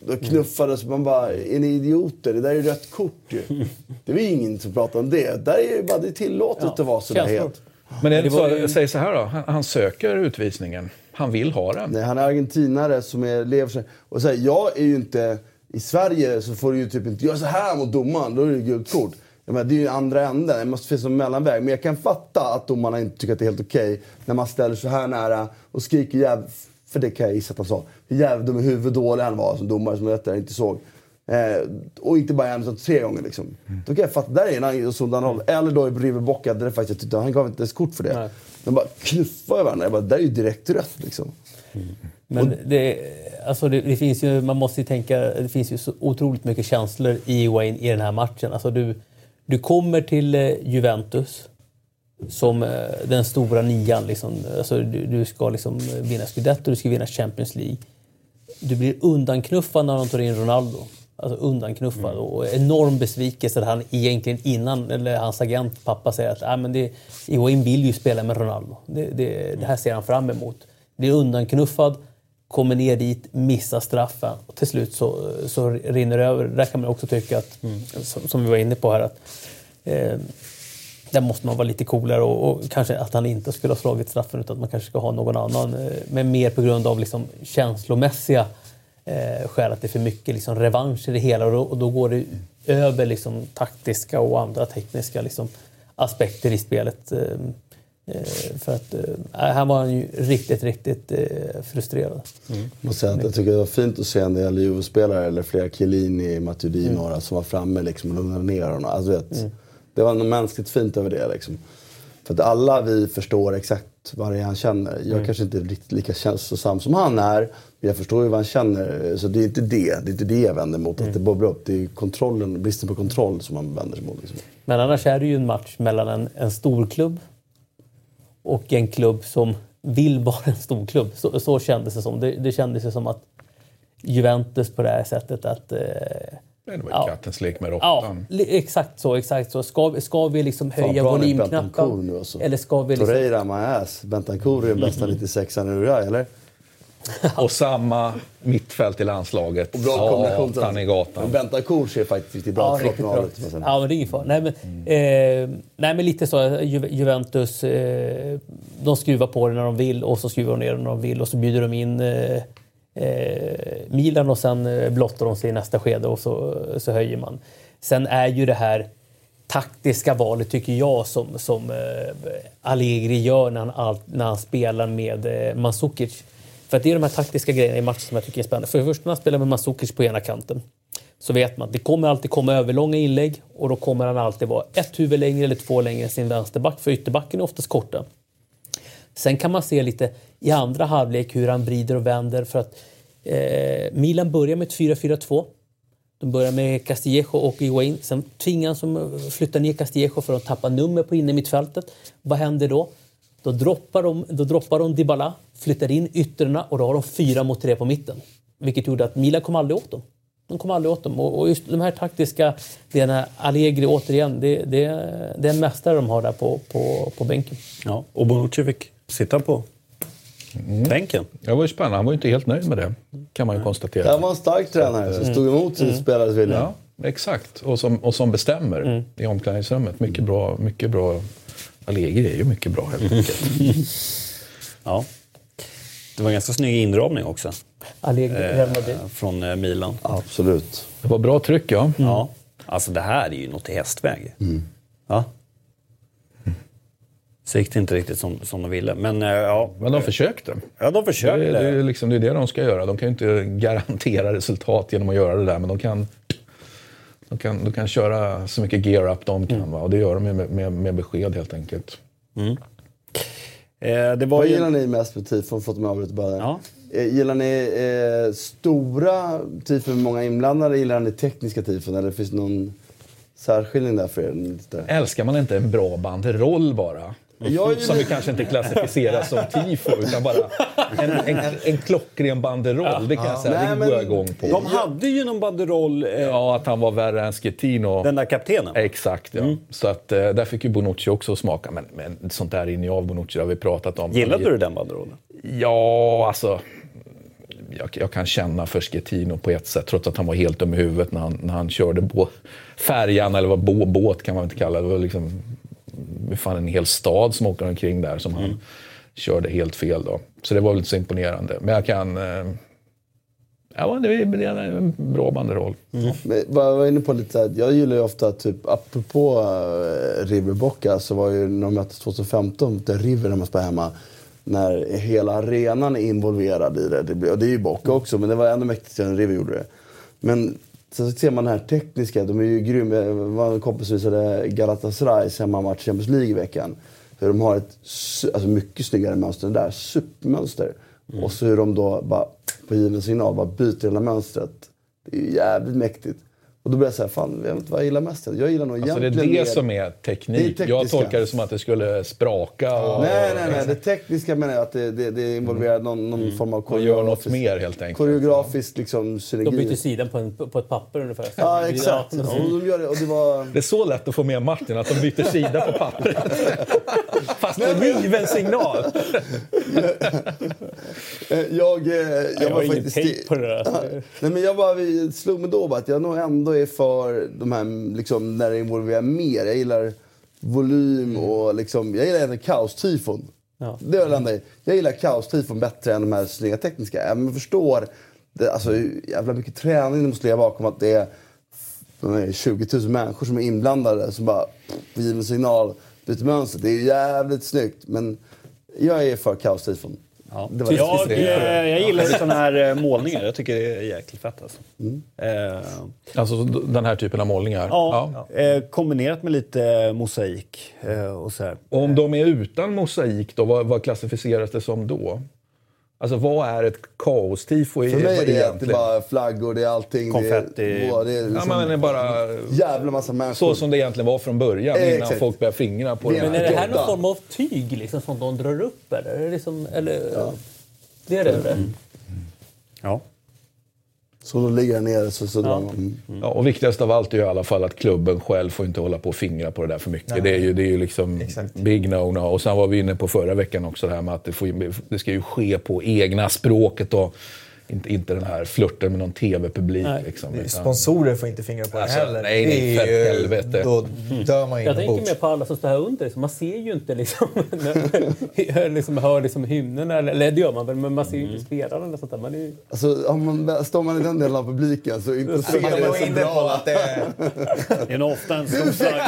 Då knuffades man bara, är ni idioter? Det där är ju rött kort ju. Det var ju ingen som pratade om det. Där är det bara det är tillåtet ja, att vara sådär helt. Men är det så, ju... säg så här då, han, han, söker utvisningen. Han vill ha den. Nej, han är argentinare som är, lever sig. Och så här, jag är ju inte... I Sverige så får du ju typ inte göra så här mot domaren, då är det gult kort. Menar, det är ju andra änden, det måste finnas en mellanväg. Men jag kan fatta att domarna inte tycker att det är helt okej okay, när man ställer så här nära och skriker jäv... För det kan jag gissa att han sa. Hur jävla dum i huvudet dålig han var som domare som jag inte såg. Eh, och inte bara en utan tre gånger. Liksom. Mm. Då kan jag fatta, där är en sådan roll. Eller då i Bocca, där faktiskt, tyckte, han gav inte ens kort för det. Nej. De bara knuffade varandra. Jag bara, där är ju direkt rött liksom. Mm. Men det, alltså det, det, finns ju, man måste ju tänka, det finns ju så otroligt mycket känslor i Wayne i den här matchen. Alltså du, du kommer till eh, Juventus som eh, den stora nian. Liksom. Alltså du, du ska liksom vinna Scudetto, du ska vinna Champions League. Du blir undanknuffad när de tar in Ronaldo alltså undanknuffad. Mm. Och enorm besvikelse att han egentligen innan, eller hans agent, pappa, säger att ah, men det, Higuain vill ju spela med Ronaldo. Det, det, det här ser han fram emot. Blir undanknuffad, kommer ner dit, missar straffen och till slut så, så rinner det över. Där kan man också tycka att, mm. som, som, vi var inne på här, att eh, där måste man vara lite coolare och, och, kanske att han inte skulle ha slagit straffen utan att man kanske ska ha någon annan. Eh, men mer på grund av liksom känslomässiga eh, skäl att det är för mycket liksom, revansch i det hela och då, och då går det över liksom, taktiska och andra tekniska liksom, aspekter i spelet. Eh, eh för att eh, här var han ju riktigt, riktigt eh, frustrerad. Mm. Jag, säga att jag tycker det var fint att se en del Juve-spelare, eller flera Chiellini, Matuidi, mm. några som var framme liksom, och lugnade ner honom. Alltså, vet, mm. Det var något mänskligt fint över det. Liksom. För att alla vi förstår exakt vad det är han känner. Jag mm. kanske inte är riktigt lika känslosam som han är. Men jag förstår ju vad han känner. Så det är inte det. Det är inte det jag vänder mot. Mm. Att det bubblar upp. Det är kontrollen, bristen på kontroll som man vänder sig mot. Liksom. Men annars är det ju en match mellan en, en storklubb och en klubb som vill vara en storklubb. Så, så kändes det som. Det, det kändes som att Juventus på det här sättet att eh, det var ja. kattens lek med råttan. Ja, exakt så. Exakt så. Ska, ska vi liksom höja volymknappen? Alltså. Eller ska vi liksom... Torreira, my ass. Bentancourt är den bästa 96an i Uruguay, eller? och samma mittfält i landslaget. Och bra kombination. Tanigatan. Och Bentancourt ser faktiskt riktigt bra ut. Ja, bra. ja, men det är ingen fara. Nej, men, mm. eh, nej, men lite så. Ju, Juventus, eh, de skruvar på det när de vill och så skruvar de ner det när de vill och så bjuder de in eh, Eh, Milan och sen eh, blottar de sig i nästa skede och så, så höjer man. Sen är ju det här taktiska valet tycker jag som, som eh, Allegri gör när han, när han spelar med eh, Mandzukic. För att det är de här taktiska grejerna i matchen som jag tycker är spännande. För det första när han spelar med Mandzukic på ena kanten så vet man att det kommer alltid komma överlånga inlägg och då kommer han alltid vara ett huvud längre eller två längre än sin vänsterback för ytterbacken är oftast korta. Sen kan man se lite i andra halvlek hur han vrider och vänder för att eh, Milan börjar med ett 4-4-2. De börjar med Castillejo och Higuain. Sen tvingas de flytta ner Castillejo för att tappa nummer på inne mittfältet. Vad händer då? Då droppar de, då droppar de Dybala, flyttar in ytterna och då har de fyra mot tre på mitten. Vilket gjorde att Milan kom aldrig åt dem. De kom aldrig åt dem. Och just de här taktiska delarna, Allegri återigen, det, det, det är en mästare de har där på, på, på bänken. Ja, och Bonucci fick sitta på mm. bänken. Det var ju spännande. Han var ju inte helt nöjd med det, kan man ju konstatera. Han var en stark tränare som stod emot sin mm. spelares vilja. Ja, exakt. Och som, och som bestämmer mm. i omklädningsrummet. Mycket bra, mycket bra Allegri är ju mycket bra helt enkelt. Ja. Det var en ganska snygg inramning också. Allegri, eh, Från eh, Milan. Absolut. Det var bra tryck ja. Ja. Alltså det här är ju något i hästväg. Ja. Så gick det inte riktigt som, som de ville. Men eh, ja, Men de försökte. ja de Det, försökte. det, är liksom, det är det de ska göra. De kan ju inte garantera resultat genom att göra det där, men de kan, de kan, de kan köra så mycket gear up de kan. Va? Och det gör de med, med, med besked helt enkelt. Eh, det var Vad ju... gillar ni mest med tifon? Förlåt om jag avbryter bara. Ja. Eh, Gillar ni eh, stora tifon med många inblandade? Gillar ni tekniska tifon? Eller finns det någon särskiljning där för er? Älskar man inte en bra banderoll bara? Jag Som vi kanske inte klassificerar som tifo, utan bara en, en, en klockren banderoll. Det kan jag säga, Nej, det går jag igång på. De hade ju någon banderoll, eh, Ja, att han var värre än Schettino. den där kaptenen. Exakt, ja. Så att, eh, där fick ju Bonucci också smaka. Men, men sånt där rinner ju av Bonucci, det har vi pratat om. Gillade du den banderollen? Ja, alltså... Jag, jag kan känna för Schettino på ett sätt, trots att han var helt dum i huvudet när han, när han körde bå, färjan, eller vad bå, båt kan man inte kalla det. Det var liksom fan en hel stad som åker omkring där som han körde helt fel. Då. Så det var väl inte så imponerande. Men jag kan... Eh, ja, det är en bra banderoll. Mm. Men jag var inne på lite jag gillar ju ofta, typ, apropå eh, Riverbocka, River så var ju när de möttes 2015, där River när man spelade hemma, när hela arenan är involverad i det. Det, blir, och det är ju Bocka också, men det var ännu mäktigare än River gjorde det. Men så ser man det här tekniska, de är ju grymma. En kompis som visade Galatasarays hemmamatch i Champions League i veckan. Hur de har ett alltså mycket snyggare mönster än det där, supermönster. Och så hur de då bara på given signal bara byter hela mönstret. Det är ju jävligt mäktigt. Och då blir jag såhär, fan jag vet inte vad jag gillar mest. Jag gillar nog Alltså det är det mer- som är Det är teknik. tekniska. jag tolkar det som att det skulle spraka. Och, Nej, nej, nej. Det tekniska menar jag att det, det, det involverar någon, någon form av och gör något koreografisk, mer helt enkelt. koreografisk liksom, synergi. De byter sidan på, en, på ett papper ungefär. Ja, exakt. Ja, Och de gör det, och det var... Det är så lätt att få med Martin, att de byter sida på pappret. Fast med given signal. Eh, Jag, eh, jag, Jag var har ingen faktiskt... tejp på det där. Nej, men jag bara, slog mig då bara att jag nog ändå är för de här, liksom, när det involverar mer. Jag gillar volym och liksom, jag gillar även kaos-tifon. Ja. Det enda. Jag gillar kaos-tifon bättre än de här snygga tekniska. Jag förstår det, alltså, hur jävla mycket träning det måste ligga bakom att det är är 20 000 människor som är inblandade som bara på given signal byter mönster. Det är jävligt snyggt men jag är för kaos-tifon. Ja. Det var jag, det. eh, jag gillar sådana här eh, målningar. Jag tycker det är jäkligt fett alltså. Eh, Alltså så den här typen av målningar. ja, Eh, kombinerat med lite mosaik eh, och så här. Om de är utan mosaik, då, vad, vad klassificeras det som då? Alltså vad är ett kaostifo i- För mig är det, egentligen? bara flaggor, det är allting. Konfetti. Det är, det är Ja, liksom men är bara jävla massa människor. så som det egentligen var från början, Eh, innan exakt. folk började fingra på Det det. Men är det här någon form av tyg liksom, som de drar upp? Eller? Är det liksom, eller Det är det? eller? Ja. Så då ligger där nere så, så drar man. Mm. Ja, och viktigast av allt är ju i alla fall att klubben själv får inte hålla på och fingra på det där för mycket. Det är ju, det är ju liksom Exakt. big no-no. Och sen var vi inne på förra veckan också det här med att det, får, det ska ju ske på egna språket och inte, inte den här flörten med någon tv-publik. Liksom, Det utan- Sponsorer får inte fingra på det Alltså, heller. nej, nej, Det är för ju- helvete. Då dör man Jag tänker mer på alla som står här under. Liksom. Man ser ju inte liksom, hör, liksom, hör liksom hymnen, eller, eller det gör man väl, men man ser ju inte spelarna. eller sånt där. Man är ju, Alltså, om man, står man i den delen av publiken så intresserar Man det så inne på bra. att det är... Det är nog ofta en stor flagga.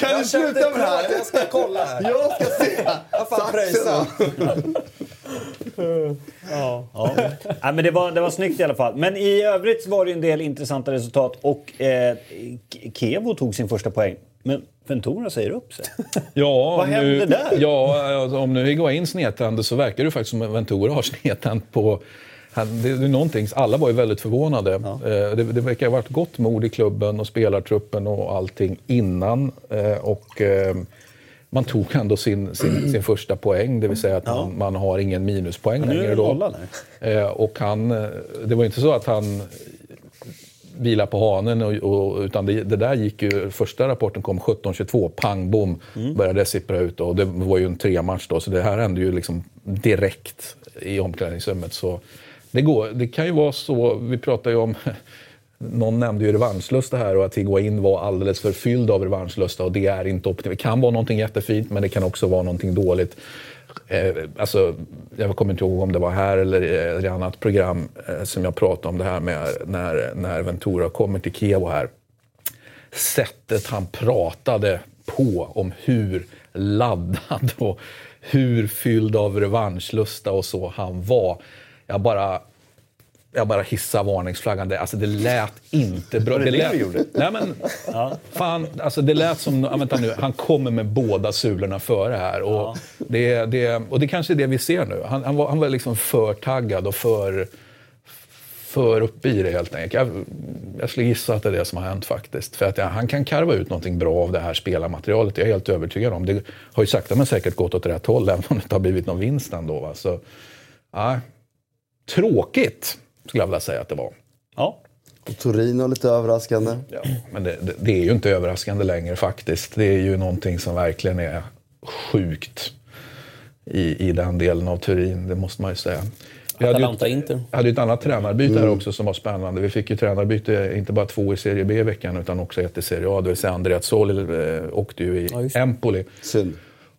Kan du sluta med det här? Jag ska kolla här. Jag ska se! Jag fan pröjsa. Ja. Nej, men det, var, det var snyggt i alla fall. Men i övrigt var det en del intressanta resultat och eh, Kevo tog sin första poäng. Men Ventura säger upp sig. Ja, Vad hände nu, där? Ja, alltså, om nu Higuain snedtände så verkar det faktiskt som Ventura har snedtänt på... Han, det, det är någonting, alla var ju väldigt förvånade. Eh, det, det verkar ha varit gott mod i klubben och spelartruppen och allting innan. Eh, och, eh, man tog ändå sin, sin, sin första poäng, det vill säga att man, man har ingen minuspoäng längre. Då. där. Eh, och han, eh, det var inte så att han vila på hanen. Och, och, utan det, det där gick ju, första rapporten kom 17.22, pang bom, började det sippra ut. Och det var ju en trematch då, så det här hände ju liksom direkt i omklädningsrummet. Så det, går, det kan ju vara så, vi pratar ju om någon nämnde ju revanschlusta här och att Higuain var alldeles för fylld av revanschlusta och det är inte optimalt. Det kan vara någonting jättefint men det kan också vara någonting dåligt. Eh, alltså, jag kommer inte ihåg om det var här eller eh, i ett annat program eh, som jag pratade om det här med när, när Ventura kommer till Kiev här. Sättet han pratade på om hur laddad och hur fylld av revanschlusta och så han var. Jag bara jag bara hissar varningsflaggan. Det, alltså det lät inte bra. Var det det lät, gjorde? Nej men, fan, alltså det lät som, ja, vänta nu, han kommer med båda sulorna före här. Och, det, det, och det kanske är det vi ser nu. Han, han var, han var liksom för taggad och för, för uppe i det helt enkelt. Jag, jag skulle gissa att det är det som har hänt faktiskt. För att ja, han kan karva ut någonting bra av det här spelarmaterialet. Jag är helt övertygad om. Det har ju sakta men säkert gått åt rätt håll, även om det inte har blivit någon vinst ändå. Va? Så, ja, tråkigt, skulle jag vilja säga att det var. Ja. Och Torino lite överraskande. Ja, men det, det, det är ju inte överraskande längre faktiskt. Det är ju någonting som verkligen är sjukt i, i den delen av Turin, det måste man ju säga. Vi hade ju hade ju ett annat tränarbyte här också som var spännande. Vi fick ju tränarbyte, inte bara två i Serie B i veckan utan också ett i Serie A. Det vill säga Andreas Soli eh, åkte ju i Ja. Empoli. Synd.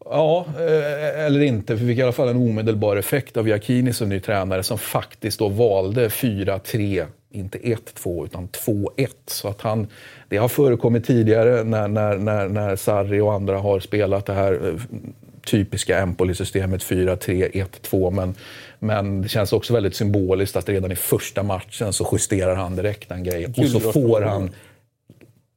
Ja, eh, eller inte. Vi fick i alla fall en omedelbar effekt av Giacchini som ny tränare som faktiskt då valde 4-3, inte 1-2 utan 2-1. Så att han, det har förekommit tidigare när, när, när, när Sarri och andra har spelat det här eh, typiska Empoli-systemet 4-3-1-2. Men, men det känns också väldigt symboliskt att redan i första matchen så justerar han direkt den grejen. Och så får han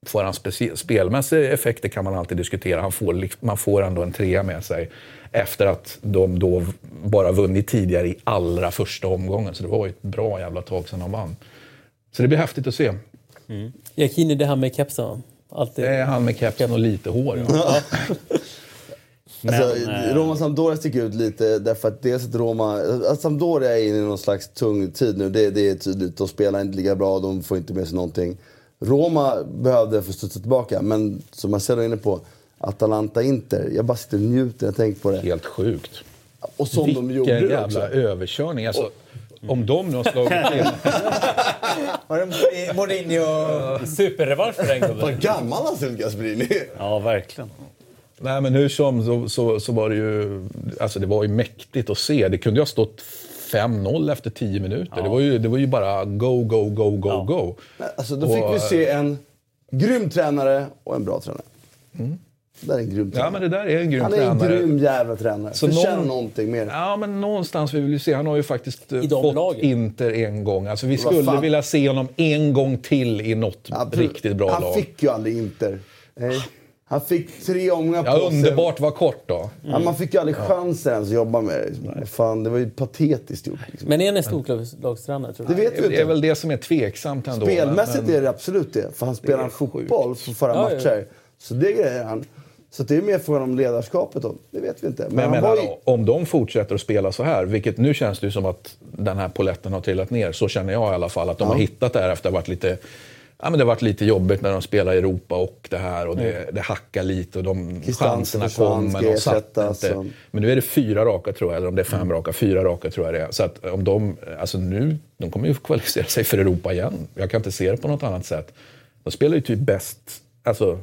Får han spelmässiga effekter kan man alltid diskutera. Han får, man får ändå en trea med sig efter att de då bara vunnit tidigare i allra första omgången. Så det var ju ett bra jävla tag sedan de vann. Så det blir häftigt att se. Giacchini, det här med kepsen? Alltid. Det är han med kepsen och lite hår. Ja. Alltså, eh, Roma-Sampdoria sticker ut lite därför att dels att Roma... Att Sampdoria är inne i någon slags tung tid nu, det, det är tydligt. De spelar inte lika bra, de får inte med sig någonting. Roma behövde få studsa tillbaka, men som Marcelo är inne på, Atalanta-Inter. Jag bara sitter och njuter när jag tänker på det. Helt sjukt. Och som de gjorde Vilken det jävla också. överkörning. Alltså, om de nu har slagit till. Var det Mourinho? Superrevansch för den gubben. Vad gammal han ser ut, Gasperini. ja, verkligen. Nej, men hur som så, så, så var det ju... Alltså det var ju mäktigt att se. Det kunde ju ha stått 5-0 efter 10 minuter. Det, var ju, det var ju bara go, go, go, go, go. Alltså, då fick Och, vi se en grym tränare och en bra tränare. Det där är en grym tränare. Ja, men det där är en grym han är en tränare. grym jävla tränare. Så Förtjänar någon- någonting mer. Ja, men någonstans vill vi se. Han har ju faktiskt eh, fått lagen. Inter en gång. Alltså, vi skulle fan? vilja se honom en gång till i något Ja, riktigt bra han lag. fick ju aldrig Inter. Nej. Han fick tre omgångar Ja, på sig. underbart var kort då. Ja, man fick ju aldrig chansen ens att jobba med det. Liksom. Fan, det var ju patetiskt gjort. Liksom. Men är ni storlagstränare tror du? Det vet vi Det är inte. väl det som är tveksamt ändå. Spelmässigt men- är det absolut det. För han spelar fotboll för förra Ja, ja, ja. matcher. Så det grejer han. Så det är mer frågan om ledarskapet då. Det vet vi inte. Men, Men han menar, ju... om de fortsätter att spela så här, vilket nu känns det ju som att den här poletten har trillat ner. Så känner jag i alla fall. Att de har hittat det här efter att ha varit lite Ja, men det har varit lite jobbigt när de spelar i Europa och det här och det, det hackar lite och de chanserna försvann, kom men de satt inte. Men nu är det fyra raka tror jag, eller om det är fem raka, fyra raka tror jag det är. Så att om de, alltså nu, de kommer ju kvalificera sig för Europa igen. Jag kan inte se det på något annat sätt. De spelar ju typ bäst, alltså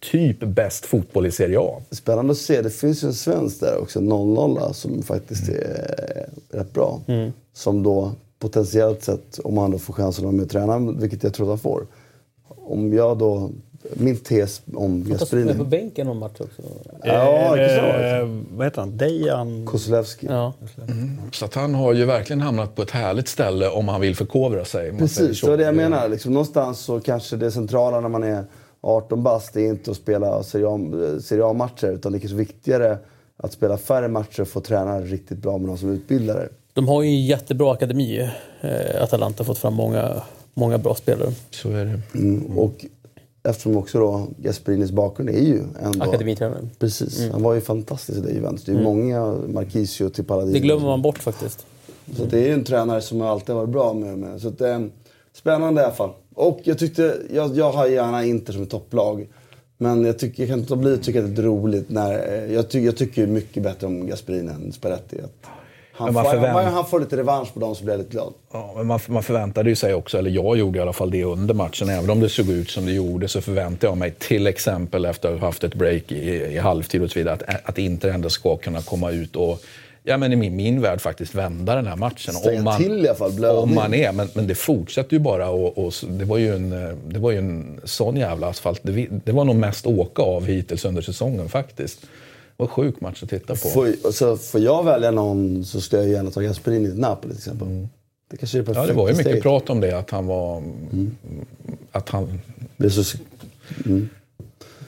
typ bäst fotboll i Serie A. Spännande att se. Det finns ju en svensk där också, 00 som faktiskt Mm. är rätt bra. Som då potentiellt sett, om han då får chansen att vara med och träna, vilket jag tror att han får. Om jag då, min tes om Han Gasperini. med på bänken någon match också. Ja, vara. Eh, vad heter han? Dejan? Kosolewski. Ja. Så att han har ju verkligen hamnat på ett härligt ställe om han vill förkovra sig. Precis, det var det jag menar. Liksom, någonstans så kanske det centrala när man är 18 bast är inte att spela Serie A-matcher. Utan det är kanske viktigare att spela färre matcher och få träna riktigt bra med någon som utbildar dig. De har ju en jättebra akademi. Eh, Atalanta har fått fram många, många bra spelare. Så är det. Mm. Och eftersom också då Gasperinis bakgrund är ju ändå... Akademitränare. Precis, han var ju fantastisk i det Juventus. Det är ju många Marquisio till Paladino. Det glömmer man bort faktiskt. Så det är ju en tränare som alltid har varit bra med. med. Så att, eh, spännande i alla fall. Och jag tyckte, jag, jag har gärna Inter som ett topplag. Men jag, tycker, jag kan inte bli att tycka att det är roligt när... eh, Jag, ty, jag tycker mycket bättre om Gasperini än Spalletti. Att, Han, Men man får, förvänt- han, får lite revansch på dem så blir lite glad. Ja, men man, man förväntade ju sig också, eller jag gjorde i alla fall det under matchen, även om det såg ut som det gjorde så förväntade jag mig till exempel efter att ha haft ett break i, i halvtid och så vidare att, att Inter ändå ska kunna komma ut och Ja, men i min, min värld faktiskt vända den här matchen. Stänga till i alla fall, blödning. Om man är, men, men det fortsätter ju bara och, och det, var ju en, det var ju en sån jävla asfalt. Det, det var nog mest åka av hittills under säsongen faktiskt. En sjuk match att titta på. Får, så får jag välja någon så skulle jag gärna ta Gasperini till Napoli till exempel. Det kanske är Mm. Ja, det var ju mycket steg. prat om det, att han var... Att han... Det är så,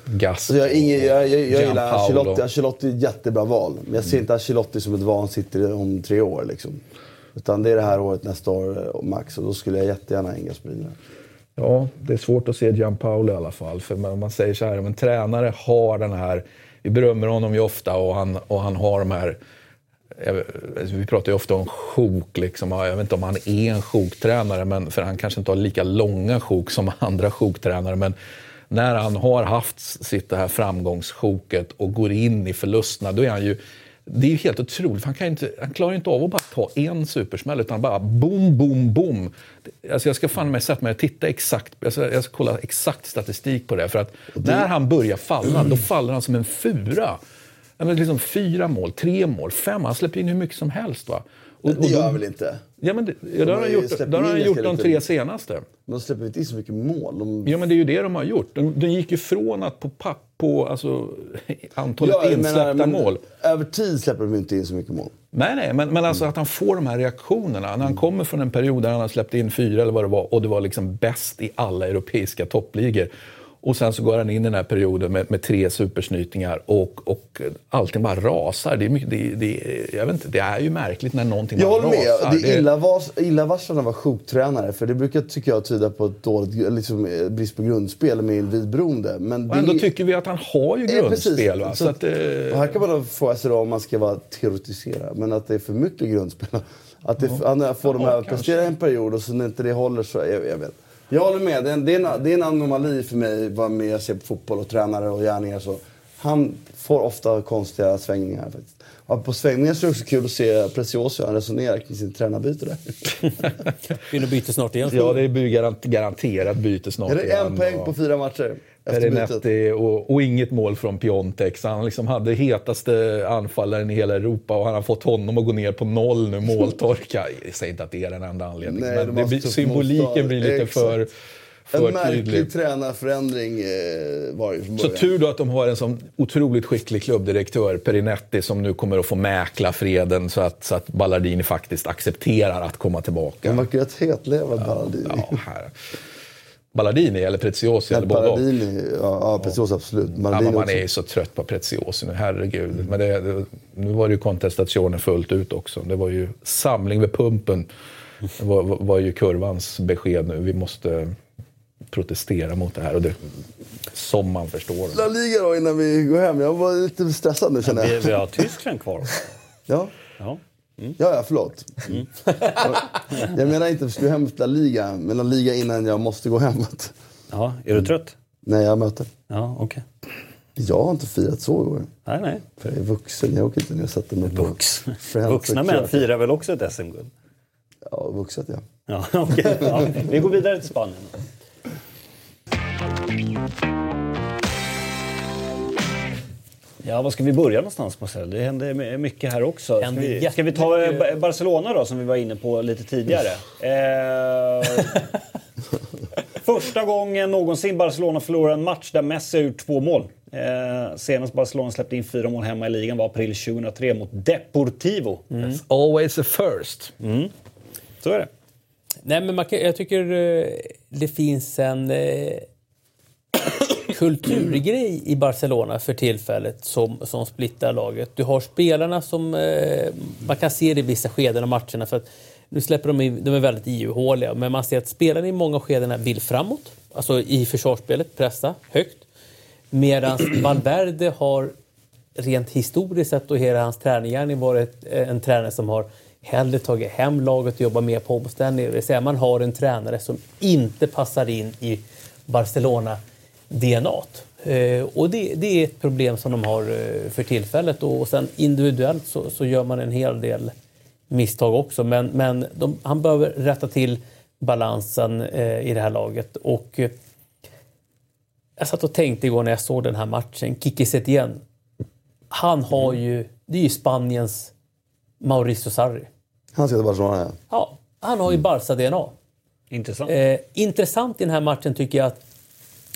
Gas så jag, ingen, jag, jag, jag gillar. Ancelotti. Ancelotti är ett jättebra val. Men jag ser inte Ancelotti som ett val han sitter om tre år. Liksom. Utan det är det här året, nästa år eh, max. Och då skulle jag jättegärna ha in Gasperini. Ja, det är svårt att se Gianpaolo i alla fall. För man, man säger så här, om en tränare har den här... Vi berömmer honom ju ofta och han, och han har de här... jag- alltså Vi pratar ju ofta om sjok. Liksom. Jag vet inte om han är en sjoktränare, men, för han kanske inte har lika långa sjok som andra sjoktränare. Men när han har haft sitt det här framgångssjoket och går in i förlusterna, då är han ju... Det är ju helt otroligt, han, kan inte, han klarar inte av att bara ta en supersmäll, utan bara boom, boom, boom. Alltså jag ska fan med sätta mig och titta exakt, jag ska, jag ska kolla exakt statistik på det. För att när han börjar falla, då faller han som en fura. Liksom fyra mål, tre mål, fem. Han släpper in hur mycket som helst. Va? Och, Det gör då- han väl inte? Ja, men det, ja, det har han gjort, det har han gjort de tre senaste. De släpper inte in så mycket mål. De... Ja, men det är ju det de har gjort. De, de gick ju från att på papp på alltså, antalet Ja, insläppta menar, men mål. Över tid släpper de inte in så mycket mål. Nej, nej, men, men alltså att han får de här reaktionerna. När han kommer från en period där han har släppt in fyra eller vad det var och det var liksom bäst i alla europeiska toppligor. Och sen så går han in i den här perioden med, med tre supersnytingar och, och allting bara rasar. Det är, mycket, det, det, jag vet inte, det är ju märkligt när någonting Jag bara håller med. rasar. Det är illavars- illavarslande att vara sjoktränare. För det brukar, tycker jag, tyda på ett dåligt, liksom, eh, brist på grundspel med individberoende. Men Och ändå är- tycker vi att han har ju Ja, grundspel. Va? Så att, eh, här kan man fråga sig om man ska vara teoretisera, men att det är för mycket grundspel. Att det, han får de Ja, här kanske. prestera en period och så när inte det håller så... Jag, jag vet. Jag håller med. Det är, en, det, är en, det är en anomali för mig vad med jag ser på fotboll och tränare och gärningar. Så. Han får ofta konstiga svängningar. Faktiskt. Och på svängningar så är det också kul att se Precioso han resonerar kring sin tränarbyte där. Blir det byte snart igen? ja, det blir garant, garanterat byte snart Är det igen. en poäng Och- på fyra matcher? Perinetti och, och inget mål från Piontek. Så han liksom hade hetaste anfallaren i hela Europa och han har fått honom att gå ner på noll nu, måltorka. Jag säger inte att det är den enda anledningen, Nej, men de det symboliken motstånd. blir lite Exakt. för, för En märklig tydlig. tränarförändring eh, var det från Så början. tur då att de har en sån otroligt skicklig klubbdirektör, Perinetti, som nu kommer att få mäkla freden så att, så att Ballardini faktiskt accepterar att komma tillbaka. Han verkar rätt hetlevad, Ballardini. Ja, här. Ballardini eller Preziosi eller Ja, både och. Ballardini, ja, ja precis absolut. Ja, Ballardini man också. är ju så trött på Preziosi nu, herregud. Men det, det, nu var det ju contestationen fullt ut också. Det var ju samling vid pumpen. Det var, var, var ju kurvans besked nu. Vi måste protestera mot det här. Och det, som man förstår. La Liga då innan vi går hem. Jag var lite stressad nu känner Vi, jag. vi har Tyskland kvar också. Ja, Ja. ja, ja förlåt. Jag menar inte att vi ska gå hem La Liga, men La Liga innan jag måste gå hem. ja. Är du trött? Nej, jag har möte. Ja, okej. Jag har inte firat så i år. Nej, nej. För jag är vuxen. Jag åker inte ner och sätter mig på Vux. Vuxna män firar väl också ett SM-guld? Ja, vuxet ja. Ja, okej. Ja, vi går vidare till Spanien. Ja, var ska vi börja någonstans Marcel? Det händer my- mycket här också. Ska vi, ska vi ta eh, Barcelona då, som vi var inne på lite tidigare? Eh, första gången någonsin Barcelona förlorar en match där Messi har gjort två mål. Eh, senast Barcelona släppte in fyra mål hemma i ligan var april 2003 mot Deportivo. It's always a first. Så är det. Nej, men man jag tycker eh, det finns en eh, kulturgrej i Barcelona för tillfället som, som splittrar laget. Du har spelarna som... Eh, man kan se det i vissa skeden av matcherna. För att nu släpper de, in, de är väldigt ihåliga, men man ser att spelarna i många skeden vill framåt. Alltså i försvarsspelet, pressa högt. Medan Valverde har rent historiskt sett och hela hans tränargärning varit eh, en tränare som har hellre tagit hem laget och jobbat mer på omställning. Det vill säga man har en tränare som inte passar in i Barcelona Barcelona-DNA. Eh, och det, det är ett problem som de har eh, för tillfället. Och sen individuellt så, så gör man en hel del misstag också. Men, men de, han behöver rätta till balansen eh, i det här laget. Och eh, jag satt och tänkte igår när jag såg den här matchen, Kiki Setien. Han har ju, det är ju Spaniens Mauricio Sarri. Han ska till Barcelona, ja. Ja, han har ju Barca-DNA. Intressant. Eh, intressant i den här matchen tycker jag att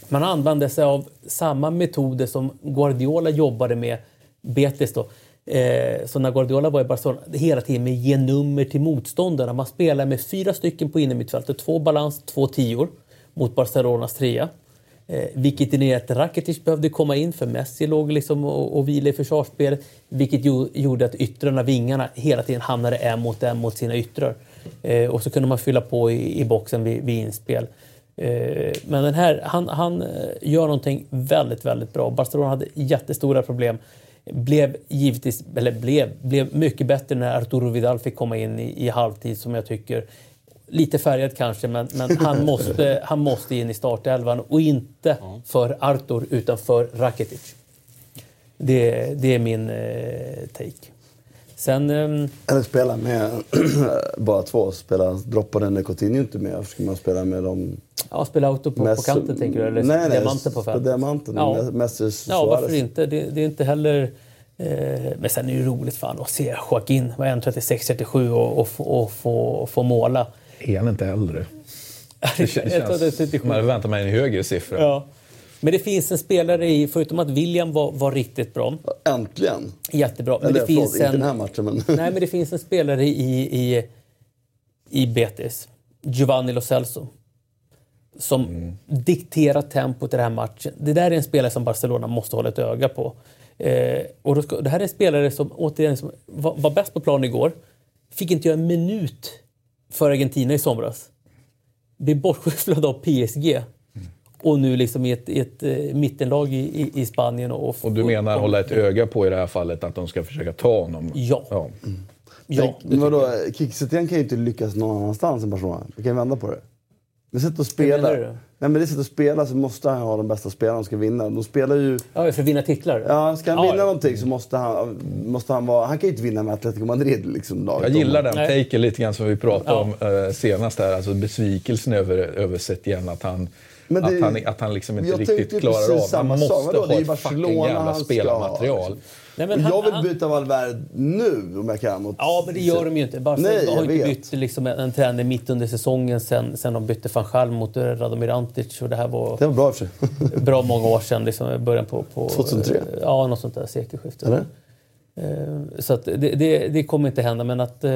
man använde sig av samma metoder som Guardiola jobbade med Betis då. Eh, så när Guardiola var i Barcelona, hela tiden med ge nummer till motståndarna. Man spelar med fyra stycken på innermittfältet, två balans, två tior mot Barcelonas trea. Eh, vilket innebar att Rakitic behövde komma in för Messi låg liksom och, och vilade i försvarsspelet. Vilket ju, gjorde att yttrarna, vingarna, hela tiden hamnade en mot en mot sina yttrar. Eh, och så kunde man fylla på i, i boxen vid, vid inspel. Eh, men den här, han, han eh, gör någonting väldigt, väldigt bra. Barcelona hade jättestora problem. Blev givetvis, eller blev, blev mycket bättre när Arturo Vidal fick komma in i, i halvtid som jag tycker Lite färgad kanske, men, men han, måste, han måste in i startelvan. Och inte för Artur, utan för Rakitic. Det, det är min eh, take. Sen... ehm, Eller spela med bara två. Spela, droppa den när Coutinho inte med. Varför ska man spela med dem? ja, spela auto på, på Messi- kanten, tänker du? Eller nej, nej, diamanten på fältet? diamanten. Ja. Messi, Ja, varför inte? Det, det är inte heller... Eh, men sen är det ju roligt fan att se Joaquin, var 1.36-37 och, och, få- och få, få måla. Är han inte äldre? Det känns, det 1.37. känns, man väntar mig en högre siffra. Ja. Men det finns en spelare i, förutom att William var, var riktigt bra, Äntligen! jättebra. Men Eller det förlåt, finns inte en, den här matchen men... Nej, men det finns en spelare i, i, i Betis, Giovanni Lo Celso, som dikterar tempot i den här matchen. Det där är en spelare som Barcelona måste hålla ett öga på. Eh, och ska, det här är en spelare som återigen som var, var bäst på plan igår. Fick inte göra en minut för Argentina i somras. Blev bortskyfflad av PSG. Och nu liksom i ett, i ett eh, mittenlag i, i, i Spanien. Och, Och du menar hålla ett öga på i det här fallet att de ska försöka ta honom? Ja. ja. Ja, Tänk, det men vadå, Kicksetien kan ju inte lyckas någon annanstans än Barcelona. Vi kan ju vända på det. Det sätt att spela. Nej men det sätt att spela så måste han ha de bästa spelarna som ska vinna. De spelar ju... Ja, för att vinna titlar? Ja, ska han vinna ja. någonting så måste han, måste han vara... Han kan ju inte vinna med Atletico Madrid liksom. laget. Jag gillar den Nej. taken lite grann som vi pratade Ja. om eh, senast här. Alltså besvikelsen över, över Setien. Att han, det- att han, att han liksom inte riktigt klarar av. samma Han sak. måste är ha ju ett fucking Barcelona jävla spelarmaterial. liksom. Nej, han- jag vill han- byta Valverde nu om jag kan. Mot... Ja, men det gör de ju inte. Barca Nej, har ju bytt liksom en, en tränare mitt under säsongen sen, sen de bytte van Gaal mot eh, Radomir Antic. Och det här var Det var bra för sig. bra många år sedan, liksom början på... på 2003? Ja, något sånt där sekelskifte. Eller? Eh, Så att det, det, det kommer inte hända. Men, att, eh,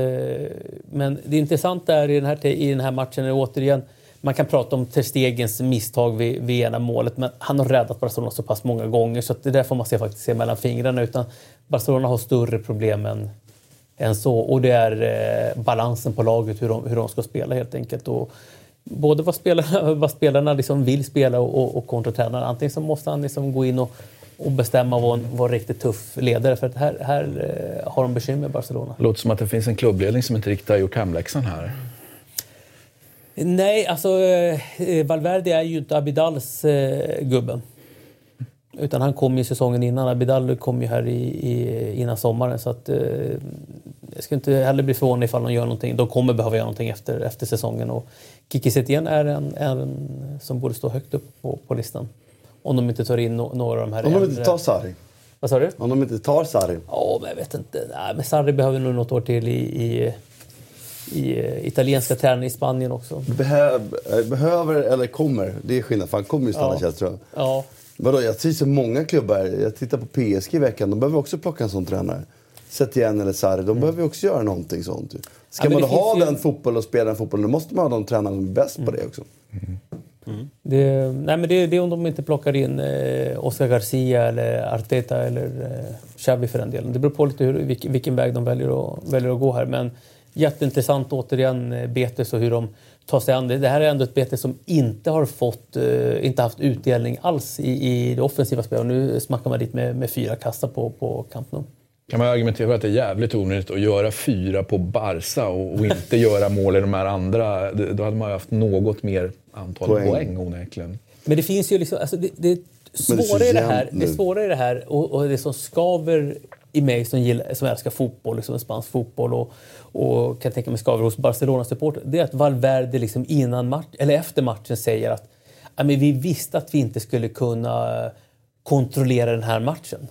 men det intressanta är i den här, i den här matchen är återigen man kan prata om Ter Stegens misstag vid, vid ena målet men han har räddat Barcelona så pass många gånger så att det där får man se, faktiskt se mellan fingrarna. Utan Barcelona har större problem än, än så. Och det är eh, balansen på laget, hur de, hur de ska spela helt enkelt. Och både vad spelarna, vad spelarna liksom vill spela och, och, och kontra tränaren. Antingen så måste han liksom gå in och, och bestämma och vara en, vara en riktigt tuff ledare. För att här, här eh, har de bekymmer i Barcelona. Låter som att det finns en klubbledning som inte riktigt har gjort hemläxan här. Nej, alltså eh, Valverde är ju inte Abidals eh, gubbe. Utan han kom ju säsongen innan. Abidal kom ju här i, i, innan sommaren. Så att, eh, jag ska inte heller bli förvånad ifall de gör någonting. De kommer behöva göra någonting efter, efter säsongen. Och Kiki Setien är en, en som borde stå högt upp på, på listan. Om de inte tar in no, några av de här Om de inte tar Sarri. Vad sa du? Om de inte tar Sarri. Ja, men jag vet inte. Nej, men Sarri behöver nog något år till i, i, i eh, italienska tränare i Spanien också. Behöv, eh, behöver eller kommer. Det är skillnad. För han kommer ju stanna Ja. jag. Ja, Vadå, jag ser så många klubbar. Jag tittar på PSG i veckan. De behöver också plocka en sån tränare. Setien eller Sarri. De behöver ju också göra någonting sånt. Ska Mm. Ja, man ha ju- den fotboll och spela den fotbollen, då måste man ha de tränarna som är bäst Mm. på det också. Det, nej men det, det är om de inte plockar in eh, Oscar Garcia eller Arteta eller eh, Xavi för den delen. Det beror på lite hur, vilken, vilken väg de väljer att, väljer att gå här. Men jätteintressant återigen eh, Betes och hur de tar sig an det. Det här är ändå ett Betes som inte har fått, eh, inte haft utdelning alls i, i det offensiva spelet. Och Nu smackar man dit med, med fyra kassa på, på Camp Nou. Kan man argumentera för att det är jävligt onödigt att göra fyra på Barca och, och inte göra mål i de här andra? Då hade man ju haft något mer antal Poäng. poäng, onekligen. Men det finns ju liksom, alltså det, det svåra i det här, det svåra i det här och, och det som skaver i mig som, gillar, som älskar fotboll, liksom spansk fotboll och, och kan tänka mig skaver hos Barcelona-supporter, det är att Valverde liksom innan match, eller efter matchen säger att men vi visste att vi inte skulle kunna kontrollera den här matchen.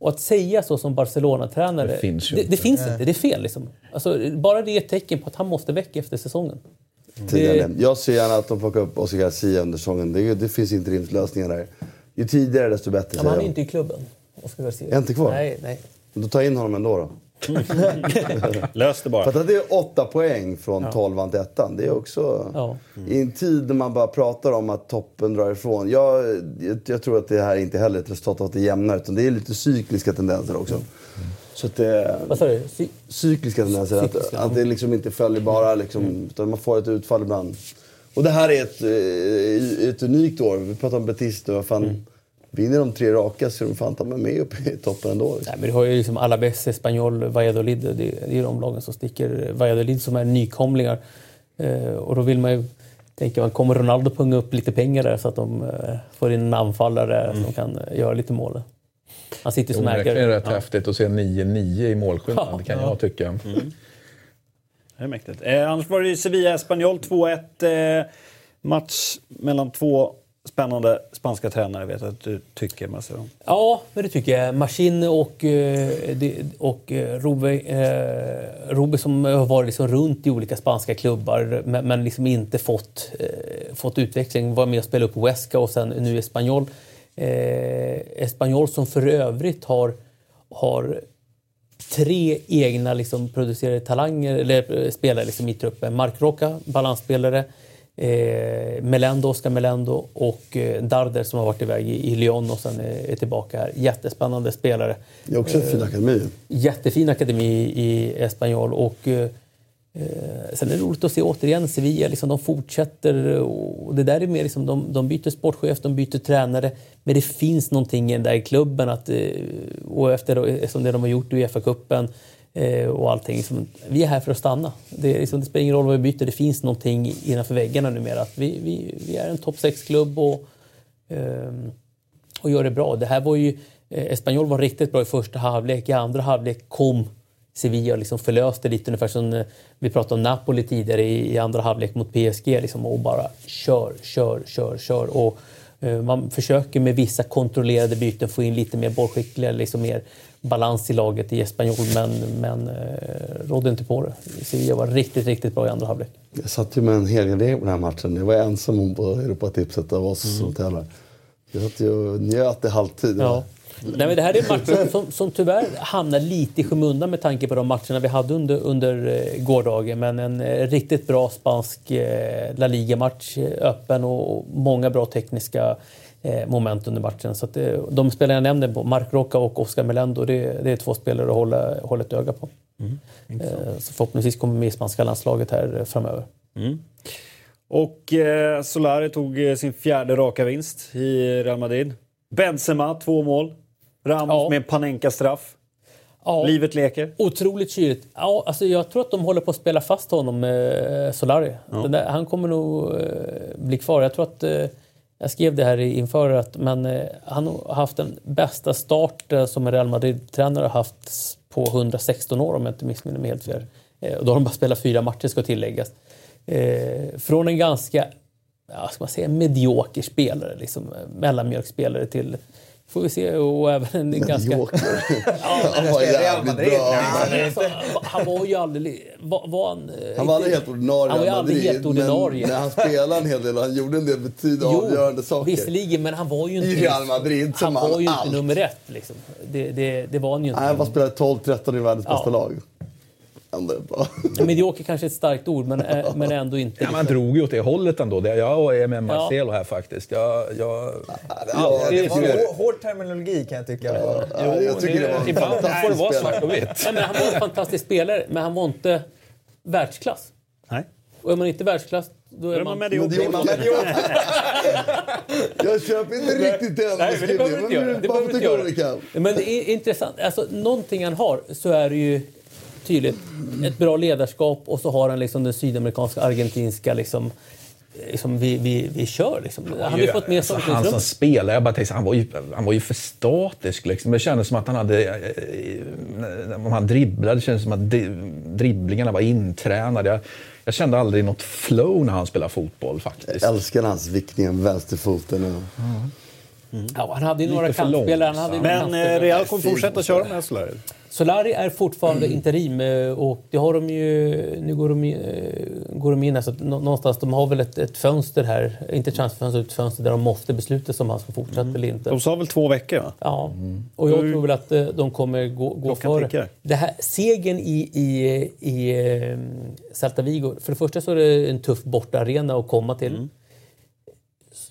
Och att säga så som Barcelona-tränare, Det finns ju det, inte. det finns inte. Det är fel. Liksom. Alltså, bara det är ett tecken på att han måste väck efter säsongen. tidigare. Jag ser gärna att de plockar upp Oscar Garcia under säsongen. Det, det finns interimslösningar där. Ju tidigare desto bättre, Ja, men han är jag. inte i klubben. Oscar Garcia. Är inte kvar? Nej, nej. Då tar in honom ändå då. Lös det För bara. att det är åtta poäng från 12 till ettan. Det är också... Ja. I en tid när man bara pratar om att toppen drar ifrån. Jag, jag, jag tror att det här inte heller är ett resultat av att det är jämna, utan det är lite cykliska tendenser också. Så att det, Vad sa du? Sy- cykliska tendenser. Att, Cykliska, att det liksom inte följer bara liksom, utan man får ett utfall ibland. Och det här är ett, eh, ett unikt år. Vi pratar om Betis nu. Vad Fan, Vinner de tre raka så är de fan ta mig med upp i toppen ändå. Liksom. Nej, men du har ju liksom Alaves, Espanyol, Valladolid. Det, det är ju de lagen som sticker. Valladolid som är nykomlingar. Eh, och då vill man ju tänka, man kommer Ronaldo punga upp lite pengar där så att de eh, får in en anfallare som kan eh, göra lite mål. Han sitter ju som ägare. rätt häftigt att se 9-9 i målskillnad, Ja. kan jag tycka. Det är mäktigt. Eh, annars var det ju Sevilla-Espanyol 2-1. Eh, match mellan två spännande spanska tränare vet jag att du tycker Marcelo. Ja, men det tycker jag. Maskin och, eh, och eh, Robe, Robe eh, som har varit liksom runt i olika spanska klubbar men, liksom inte fått, fått utveckling. Var med och spelade upp Huesca och sen nu Espanyol. Espanyol som för övrigt har, har tre egna liksom, producerade talanger, eller spelare liksom, i truppen. Mark Roca, balansspelare. Eh, Melendo, Oscar Melendo och eh, Darder som har varit iväg i, i Lyon och sen är, är tillbaka här. Jättespännande spelare. Det är också en fin akademi. Jättefin akademi i Espanyol och eh, eh, sen är det roligt att se återigen Sevilla, liksom, de fortsätter och det där är mer liksom, de, de byter sportchef, de byter tränare men det finns någonting i den där klubben att, eh, och efter som det de har gjort i Uefa-cupen eh, Eh, och allting. Liksom, vi är här för att stanna. Det, liksom, det spelar ingen roll vad vi byter, det finns någonting innanför väggarna numera. Att vi, vi, vi är en topp 6-klubb och ehm, och gör det bra. Det här var ju, eh, Espanyol var riktigt bra i första halvlek. I andra halvlek kom Sevilla och liksom förlöste lite ungefär som eh, vi pratade om Napoli tidigare i, i andra halvlek mot PSG. Liksom, och bara kör, kör, kör, kör. Och, eh, man försöker med vissa kontrollerade byten få in lite mer bollskickliga, liksom mer balans i laget i Espanyol men, men eh, rådde inte på det. Sevilla var riktigt, riktigt bra i andra halvlek. Jag satt ju med en helgardering på den här matchen. Jag var ensam om på Europatipset av oss som tävlar. Jag satt ju och njöt i halvtid. Ja. Nej, men det här är en match som, som, tyvärr hamnar lite i skymundan med tanke på de matcherna vi hade under, under eh, gårdagen. Men en eh, riktigt bra spansk eh, La Liga-match, öppen och många bra tekniska moment under matchen. Så att, eh, de spelare jag nämnde, Mark Rocca och Oscar Melendo, det, det är två spelare att hålla, hålla ett öga på. Eh, så förhoppningsvis kommer med i spanska landslaget här eh, framöver. Och eh, Solari tog eh, sin fjärde raka vinst i Real Madrid. Benzema, två mål. Ramos Ja. med en Panenka-straff. Ja. Livet leker. Otroligt kyligt. Ja, alltså jag tror att de håller på att spela fast honom, eh, Solari. Den där, han kommer nog eh, bli kvar. Jag tror att... Jag skrev det här inför att men, eh, han har haft den bästa starten som en Real Madrid-tränare har haft på 116 år om jag inte missminner mig helt fel. Eh, och då har de bara spelat fyra matcher ska tilläggas. Eh, från en ganska, ja, ska man säga, medioker spelare, liksom, eh, mellanmjölkspelare till Får vi se. Och även en ganska... Joker. Ja, Han var jävligt bra. Nej. Alltså, han var ju aldrig... Var, var han, eh, Han var aldrig helt ordinarie Han var ju aldrig Madrid, helt ordinarie. Men när han spelade en hel del och han gjorde en del betydande avgörande saker. visserligen, men han var ju inte... I Real Madrid som han var han ju allt. inte nummer ett. Liksom. Det, det, det var han ju inte. Nej, han var spelade 12-13 i världens Ja. bästa lag. Ändå är det bra. Medioker kanske är ett starkt ord, men, eh, men ändå inte. Ja, man drog ju åt det hållet ändå. Det- Jag är med Marcelo här faktiskt. Jag, jag, Ja, det- det Det var hård terminologi kan jag tycka. Ja, jag tycker det var en ibland får det vara svart och vitt. Nej, men han var en fantastisk spelare, men han var inte världsklass. Nej. Och är man inte världsklass, då är är man man... medioker. Jag köper inte riktigt den Nej, men det behöver du inte göra. Det att inte tycka göra. vad du kan. Men det är intressant. Alltså, någonting han har så är det ju tydligt ett bra ledarskap och så har han liksom den sydamerikanska, argentinska liksom, liksom, vi, vi, vi kör. Liksom. Han hade ju fått med sig alltså, Han som spelare, jag bara tänkte, han var ju, han var ju för statisk. Liksom. Det kändes som att han hade... eh, Om han dribblade, det kändes som att dribblingarna var intränade. Jag, jag kände aldrig något flow när han spelade fotboll faktiskt. Jag älskar hans vickningar med vänsterfoten. Och... Ja, han hade ju några kantspelare. Han hade ju Men eh, Real kommer fortsätta köra med Solari. Solari är fortfarande interim eh, och det har de ju... Nu går de, eh, går de in här, så att nå- någonstans, de har väl ett, ett fönster här, inte transferfönster, ett fönster där de måste besluta om han ska fortsätta eller inte. De sa väl två veckor va? Ja, och jag tror väl att eh, de kommer gå, gå före. tickar. Det här, segern i, i, i eh, Celta Vigo, för det första så är det en tuff bortaarena att komma till. Mm.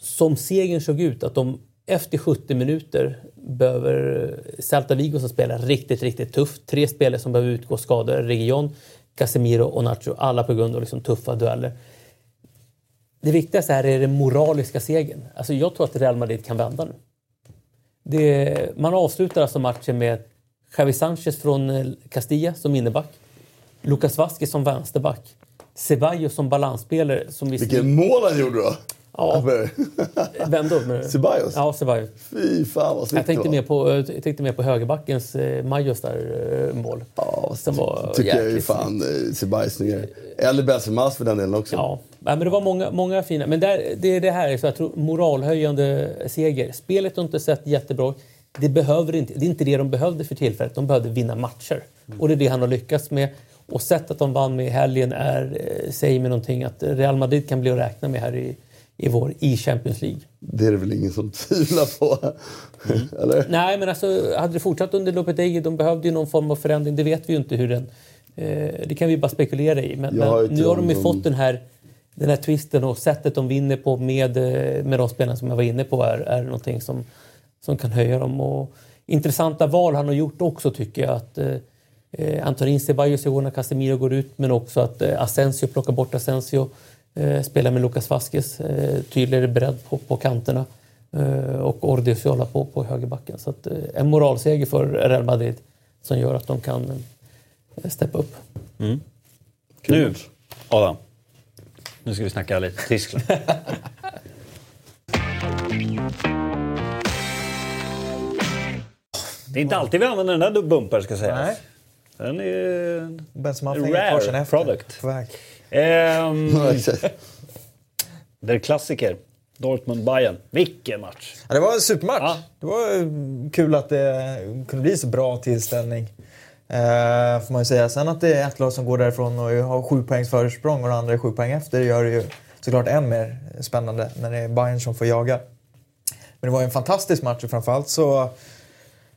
Som segern såg ut, att de efter 70 minuter behöver Celta Vigo som spelar riktigt, riktigt tufft. Tre spelare som behöver utgå skadade. Region, Casemiro och Nacho. Alla på grund av liksom tuffa dueller. Det viktigaste här är den moraliska segern. Alltså jag tror att Real Madrid kan vända nu. Det, man avslutar alltså matchen med Javi Sanchez från eh, Castilla som inneback. Lucas Vasquez som vänsterback. Ceballos som balansspelare. Som vi Vilken mål han gjorde då! Ja. Vem då? Ceballos? Ja, Ceballos. Fy fan vad snyggt Jag tänkte, det mer var. på, jag tänkte mer på högerbackens eh, Majos där eh, mål. Ja, Som var tycker jag ju jäkligt fan eh, Ceballos snyggare. Eller Benzema för den delen också. Ja, men det var många, många fina. Men där, det är det här, så jag tror, moralhöjande seger. Spelet har inte sett jättebra det behöver inte, Det är inte det de behövde för tillfället. De behövde vinna matcher. Och det är det han har lyckats med. Och sättet de vann med i helgen är, eh, säger mig någonting att Real Madrid kan bli att räkna med här i, i vår i Champions League. Det är det väl ingen som tvivlar på? Eller? Nej, men alltså, hade det fortsatt under Lopetegui, de behövde ju någon form av förändring. Det vet vi ju inte hur den... Eh, det kan vi bara spekulera i. Men, men nu har de ju till fått den här, den här twisten och sättet de vinner på med, eh, med de spelarna som jag var inne på är, är någonting som, som kan höja dem. Och intressanta val han har gjort också tycker jag. Att, eh, Antonin Ceballos i år när Casemiro går ut men också att eh, Asensio plockar bort Asensio. Eh, spelar med Lucas Vasquez, eh, tydligare bredd på, på kanterna. Eh, och Ordiziola på, på högerbacken. Så att, eh, en moralseger för Real Madrid som gör att de kan eh, steppa upp. Nu, Adam. Nu ska vi snacka lite Tyskland. Det är inte alltid vi använder den där bumper ska sägas. Nej. Den är... Benzema Rare product. På väg. Ehm, är klassiker. Dortmund-Bayern. Vilken match! Ja, det var en supermatch. Ja. Det var eh, kul att det kunde bli så bra tillställning. Eh, får man ju säga. Sen att det är ett lag som går därifrån och har sju poängs försprång och det andra är sju poäng efter gör det ju såklart än mer spännande när det är Bayern som får jaga. Men det var ju en fantastisk match och framförallt så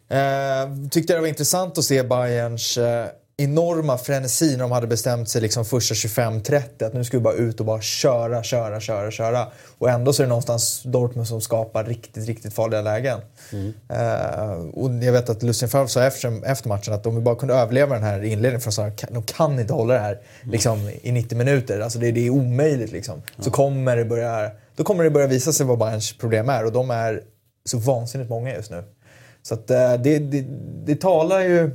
eh, tyckte jag det var intressant att se Bayerns eh, enorma frenesi när de hade bestämt sig liksom första 25-30 att nu ska vi bara ut och bara köra, köra, köra, köra. Och ändå så är det någonstans Dortmund som skapar riktigt, riktigt farliga lägen. Eh, och jag vet att Lucien Favre sa efter, efter matchen att om vi bara kunde överleva den här inledningen, för så de kan inte hålla det här liksom, i 90 minuter. Alltså det, det är omöjligt liksom. Så kommer det börja, då kommer det börja visa sig vad Bayerns problem är och de är så vansinnigt många just nu. Så att, eh, det, det, det talar ju...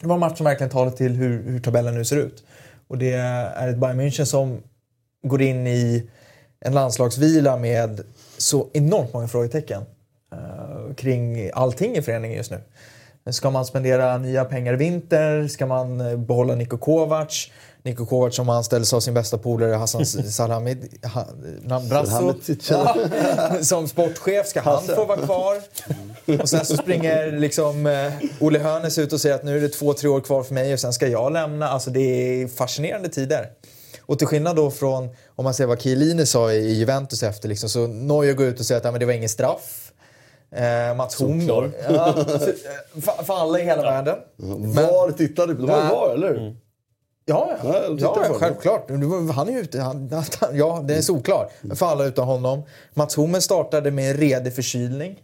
Det var en match som verkligen talar till hur, hur tabellen nu ser ut. Och det är ett Bayern München som går in i en landslagsvila med så enormt många frågetecken eh, kring allting i föreningen just nu. Ska man spendera nya pengar i vinter? Ska man eh, behålla Niko Kovac? Niko Kovac som anställdes av sin bästa polare Hassan Salhamid, ha, Brasso, ja, som sportchef. Ska han få vara kvar? Och sen så springer liksom eh, Olle Hönes ut och säger att nu är det två, tre år kvar för mig och sen ska jag lämna. Alltså det är fascinerande tider. Och till skillnad då från, om man ser vad Chiellini sa i Juventus efter, liksom, så Neuer går ut och säger att ja, men det var ingen straff. Eh, Mats Hummel. Ja, för, för, alla i hela världen. Var tittade du på? De har ju Nej. var, eller Ja, Ja, ja, ja det. självklart. Det var- Han är ju ute. Han, han, ja, det är solklart. För alla utan honom. Mats Hummel startade med en redig förkylning.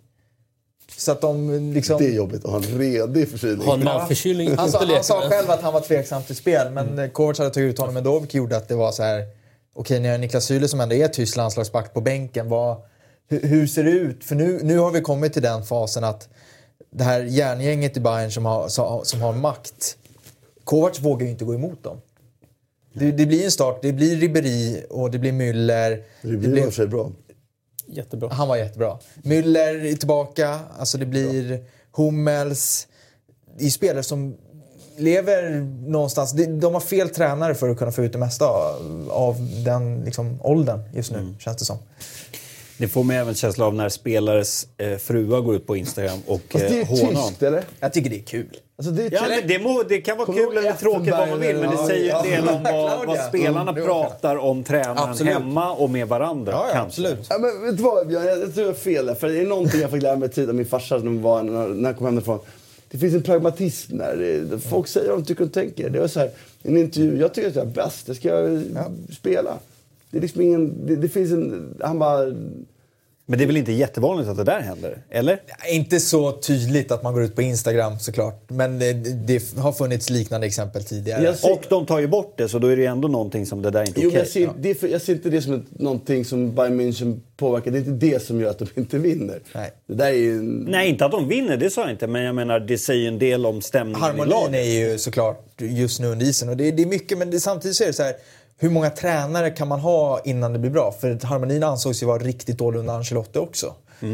Så att de liksom... Det är jobbigt att ha en redig förkylning. Ha en magförkylning. Alltså, han sa med. själv att han var tveksam till spel, men mm. Kovac hade tagit ut honom ändå, vilket gjorde att det var så här... Okej, när Niklas Süle som ändå är tysk landslagsback på bänken, vad, hur, hur ser det ut? För nu, nu har vi kommit till den fasen att det här järngänget i Bayern som har, som, har makt, Kovac vågar ju inte gå emot dem. Det, det blir en start. Det blir Ribéry och det blir Müller. Det blir sig bra. Jättebra. Han var jättebra. Müller är tillbaka. Alltså det blir Hummels. Det är spelare som lever någonstans. De- har fel tränare för att kunna få ut det mesta av- den liksom, åldern just nu, Mm. känns det som. Det får mig även känsla av när spelares eh, fruar går ut på Instagram och Fast det eh, är hånar dem. tyst, eller? Jag tycker det är kul. Alltså, det Ja, men det, må, det kan vara kul eller tråkigt vad man vill, men det säger ju en del om vad, vad spelarna Mm, pratar om tränaren Absolut. hemma och med varandra. Ja, ja absolut. Ja, men vet du vad, Björn? Jag, jag tror jag har fel där. För det är någonting jag fick lära mig tid av min farsa när, var, när, jag kom hemifrån. Det finns en pragmatism där. Folk säger vad de tycker och tänker. Det var så här, en intervju, jag tycker att jag är bäst. Det ska jag spela. Det är liksom ingen... Det, det finns en... Han bara... Men det är väl inte jättevanligt att det där händer? Eller? Inte så tydligt att man går ut på Instagram såklart. Men det, det har funnits liknande exempel tidigare. Ser- Och de tar ju bort det, så då är det ju ändå någonting som det där är inte Jo, okej. men jag, ser, det är jag ser inte det som ett, någonting som Bayern München påverkar. Det är inte det som gör att de inte vinner. Nej. Det där är ju... Nej, inte att de vinner, det sa jag inte. Men jag menar, det säger ju en del om stämningen i Harmonin laget. är ju såklart just nu under isen. Och det, det är mycket, men det, samtidigt så är det så här. Hur många tränare kan man ha innan det blir bra? För harmonin ansågs ju vara riktigt dålig under Ancelotti också. Eh,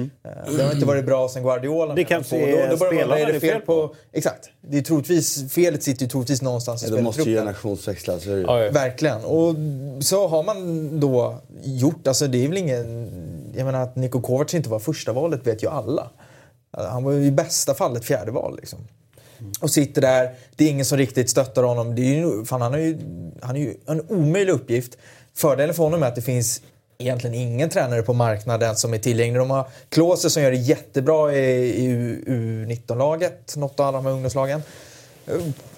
Det har inte varit bra sen Guardiola. Mm. Det kanske är börjar man, spelarna vad är det det fel fel på? Exakt. Det är troligtvis, felet sitter ju troligtvis någonstans i de måste ju spelartruppen. generationsväxla. Så är det. ju. Ja, ja. Verkligen. Och så har man då gjort, alltså det är väl ingen... Jag menar att Niko Kovac inte var första valet vet ju alla. Han var ju i bästa fall ett fjärde val liksom. Och sitter där, det är ingen som riktigt stöttar honom. Det är ju, fan, han, har ju, han är ju en omöjlig uppgift. Fördelen för honom är att det finns egentligen ingen tränare på marknaden som är tillgänglig. De har Klose som gör det jättebra i, i U19-laget, något av alla de här ungdomslagen.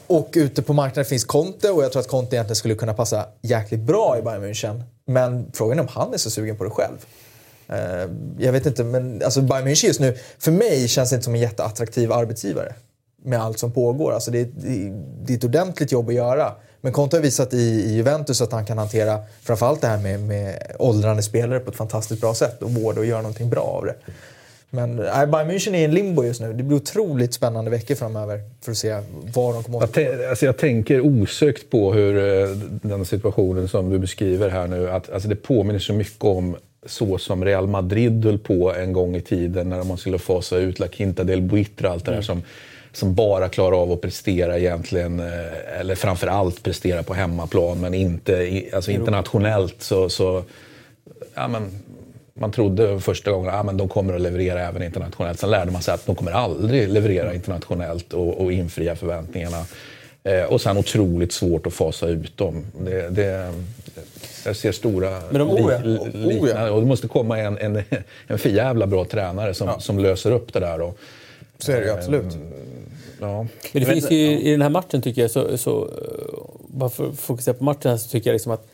Och ute på marknaden finns Conte och jag tror att Conte egentligen skulle kunna passa jäkligt bra i Bayern München. Men frågan är om han är så sugen på det själv. Eh, jag vet inte, men alltså Bayern München just nu, för mig känns det inte som en jätteattraktiv arbetsgivare. Med allt som pågår. Alltså det, är- det, det är ett ordentligt jobb att göra. Men Conte har visat i, i Juventus att han kan hantera framförallt det här med, med åldrande spelare på ett fantastiskt bra sätt och vårda och göra någonting bra av det. Men nej, Bayern München är i en limbo just nu. Det blir otroligt spännande veckor framöver för att se vad de kommer Jag, att tän- alltså jag tänker osökt på hur eh, den situationen som du beskriver här nu, att alltså det påminner så mycket om så som Real Madrid höll på en gång i tiden när man skulle fasa ut La Quinta del Buitra, allt det där som, som bara klarar av att prestera egentligen, eh, eller framför allt prestera på hemmaplan, men inte alltså internationellt så, så ja, men, man trodde första gången att ja, de kommer att leverera även internationellt. Sen lärde man sig att de kommer aldrig leverera internationellt och, och infria förväntningarna. Eh, och sen otroligt svårt att fasa ut dem. Det, det, jag ser stora Men de- oh ja, li- oh ja. Och det måste komma en, en, en för jävla bra tränare som, som löser upp det där. Och, Så är det ju absolut. Ja. Men det finns ju i den här matchen tycker jag, så, så, eh, bara för att fokusera på matchen här, så tycker jag liksom att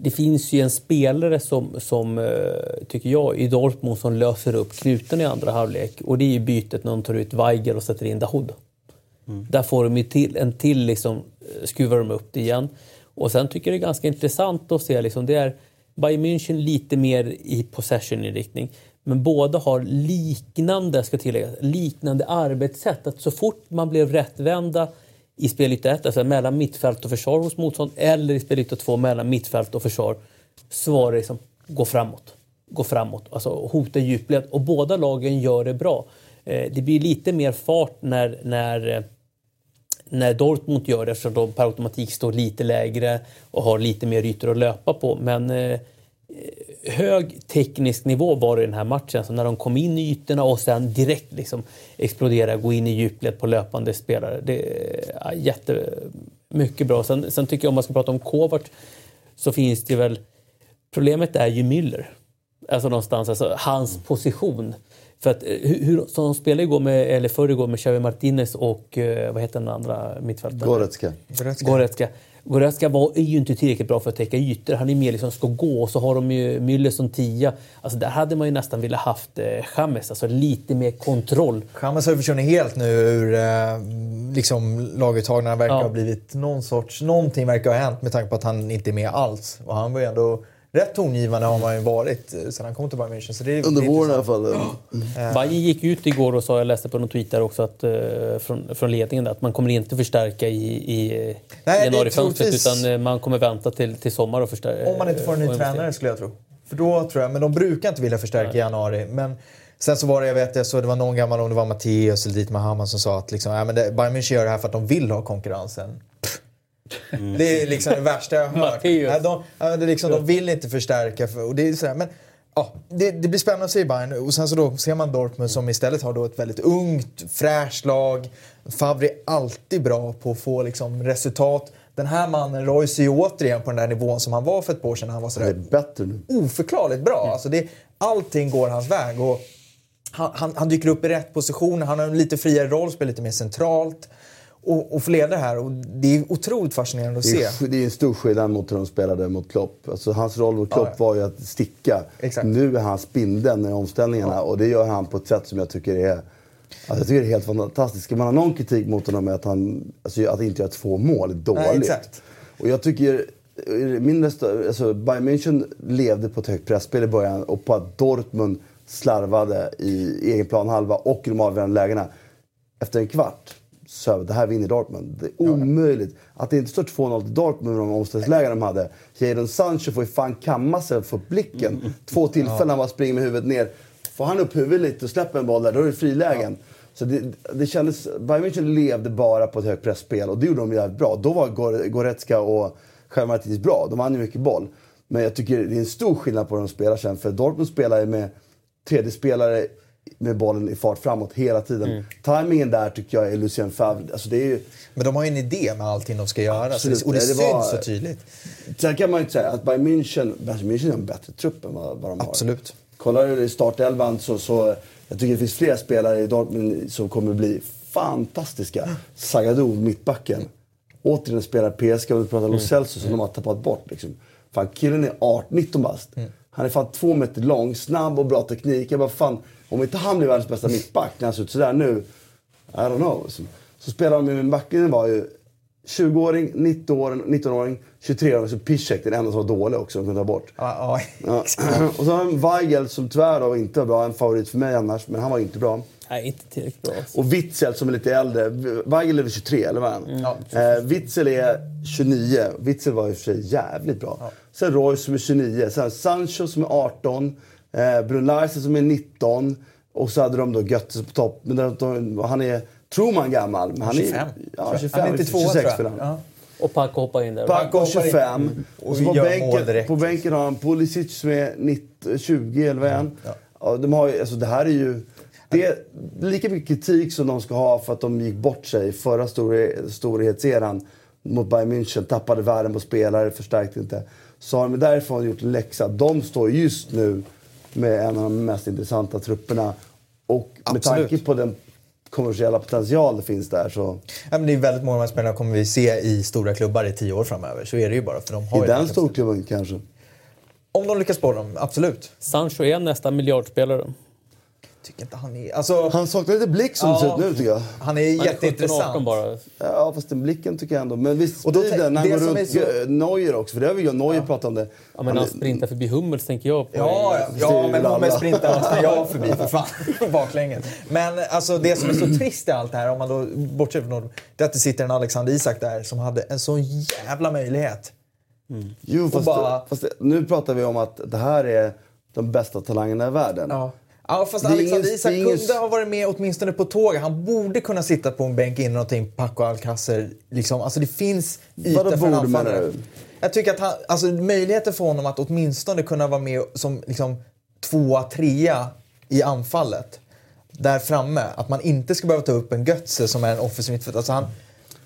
det finns ju en spelare som, som eh, tycker jag, i Dortmund som löser upp knuten i andra halvlek. Och det är ju bytet när de tar ut Weigel och sätter in Dahoud. Där får de ju till, en till, liksom, eh, skruvar de upp det igen. Och sen tycker jag det är ganska intressant att se, liksom, det är Bayern München lite mer i possession-inriktning. Men båda har liknande, ska tilläggas, liknande arbetssätt. Att så fort man blev rättvända i spelyta 1, alltså mellan mittfält och försvar hos motstånd, eller i spelyta 2 mellan mittfält och försvar, så var det liksom gå framåt. Gå framåt, alltså hota djupled. Och båda lagen gör det bra. Eh, det blir lite mer fart när, när eh, när Dortmund gör det eftersom de per automatik står lite lägre och har lite mer ytor att löpa på. Men eh, hög teknisk nivå var det i den här matchen. Så när de kom in i ytorna och sen direkt liksom explodera, gå in i djupled på löpande spelare. Det är jättemycket bra. Sen, sen tycker jag om man ska prata om Kovac så finns det väl... Problemet är ju Müller. Alltså någonstans, alltså hans position. För att eh, hur, hur, som de spelade igår med, eller förr igår med Xavi Martinez och eh, vad heter den andra mittfältaren? Goretzka. Goretzka. Goretzka var, är ju inte tillräckligt bra för att täcka ytor. Han är mer liksom ska gå och så har de ju Müller som tia. Alltså där hade man ju nästan velat haft eh, James, alltså lite mer kontroll. Chamez har ju försvunnit helt nu ur eh, liksom, laguttagningarna. verkar Ja. ha blivit någon sorts... Någonting verkar ha hänt med tanke på att han inte är med alls. Och han var ju ändå rätt tongivande har man ju varit eh, sedan han kom till Bayern München. Så det är, Under våren i alla fall. Bayern gick ut igår och sa, jag läste på någon tweet där också, att, eh, från, från ledningen att man kommer inte förstärka i, i Nej, januarifönstret troligtvis- utan eh, man kommer vänta till, till sommar och förstärka. Om man inte får en ny tränare skulle jag tro. För då tror jag, men de brukar inte vilja förstärka i januari. Men sen så var det, jag vet jag så det var någon gammal, om det var Matteus eller Dietmar Hamann som sa att liksom, ja, men det, Bayern München gör det här för att de vill ha konkurrensen. Pff. Det är liksom det värsta jag har hört. Nej, de, det liksom, de vill inte förstärka. För, och det, är sådär, men, ja, det, det blir spännande att se Bayern. Och sen så då ser man Dortmund som istället har då ett väldigt ungt, fräscht lag. Favre är alltid bra på att få liksom, resultat. Den här mannen Royce är ju återigen på den där nivån som han var för ett par år sedan. Han var Det är sådär bättre nu. oförklarligt bra. Alltså det, allting går hans väg. Och han, han, han dyker upp i rätt position, han har en lite friare roll, spelar lite mer centralt. Och, och får leda det här. Och det är otroligt fascinerande att Det se. är, det är en stor skillnad mot hur de spelade mot Klopp. Alltså, hans roll mot Klopp Ja, ja. var ju att sticka. Exakt. Nu är han spindeln i omställningarna och det gör han på ett sätt som jag tycker är Alltså jag tycker det är helt fantastiskt. Ska man ha någon kritik mot honom är att han alltså att inte göra två mål är dåligt. Nej, exakt. Och jag tycker, min resta, alltså Bayern München levde på ett högt pressspel i början och på att Dortmund slarvade i egen planhalva och i de avgörande lägena. Efter en kvart så det här vinner Dortmund. Det är omöjligt. Att det inte står 2-0 till Dortmund med de omställningslägen de hade. Jadon Sancho får ju fan kamma sig för blicken. Två tillfällen han bara springer med huvudet ner. Får han upp huvudet lite och släpper en boll där, då är det frilägen. Så det, det kändes, Bayern München levde bara på ett högt pressspel och det gjorde de jävligt bra. Då var Gor- Goretzka och Självmartitis bra. De vann ju mycket boll. Men jag tycker det är en stor skillnad på hur de spelar sen. För Dortmund spelar ju med tredje spelare med bollen i fart framåt hela tiden. Mm. Timingen där tycker jag är Lucien Favre. Alltså det är ju, Men de har ju en idé med allting de ska göra. Absolut. det, och det, Det syns var- så tydligt. Sen kan man ju inte säga att Bayern München, Bayern München har en bättre trupp än vad, vad de har. Absolut. Kollar du i startelvan så, så jag tycker det finns flera spelare i Dortmund som kommer bli fantastiska. Zagadou, mittbacken. Återigen spelar PSG och vi pratar Lo Celso som de har tappat bort. Liksom. Fan, killen är 18, 19 bast. Han är fan två meter lång, snabb och bra teknik. Jag bara, fan, om inte han blir världens bästa mittback när han ser ut sådär nu, I don't know. Så, så spelar de med backlinjen var ju 20-åring, 19-åring, 19-åring 23-åring. Så Piszek, den enda som var dålig också, de kunde ta bort. Ja, ja. Ja. Och så har vi Weigel som tyvärr då inte var bra. En favorit för mig annars, men han var inte bra. Nej, inte tillräckligt bra. Alltså. Och Witzel som är lite äldre. Weigel är väl 23 eller vad? Ja, eh, Witzel är 29. Witzel var i och för sig jävligt bra. Sen Royce som är 29. Sen Sancho som är 18. Eh, Brun Larsen som är 19. Och så hade de då Götze på topp. Men de, de, han är, tror man gammal, men han 25. är... Ja, 25. Han är 92 tror 26 jag. spelar han. Ja. Och Paco hoppar in där. Paco hoppar in. 25. Och Och så på bänken, på bänken har han Pulisic som är 90, 20 eller vad är han? Ja, de har, alltså det här är ju... Det är lika mycket kritik som de ska ha för att de gick bort sig förra stor, storhetseran mot Bayern München. Tappade värden på spelare, förstärkte inte. Så har de därifrån gjort en läxa. De står just nu med en av de mest intressanta trupperna. Och med Absolut. tanke på den kommersiella potential det finns där så... Ja, men det är väldigt många av de här spelarna kommer vi se i stora klubbar i tio år framöver. Så är det ju bara. För de har I ju den storklubben kanske. Om de lyckas spåra dem, absolut. Sancho är nästa miljardspelare. Tycker inte han är... Alltså, Han saknar lite blick som det ser ut nu tycker jag. han är Han är 17-18 jätteintressant. bara. Ja, fast den blicken tycker jag ändå. Men visst, Och då tänk- när han det går som runt är så- Neuer också. För det har vi ju Neuer pratat om det. Ja, men han sprintar förbi Hummels tänker jag på. Ja, ja, ja men. Hummels sprintar måste jag förbi för fan. Baklänges. Men alltså, det som är så trist i allt det här, om man då bortser från dem, det är att det sitter en Alexander Isak där som hade en sån jävla möjlighet. Jo, fast, bara- fast nu pratar vi om att det här är de bästa talangerna i världen. Ja. Ja, fast Alexander Isak kunde ha varit med åtminstone på tåget. Han borde kunna sitta på en bänk innan någonting Paco Alcacer. Liksom. Alltså det finns yta Vadå för en anfallare. Jag tycker att han, alltså möjligheten för honom att åtminstone kunna vara med som liksom tvåa, trea i anfallet. Där framme. Att man inte ska behöva ta upp en Götze som är en offensiv mittfältare. Alltså han,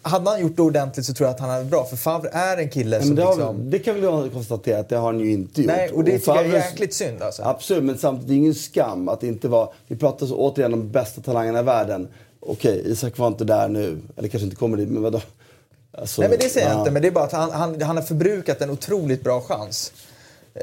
hade han gjort det ordentligt så tror jag att han hade bra. För Favre är en kille Men som det, har, liksom... det kan vi väl konstatera att det har han ju inte gjort. Nej, och det tycker jag är jäkligt synd alltså. Absolut, men samtidigt det är ingen skam att inte vara... Vi pratar så återigen om de bästa talangerna i världen. Okej, Isak var inte där nu. Eller kanske inte kommer dit, men vadå? Alltså, Nej men det säger jag ja. inte, men det är bara att han, han, han har förbrukat en otroligt bra chans. Eh,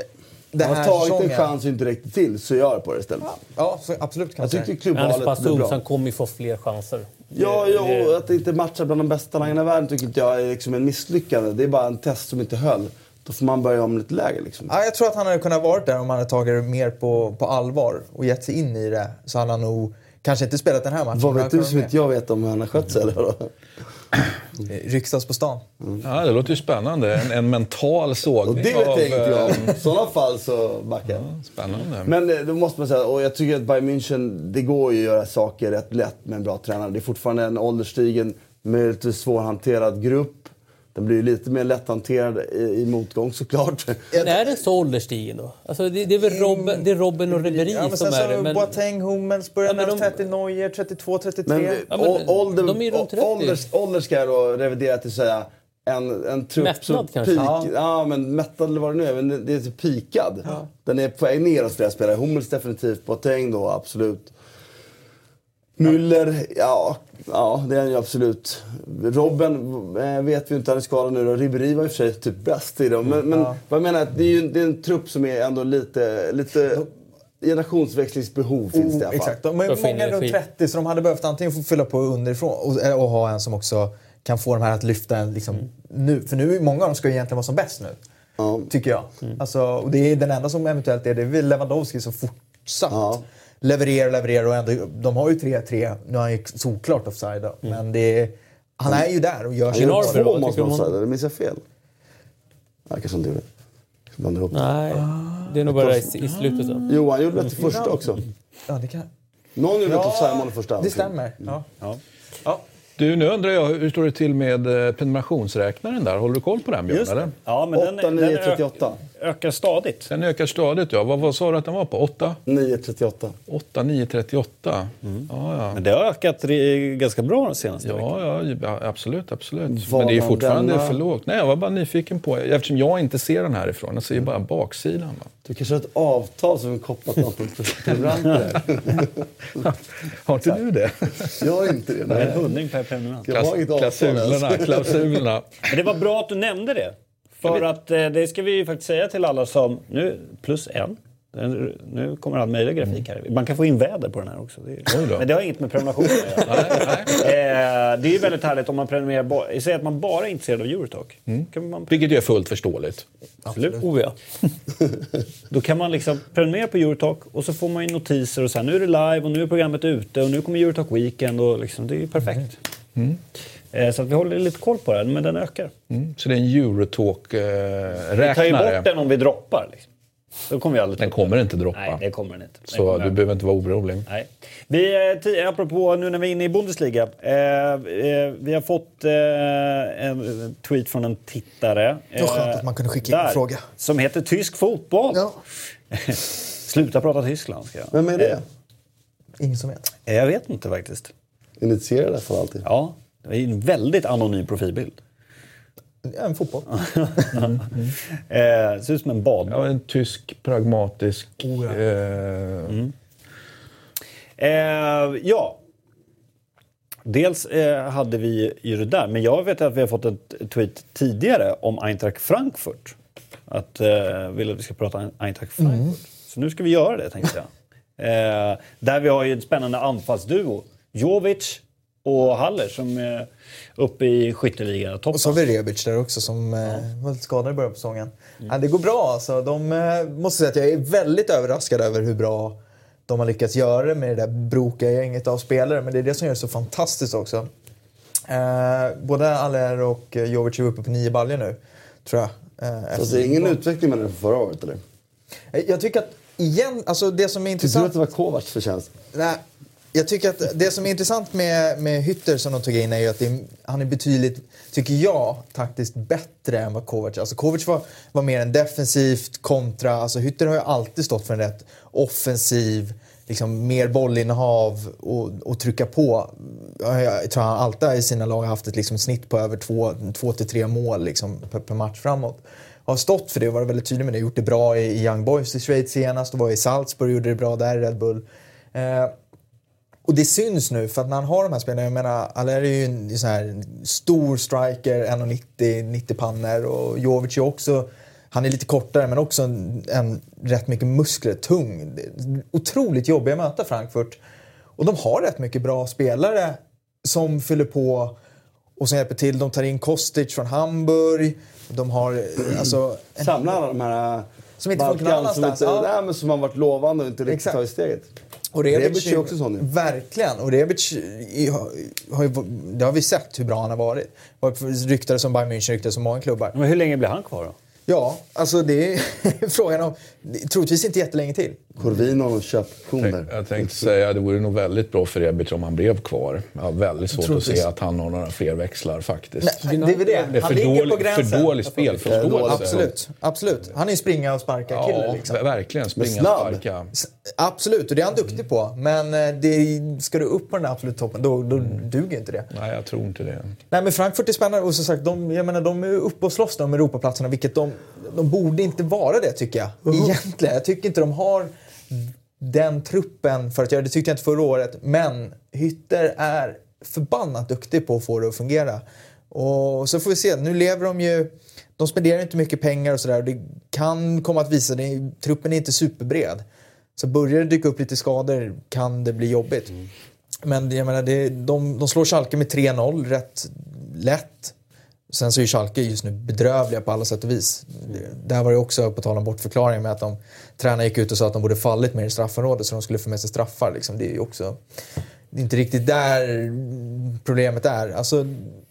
Den Han har tagit en säsongen. chans och inte räckt till, så gör det på det istället. Ja, så absolut kan Jag tyckte klubbvalet blev bra. så han kommer ju få fler chanser. Ja, ja och att det inte matchar bland de bästa talangerna i världen tycker inte jag är liksom en misslyckande. Det är bara en test som inte höll. Då får man börja om lite lägre liksom. Ja, jag tror att han hade kunnat vara där om han hade tagit det mer på, på allvar och gett sig in i det. Så hade han nog kanske inte spelat den här matchen. Vad vet du som inte jag vet om hur han har skött sig eller. Ryktas på stan. Ja, det låter ju spännande. En, en mental Och sågning det vet jag av... inget jag eh. I sådana fall så backar jag. Spännande. Men eh, då måste man säga, och jag tycker att Bayern München, det går ju att göra saker rätt lätt med en bra tränare. Det är fortfarande en ålderstigen, möjligtvis svårhanterad grupp. Den blir lite mer lätthanterad i, i motgång såklart. Men är det så ålderstigen då? Alltså det, det är väl Robben, det är Robben och Ribéry Ja, som sen är det. så Men, Boateng, Hummels börjar Ja, de- 30, Neuer 32, 33. Men, Ja, men ålder, de är runt 30. ålders, ålder ska jag då revidera till att säga en, en trupp Mättnad som kanske? peak, Ja. ja. men mättad eller vad det nu är, men det är typ pikad. Den är på väg ner hos flera spelare. Hummels definitivt, Boateng då absolut. Müller, ja, ja det är han ju absolut. Robben eh, vet vi inte, han är skadad nu då. Ribéry var i och för sig typ bäst i dem. Men, men Ja. vad jag menar, att det är ju det är en trupp som är ändå lite, lite generationsväxlingsbehov finns det i alla fall. Exakt, de är många runt energi. 30 så de hade behövt antingen få fylla på underifrån och, och ha en som också kan få de här att lyfta en liksom, nu. För nu, många av dem ska ju egentligen vara som bäst nu. Ja. Tycker jag. Alltså, och det är den enda som eventuellt är det är Lewandowski som fortsatt Ja. Levererar, levererar och ändå, de har ju 3-3. Nu är han ju såklart offside då, men det är, han är ju där och gör Han sin gjorde Gnarby två då, mål eller minns jag fel? Jag kanske inte gjorde. Ihop det. nej, det är nog bara i, i slutet. Så. Johan gjorde väl till första också? Ja, det kan... Någon gjorde väl offside-mål i första? det stämmer. Ja. Ja. Ja. Du, nu undrar jag, hur står det till med eh, prenumerationsräknaren där? Håller du koll på den, Björn? Just Eller? det. Ja, men den, 8, den 9, ö- 38. Ökar stadigt. Den ökar stadigt, ja. Vad, vad sa du att den var på? 8? 9, 38. 8, 9, 38. Mm. Ja, ja. Men det har ökat ganska bra de senaste. Ja, ja, ja, absolut, absolut. Var Men det är fortfarande denna- för lågt. Nej, jag var bara nyfiken på, eftersom jag inte ser den härifrån. Jag ser ju bara baksidan. Va? Du kanske har ett avtal som är kopplat till prenumeranter. Har inte du det? Jag har inte det. En Nej. hundring per prenumerant. Klausulerna, klausulerna. Men det var bra att du nämnde det. För att eh, det ska vi ju faktiskt säga till alla som... Nu, plus en. Nu kommer all möjlig grafik här. Man kan få in väder på den här också. Det är, men det har inget med prenumeration att göra. Eh, det är ju väldigt härligt om man prenumererar... Säg att man bara är intresserad av Eurotalk. Kan man, Vilket är fullt förståeligt. absolut. Oh, ja. Då kan man liksom prenumerera på Eurotalk och så får man ju notiser och så här, nu är det live och nu är programmet ute och nu kommer Eurotalk Weekend och liksom, det är ju perfekt. Eh, så att vi håller lite koll på den, men den ökar. Mm. Så det är en Vi tar ju Eurotalk-räknare. bort den om vi droppar. Liksom. Då kommer vi aldrig Den kommer inte droppa. Nej, det kommer den inte. Den Så kommer- du behöver inte vara orolig. Nej. Vi, eh, apropå nu när vi är inne i Bundesliga. Eh, eh, vi har fått eh, en tweet från en tittare. Det var skönt att man kunde skicka in en fråga. Som heter Tysk fotboll. Ja. Sluta prata Tyskland. Ska jag. Vem är det? Ingen som vet. Eh, Jag vet inte faktiskt. Initierade för alltid. Ja, det är en väldigt anonym profilbild. En fotboll. Eh, ser ut som en bad. Ja, en tysk, pragmatisk... Oh, ja. eh, Eh, ja. Dels eh, hade vi ju det där, men jag vet att vi har fått ett tweet tidigare om Eintracht Frankfurt. Att eh, vill att vi ska prata Eintracht Frankfurt. Så nu ska vi göra det tänkte jag. Eh, där vi har ju en spännande anfallsduo. Jovic och Haller som är uppe i skytteligan. Och så har vi Rebic där också som eh, var lite skadad i början på säsongen. Ja, det går bra alltså. De eh, måste säga att jag är väldigt överraskad över hur bra de har lyckats göra det med det där brokiga gänget av spelare. Men det är det som gör det så fantastiskt också. Eh, både Aller och Jovic är uppe på nio baljor nu, tror jag. Eh, efter- det är ingen utveckling med det från förra året eller? Eh, Jag tycker att igen, alltså det som är Tyckte du intressant... att det var Kovacs förtjänst? Nej, jag tycker att det som är intressant med, med Hytter som de tog in är ju att det är, han är betydligt, tycker jag, taktiskt bättre än vad Kovac är. Alltså Kovac var, var mer en defensivt kontra, alltså Hytter har ju alltid stått för en rätt offensiv, liksom mer bollinnehav och, och trycka på. Jag, tror han alltid i sina lag har haft ett liksom snitt på över två, två till tre mål liksom per, per match framåt. Har stått för det och varit väldigt tydlig med det. Gjort det bra i, i Young Boys i Schweiz senast och var i Salzburg och gjorde det bra där i Red Bull. Eh, och det syns nu för att när han har de här spelarna, jag menar Aller är ju en sån här stor striker, 1,90, 90 pannor och Jovic är också, han är lite kortare men också en, en rätt mycket muskler, tung. Otroligt jobbiga att möta Frankfurt. Och de har rätt mycket bra spelare som fyller på och som hjälper till. De tar in Kostic från Hamburg. De har eh, alltså... En, Samla alla de här Som inte funkar någon som, inte, ja. nej, men som har varit lovande och inte riktigt tagit steget. Och Rebic är också sån nu. Verkligen. Och Rebic har, ju, det har vi sett hur bra han har varit. Ryktades som Bayern München, ryktades som många klubbar. Men hur länge blir han kvar då? Ja, alltså det är frågan om... Troligtvis inte jättelänge till. Corvino köpoption där. Jag tänkte säga det vore nog väldigt bra för Rebic om han blev kvar. Jag har väldigt svårt att Troligtvis. se att han har några fler växlar faktiskt. Nej, det är väl det. Det är Han för, ligger på dålig, gränsen. för dålig spelförståelse. Absolut, absolut. Han är en springa och sparka kille Ja, liksom. ver- verkligen. Springa och sparka. Absolut, och det är han duktig på. Men eh, det, ska du upp på den absolut toppen, då, då duger inte det. Nej, jag tror inte det. Nej, men Frankfurt är spännande och som sagt, de, jag menar, de är uppe och slåss om Europaplatserna, vilket de, de borde inte vara det tycker jag. Egentligen. Jag tycker inte de har den truppen för att göra det. tyckte jag inte förra året. Men Hytter är förbannat duktig på att få det att fungera. Och så får vi se. Nu lever de ju... De spenderar inte mycket pengar och sådär. Det kan komma att visa det. Truppen är inte superbred. Så börjar det dyka upp lite skador kan det bli jobbigt. Men jag menar, det, de, de slår Schalke med 3-0 rätt lätt. Sen så är ju Schalke just nu bedrövliga på alla sätt och vis. Där var det också, på tal om bortförklaring, med att de, tränaren gick ut och sa att de borde fallit mer i straffområdet så de skulle få med sig straffar. Liksom. Det är ju också det är inte riktigt där problemet är. Alltså,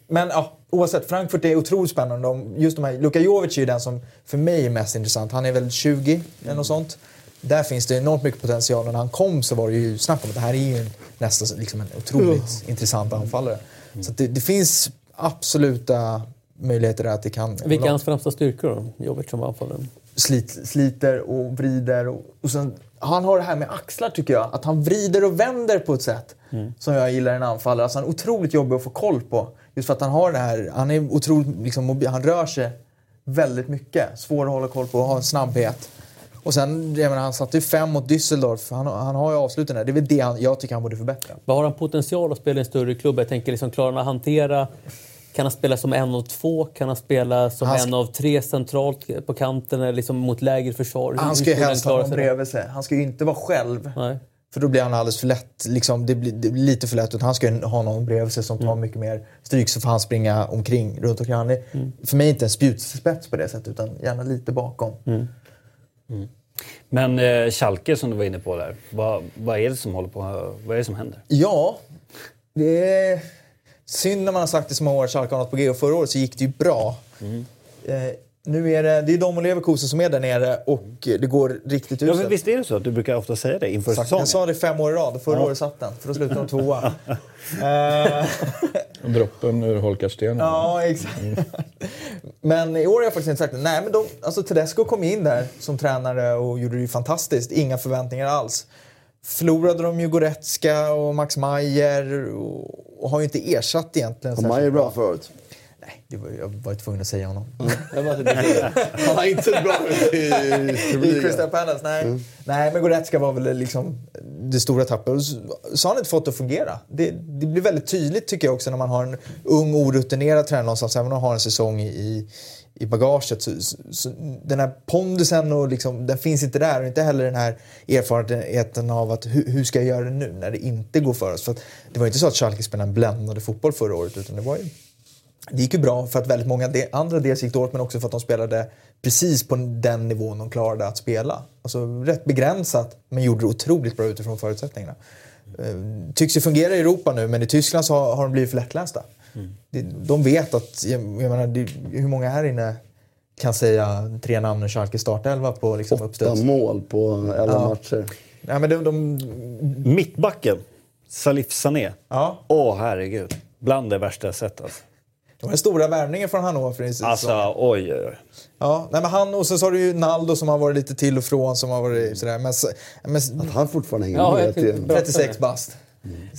men ja, oavsett, Frankfurt är otroligt spännande. De, just de här, Luka Jovic är den som för mig är mest intressant. Han är väl 20 eller något sånt. Där finns det enormt mycket potential. Och när han kom så var det ju snack om att det här är ju en, nästan liksom en otroligt intressant anfallare. Så det, det finns absoluta möjligheter att det kan... Vilka är hans främsta styrkor då? Som anfallare. slit, sliter och vrider. Och, och sen, han har det här med axlar tycker jag. Att han vrider och vänder på ett sätt som jag gillar en anfallare. Alltså han är otroligt jobbig att få koll på. Just för att han har det här, han är otroligt liksom, mobil, han rör sig väldigt mycket. Svår att hålla koll på och ha en snabbhet. Och sen, jag menar, han satte ju fem mot Düsseldorf. Han, han har ju avsluten där. Det är väl det han, jag tycker han borde förbättra. Vad har han potential att spela i en större klubb? Jag tänker liksom, klarar han att hantera... Kan han spela som en av två? Kan han spela som Han ska- en av tre centralt på kanten eller liksom mot lägre försvar? Han ska ju skulle helst ha någon bredvid sig. Han ska ju inte vara själv. Nej. För då blir han alldeles för lätt. Liksom, det, blir, det blir lite för lätt. Utan han ska ju ha någon bredvid sig som tar mycket mer stryk så får han springa omkring runt omkring. Han är för mig inte en spjutspets på det sättet utan gärna lite bakom. Men eh, Schalke som du var inne på där. Vad, vad är det som håller på? Vad är det som händer? Ja, det är synd när man har sagt det så många år att Schalke har något på G. Och förra året så gick det ju bra. Eh, nu är det, det är de och Leverkusen som är där nere och det går riktigt Ja, uselt. visst är det så att du brukar ofta säga det inför säsongen? Jag sa det fem år i rad och förra året satt den. För då slutade de tvåa. Droppen ur holkastenen. Ja, exakt. Men i år har jag faktiskt inte sagt det. Nej, men de, alltså Tedesco kom in där som tränare och gjorde det ju fantastiskt. Inga förväntningar alls. Förlorade de ju Goretzka och Max Mayer och, och har ju inte ersatt egentligen. Har särskilt Majer bra förut? Nej, det var, jag var tvungen att säga honom. Han har inte sett bra ut i I Crystal Palace, nej. Nej, men Goretzka var väl liksom det stora tappet. Så har han inte fått det att fungera. Det, det blir väldigt tydligt tycker jag också när man har en ung orutinerad tränare någonstans. Även om man har en säsong i, i bagaget. Så, så, så den här pondusen och liksom, den finns inte där. Och inte heller den här erfarenheten av att hur, hur ska jag göra det nu när det inte går för oss. För det var inte så att Schalke spelade en bländande fotboll förra året. Utan det var ju det gick ju bra för att väldigt många de, andra dels gick dåligt men också för att de spelade precis på den nivån de klarade att spela. Alltså rätt begränsat men gjorde det otroligt bra utifrån förutsättningarna. Eh, tycks ju fungera i Europa nu men i Tyskland så har, har de blivit för lättlästa. Det, de vet att, jag, jag menar, det, hur många här inne kan säga tre namn ur Schalke startelva på liksom, Åtta uppstuds? mål på elva Ja. matcher. Ja, men de, de, Mittbacken, Salif Sané. ja, Åh herregud. Bland det värsta jag sett alltså. Det var den stora värvningen från Hannover i. Alltså oj, oj, oj. Ja, nej, men han och så har du ju Naldo som har varit lite till och från som har varit sådär. Men, men Att han fortfarande hänger Ja, med. till- 36 bast.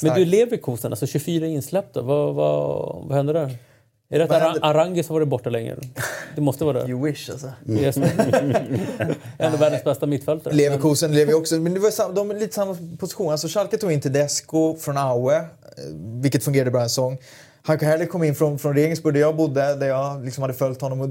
Men du, Leverkusen, alltså 24 insläppta. Vad, vad, vad händer där? Är det att? Arangis har varit borta länge? Det måste vara det. You wish alltså. Yes. en av världens bästa mittfältare. Leverkusen lever ju också, men det var de är lite samma position. Alltså Schalke tog in Tedesco från Aue, eh, vilket fungerade bra en säsong. Hanko Herley kom in från, från Regensburg där jag bodde, där jag liksom hade följt honom. Och,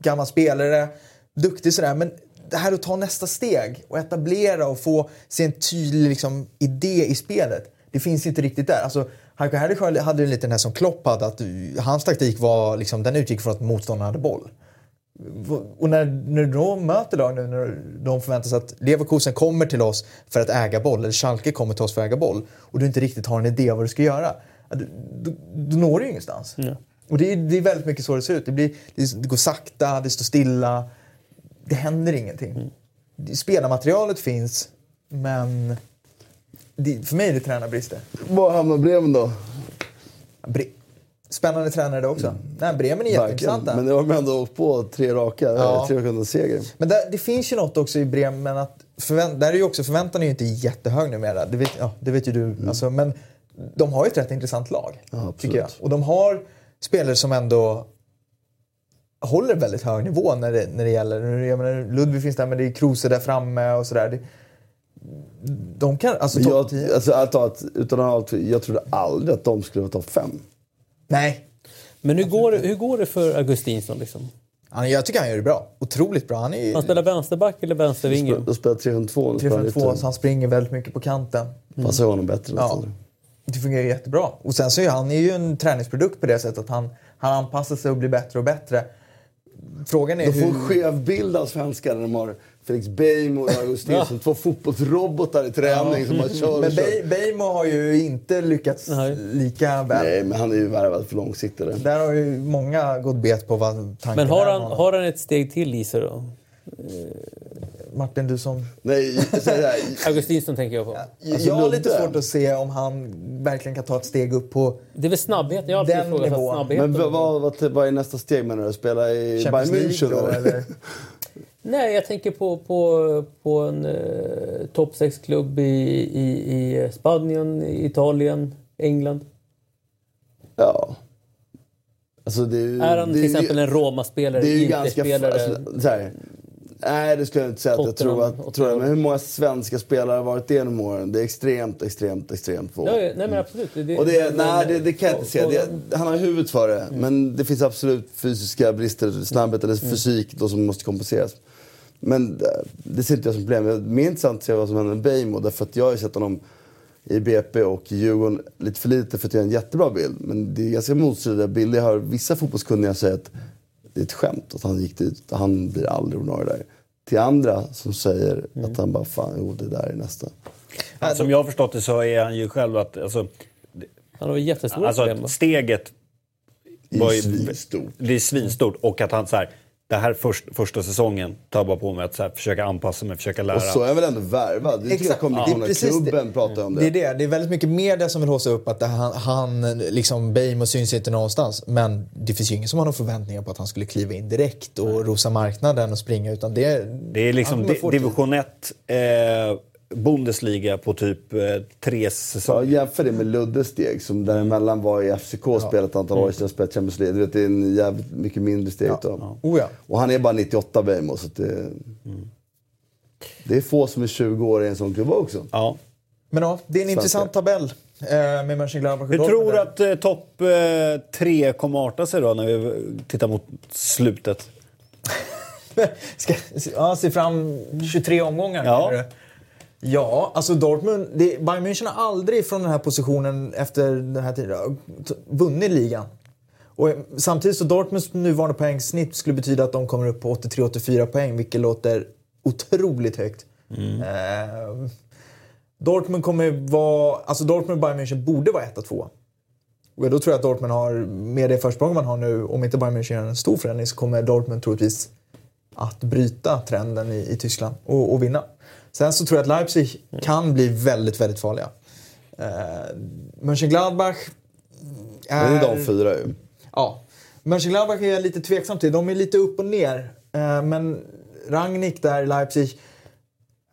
gammal spelare, duktig sådär. Men det här att ta nästa steg och etablera och få se en tydlig liksom, idé i spelet. Det finns inte riktigt där. Alltså, Heiko Herrlich hade ju lite den här som Klopp hade, att hans taktik var liksom, den utgick från att motståndaren hade boll. Och när, när du då möter lag nu, när de förväntar sig att Leverkusen kommer till oss för att äga boll, eller Schalke kommer till oss för att äga boll, och du inte riktigt har en idé vad du ska göra, då, når du ju ingenstans. Ja. Och det är, det är väldigt mycket så det ser ut. Det, blir, det, går sakta, det står stilla, det händer ingenting. Mm. Spelarmaterialet finns, men det, för mig är det tränarbrister. Var hamnar Bremen då? Bre Spännande tränare det också. Mm. Nej, Bremen är jätteintressanta. Men nu har de ändå åkt på tre raka, ja. tre raka seger. Men där, det finns ju något också i Bremen att förvänt, där är ju också förväntan är ju inte jättehög numera. Det vet, ja, det vet ju du. Mm. Alltså, men de har ju ett rätt intressant lag. Ja, tycker jag. Och de har spelare som ändå håller väldigt hög nivå när det, när det gäller. Jag menar, Ludvig finns där, men det är Kruse där framme och sådär. De kan, alltså 10. Alltså, att, utan allt, jag trodde aldrig att de skulle vara topp 5. Nej. Men hur går, det, hur går det för Augustinsson? Liksom? Han, jag tycker han gör det bra. Otroligt bra. Han, är, han spelar vänsterback eller vänstervinge? De spelar 3-5-2. 3-5-2, så han springer väldigt mycket på kanten. Mm. Passar honom bättre. Ja. Det fungerar jättebra. Och sen så är han är ju en träningsprodukt på det sättet att han, han anpassar sig och blir bättre och bättre. Frågan är de hur... får en skev bild av svenskar när de har Felix Beijmo och Augustinsson. Två fotbollsrobotar i träning som bara kör Men Beijmo har ju inte lyckats Nej. lika väl. Nej, men han är ju värvad för långsiktare. Där har ju många gått bet på vad tanken Men har han, har han ett steg till i sig då? Martin, du som... Nej, Augustinsson tänker jag på. Ja, alltså, jag har lite svårt att se om han verkligen kan ta ett steg upp på Det är väl snabbheten? Jag har frågat snabbheten. Men vad, vad, vad är nästa steg menar du? Spela i Bayern München? Då, eller? Nej, jag tänker på, på, på en eh, topp 6-klubb i, i, i Spanien, Italien, England. Ja. Alltså det, är han till exempel en Roma-spelare, Inter-spelare? Alltså, Nej, det skulle jag inte säga. Att jag tror att, tror jag, men hur många svenska spelare har varit det genom åren? Det är extremt, extremt, extremt få. Nej, nej men absolut. Det, och det, nej, det, det kan jag inte säga. Det, han har huvudet för det. Mm. Men det finns absolut fysiska brister, snabbhet eller mm. fysik då, som måste kompenseras. Men det ser inte jag som problem. Mer intressant att se vad som händer med Beijmo. Därför att jag har sett honom i BP och Djurgården lite för lite för att göra en jättebra bild. Men det är ganska motstridiga bilder. Jag hör vissa fotbollskunniga säga att det är ett skämt att han gick dit. Han blir aldrig ordinarie där. Till andra som säger mm. att han bara, fan, jo det där är nästa. Ja, som jag har förstått det så är han ju själv att... Alltså, han har jättestora alltså, problem. Steget var ju, svinstort. Det är svinstort. Och att han så här, det här först, första säsongen tar bara på mig att så här, försöka anpassa mig, försöka lära. Och så är jag väl ändå värvad. Det Exakt. Kommunikationsklubben ja. pratar om det. Det är det. Det är väldigt mycket media som vill håsa upp att han, han liksom, Beijmo syns inte någonstans. Men det finns ju ingen som har några förväntningar på att han skulle kliva in direkt och Nej. rosa marknaden och springa. Utan det, det är liksom division 1. Eh, Bundesliga på typ eh, tre säsonger. Ja, jämför det med Luddes steg som däremellan var i FCK och ja. spelat ett antal år sedan spelat Champions League. Du vet, det är en jävligt mycket mindre steg. Ja. Ja. Oh, ja. Och han är bara 98 Beijmo så det, mm. det är få som är 20 år i en sån klubb också. Ja. Men ja, det är en Svenska. intressant tabell eh, med Mönchengladbach och Du tror att eh, topp eh, tre kommer arta sig då när vi tittar mot slutet? Ska ja, se fram 23 omgångar? Ja. Ja, alltså Dortmund, det, Bayern München har aldrig från den här positionen efter den här tiden vunnit ligan. Och samtidigt så Dortmunds nuvarande poängsnitt skulle betyda att de kommer upp på 83-84 poäng, vilket låter otroligt högt. Mm. Eh, Dortmund kommer vara... Alltså Dortmund och Bayern München borde vara 1-2. Och då tror jag att Dortmund har, med det försprång man har nu, om inte Bayern München gör en stor förändring så kommer Dortmund troligtvis att bryta trenden i, i Tyskland och, och vinna. Sen så tror jag att Leipzig kan bli väldigt, väldigt farliga. Uh, Mönchengladbach är... Det är de fyra ju. Ja. Mönchengladbach är jag lite tveksam till. De är lite upp och ner. Uh, men Rangnick där i Leipzig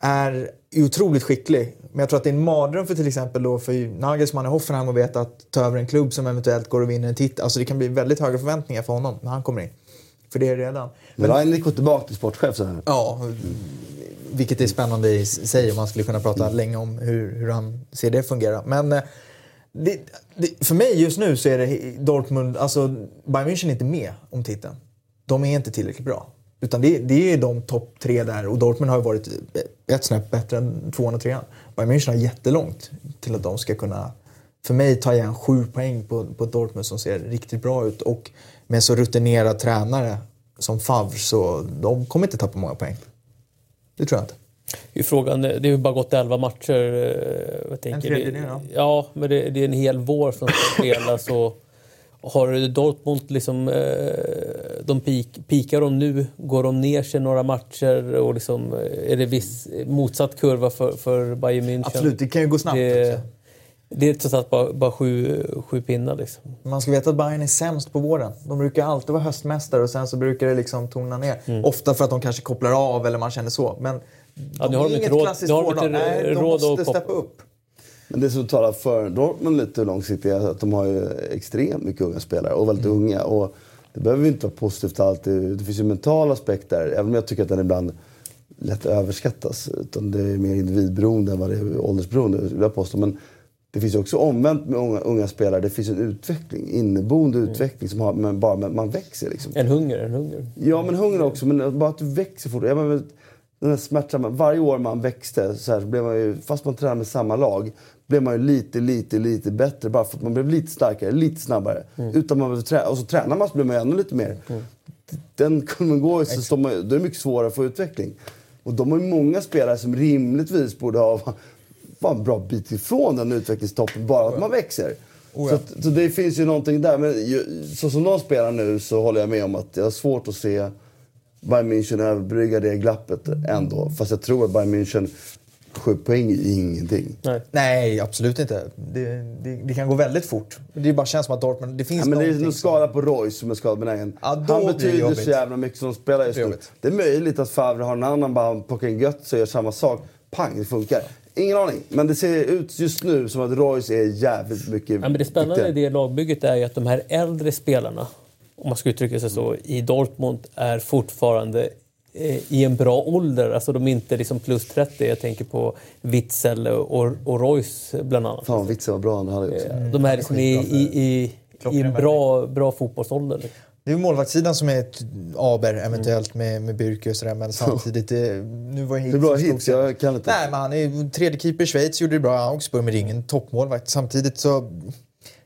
är otroligt skicklig. Men jag tror att det är en mardröm för till exempel då för Nagelsmann i Hoffenheim att veta att ta över en klubb som eventuellt går och vinner en titel. Alltså det kan bli väldigt höga förväntningar för honom när han kommer in. För det är redan. Men Rangnick går tillbaka till sportchef så här. Ja, vilket är spännande i sig. Man skulle kunna prata länge om hur, hur han ser det fungera. Men eh, det, det, för mig just nu så är det Dortmund, alltså Bayern München är inte med om titeln. De är inte tillräckligt bra. Utan det, det är de topp tre där och Dortmund har ju varit ett snäpp bättre än tvåan och trean. Bayern München har jättelångt till att de ska kunna för mig ta igen sju poäng på, på Dortmund som ser riktigt bra ut och med så rutinerad tränare som Favre så de kommer inte tappa många poäng. Det tror jag inte. Det är frågan, det har ju bara gått 11 matcher. eh, Jag tänker, En tredjedel, det, ja. ja, men det, det är en hel vår som ska spelas. Och, har Dortmund liksom... eh, De peak, pikar de nu? Går de ner sig några matcher? Och liksom, eh, är det viss motsatt kurva för, för Bayern München? Absolut, det kan ju gå snabbt Det, också. Det är trots allt bara, bara sju, sju pinnar. Liksom. Man ska veta att Bayern är sämst på våren. De brukar alltid vara höstmästare och sen så brukar det liksom tona ner. Mm. Ofta för att de kanske kopplar av eller man känner så. Men Ja, de nu har är de inte inget råd- klassiskt vårlag. Nej, de måste steppa upp. Men det som talar för Dortmund lite långsiktigt är att de har ju extremt mycket unga spelare och väldigt unga. Och det behöver ju inte vara positivt alltid. Det finns ju en mental aspekt där, även om jag tycker att den ibland lätt överskattas. Utan det är mer individberoende än vad det är åldersberoende, vill jag påstå. Men det finns också omvänt med unga, unga spelare. Det finns en utveckling, inneboende utveckling som har, men bara men man växer liksom. En hunger, en hunger. Ja, men hunger också. Men bara att du växer fort. Jag menar, den här smärtsamma, varje år man växte så, här, så blev man ju, fast man tränade med samma lag, blev man ju lite, lite, lite bättre. Bara för att man blev lite starkare, lite snabbare. Utan man trä- och så tränar man så blir man ju ännu lite mer. Den kurvan går så står man, då är det mycket svårare att få utveckling. Och de har ju många spelare som rimligtvis borde ha var en bra bit ifrån den utvecklingstoppen, bara att man växer. Så, att, så det finns ju någonting där. Men ju, så som de spelar nu så håller jag med om att jag har svårt att se Bayern München överbrygga det glappet ändå. Fast jag tror att Bayern München, sju poäng är ingenting. Nej. Nej, absolut inte. Det, det, det kan gå väldigt fort. Det bara känns som att Dortmund... Det finns Ja, men det är en skada på Royce som är skadebenägen. Ja, Han betyder jobbigt. så jävla mycket som spelar just Det är nu. Det är möjligt att Favre har en annan, bara plockar in gött och gör samma sak. Pang, det funkar. Ingen aning. Men det ser ut just nu som att Royce är jävligt mycket Ja, men det spännande i viktigare. det lagbygget är ju att de här äldre spelarna, om man ska uttrycka sig så, i Dortmund är fortfarande eh, i en bra ålder. Alltså de är inte liksom plus 30. Jag tänker på Witzel och, och Royce bland annat. Fan vitsen var bra han hade också. De är liksom i, i, i, i en bra, bra fotbollsålder. Det är ju målvaktssidan som är ett aber eventuellt med, med Bürki och sådär men samtidigt... Det, nu var Det är bra sig. jag kan inte. Nej men han är tredje keeper i Schweiz, gjorde det bra i Augsburg med ringen, toppmålvakt. Samtidigt så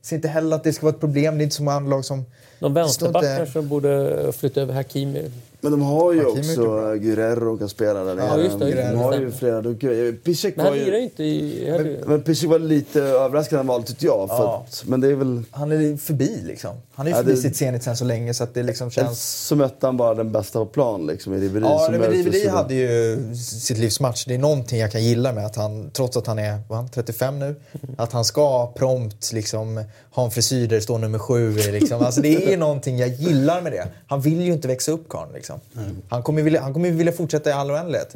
ser inte heller att det ska vara ett problem. Det är inte så många lag som... Någon det vänsterback kanske de borde flytta över Hakimi. Men de har ju Hakimi också Guerrero kan spela där Ja, just det. De har ju flera duktiga. Piszek Men var ju inte i... heller. Men Piszek var lite överraskande val tyckte jag. Ja. att, men det är väl... Han är förbi liksom. Han är ju Ja, förbi det- sitt Zenit sen så länge så att det liksom känns... Så mötte han bara den bästa på plan liksom, i Ribéry. Ja, som men så- hade ju sitt livs match. Det är någonting jag kan gilla med att han, trots att han är vad är han, 35 nu, att han ska prompt liksom ha en frisyr där det står nummer sju. Liksom. Alltså, det är någonting jag gillar med det. Han vill ju inte växa upp karln. Liksom. Han kommer vilja, han kommer vilja fortsätta i all oändlighet.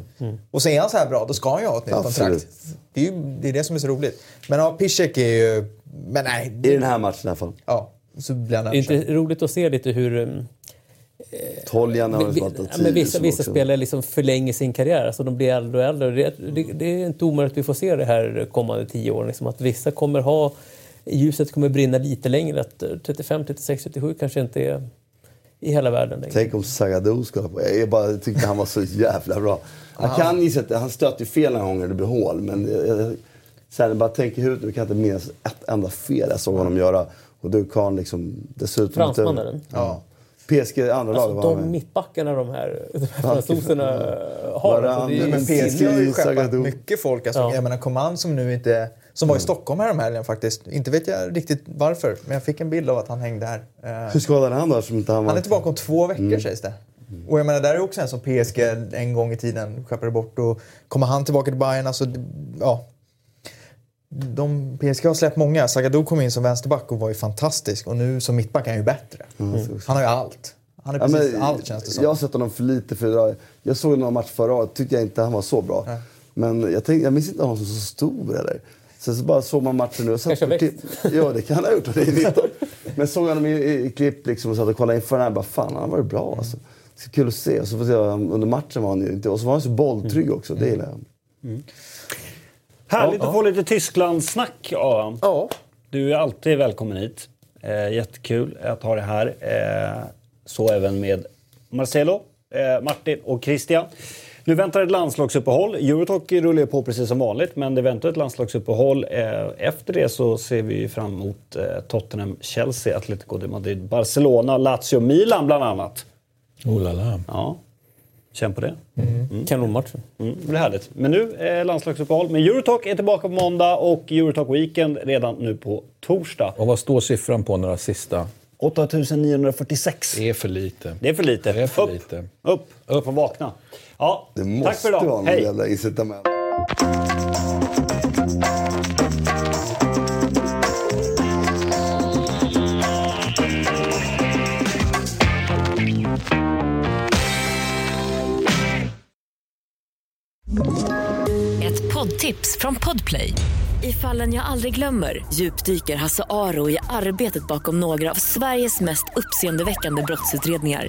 Och så är han så här bra, då ska han ju ha ett nytt Absolut. kontrakt. Det är ju det, är det som är så roligt. Men ja, Piszek är ju... Men nej. I den här matchen i alla fall. Ja, så blir han Det är inte roligt att se lite hur... um, Toljan har att men vissa, vissa spelare liksom förlänger sin karriär, alltså de blir äldre och äldre. Det, det, det är inte omöjligt att vi får se det här kommande tio åren. Liksom att vissa kommer ha... Ljuset kommer brinna lite längre. Att eh, 35, 36, 37 kanske inte är i hela världen längre. Tänk om Zagadou skulle på. Jag bara tyckte han var så jävla bra. Han kan att han stöter ju fel några gånger det blir hål. Men jag, här, bara tänker ut nu kan inte minnas ett enda fel jag såg honom göra. Och du kan liksom dessutom... Fransmannen? Ja. PSG andra laget Alltså, var han de med. mittbackarna de här, de här fransoserna har. Alltså, det är men Men PSG har ju skeppat mycket folk. Alltså, Ja. Jag menar Coman som nu inte... Som var i Stockholm häromhelgen faktiskt. Inte vet jag riktigt varför, men jag fick en bild av att han hängde här. Eh, Hur skadade han då? Som inte han, var... Han är tillbaka om två veckor sägs det. Och jag menar, där är också en som PSG en gång i tiden skeppade bort. Och kommer han tillbaka till Bayern, alltså, ja. De, PSG har släppt många. Zagadou kom in som vänsterback och var ju fantastisk. Och nu som mittback är han ju bättre. Han har ju allt. Han är Ja, precis men, allt känns det som. Jag har sett honom för lite för idag. Jag såg någon match förra året, tyckte jag inte han var så bra. Nej. Men jag, tänkte, jag minns inte honom som så stor eller. Sen så bara såg man matchen nu och Kanske har klipp. Ja, det kan han ha gjort. och Det är 19. Men såg honom i, i, i klipp liksom och satt och kollade inför den här. Bara, fan, han varit bra alltså. Så kul att se. Och så får se, under matchen var han ju inte... Och så var han så bolltrygg också. Det gillar jag. Härligt att få lite Tysklandssnack, Aron. Ja. Du är alltid välkommen hit. Eh, jättekul att ha dig här. Eh, så även med Marcelo, eh, Martin och Christian. Nu väntar ett landslagsuppehåll. Eurotalk rullar på precis som vanligt, men det väntar ett landslagsuppehåll. Eh, Efter det så ser vi fram emot eh, Tottenham, Chelsea, Atletico de Madrid, Barcelona, Lazio, Milan bland annat. Oh la la. Ja, känn på det. Kanonmatch. Mm, det blir härligt. Men nu är landslagsuppehåll. Men Eurotalk är tillbaka på måndag och Eurotalk Weekend redan nu på torsdag. Och vad står siffran på några sista? 8946. Det är för lite. Det är för lite. Det är för upp, lite. upp, upp och vakna. Ja, Det tack måste för idag. vara någon Hej! jävla incitament. Ett poddtips från Podplay. I fallen jag aldrig glömmer djupdyker Hasse Aro i arbetet bakom några av Sveriges mest uppseendeväckande brottsutredningar.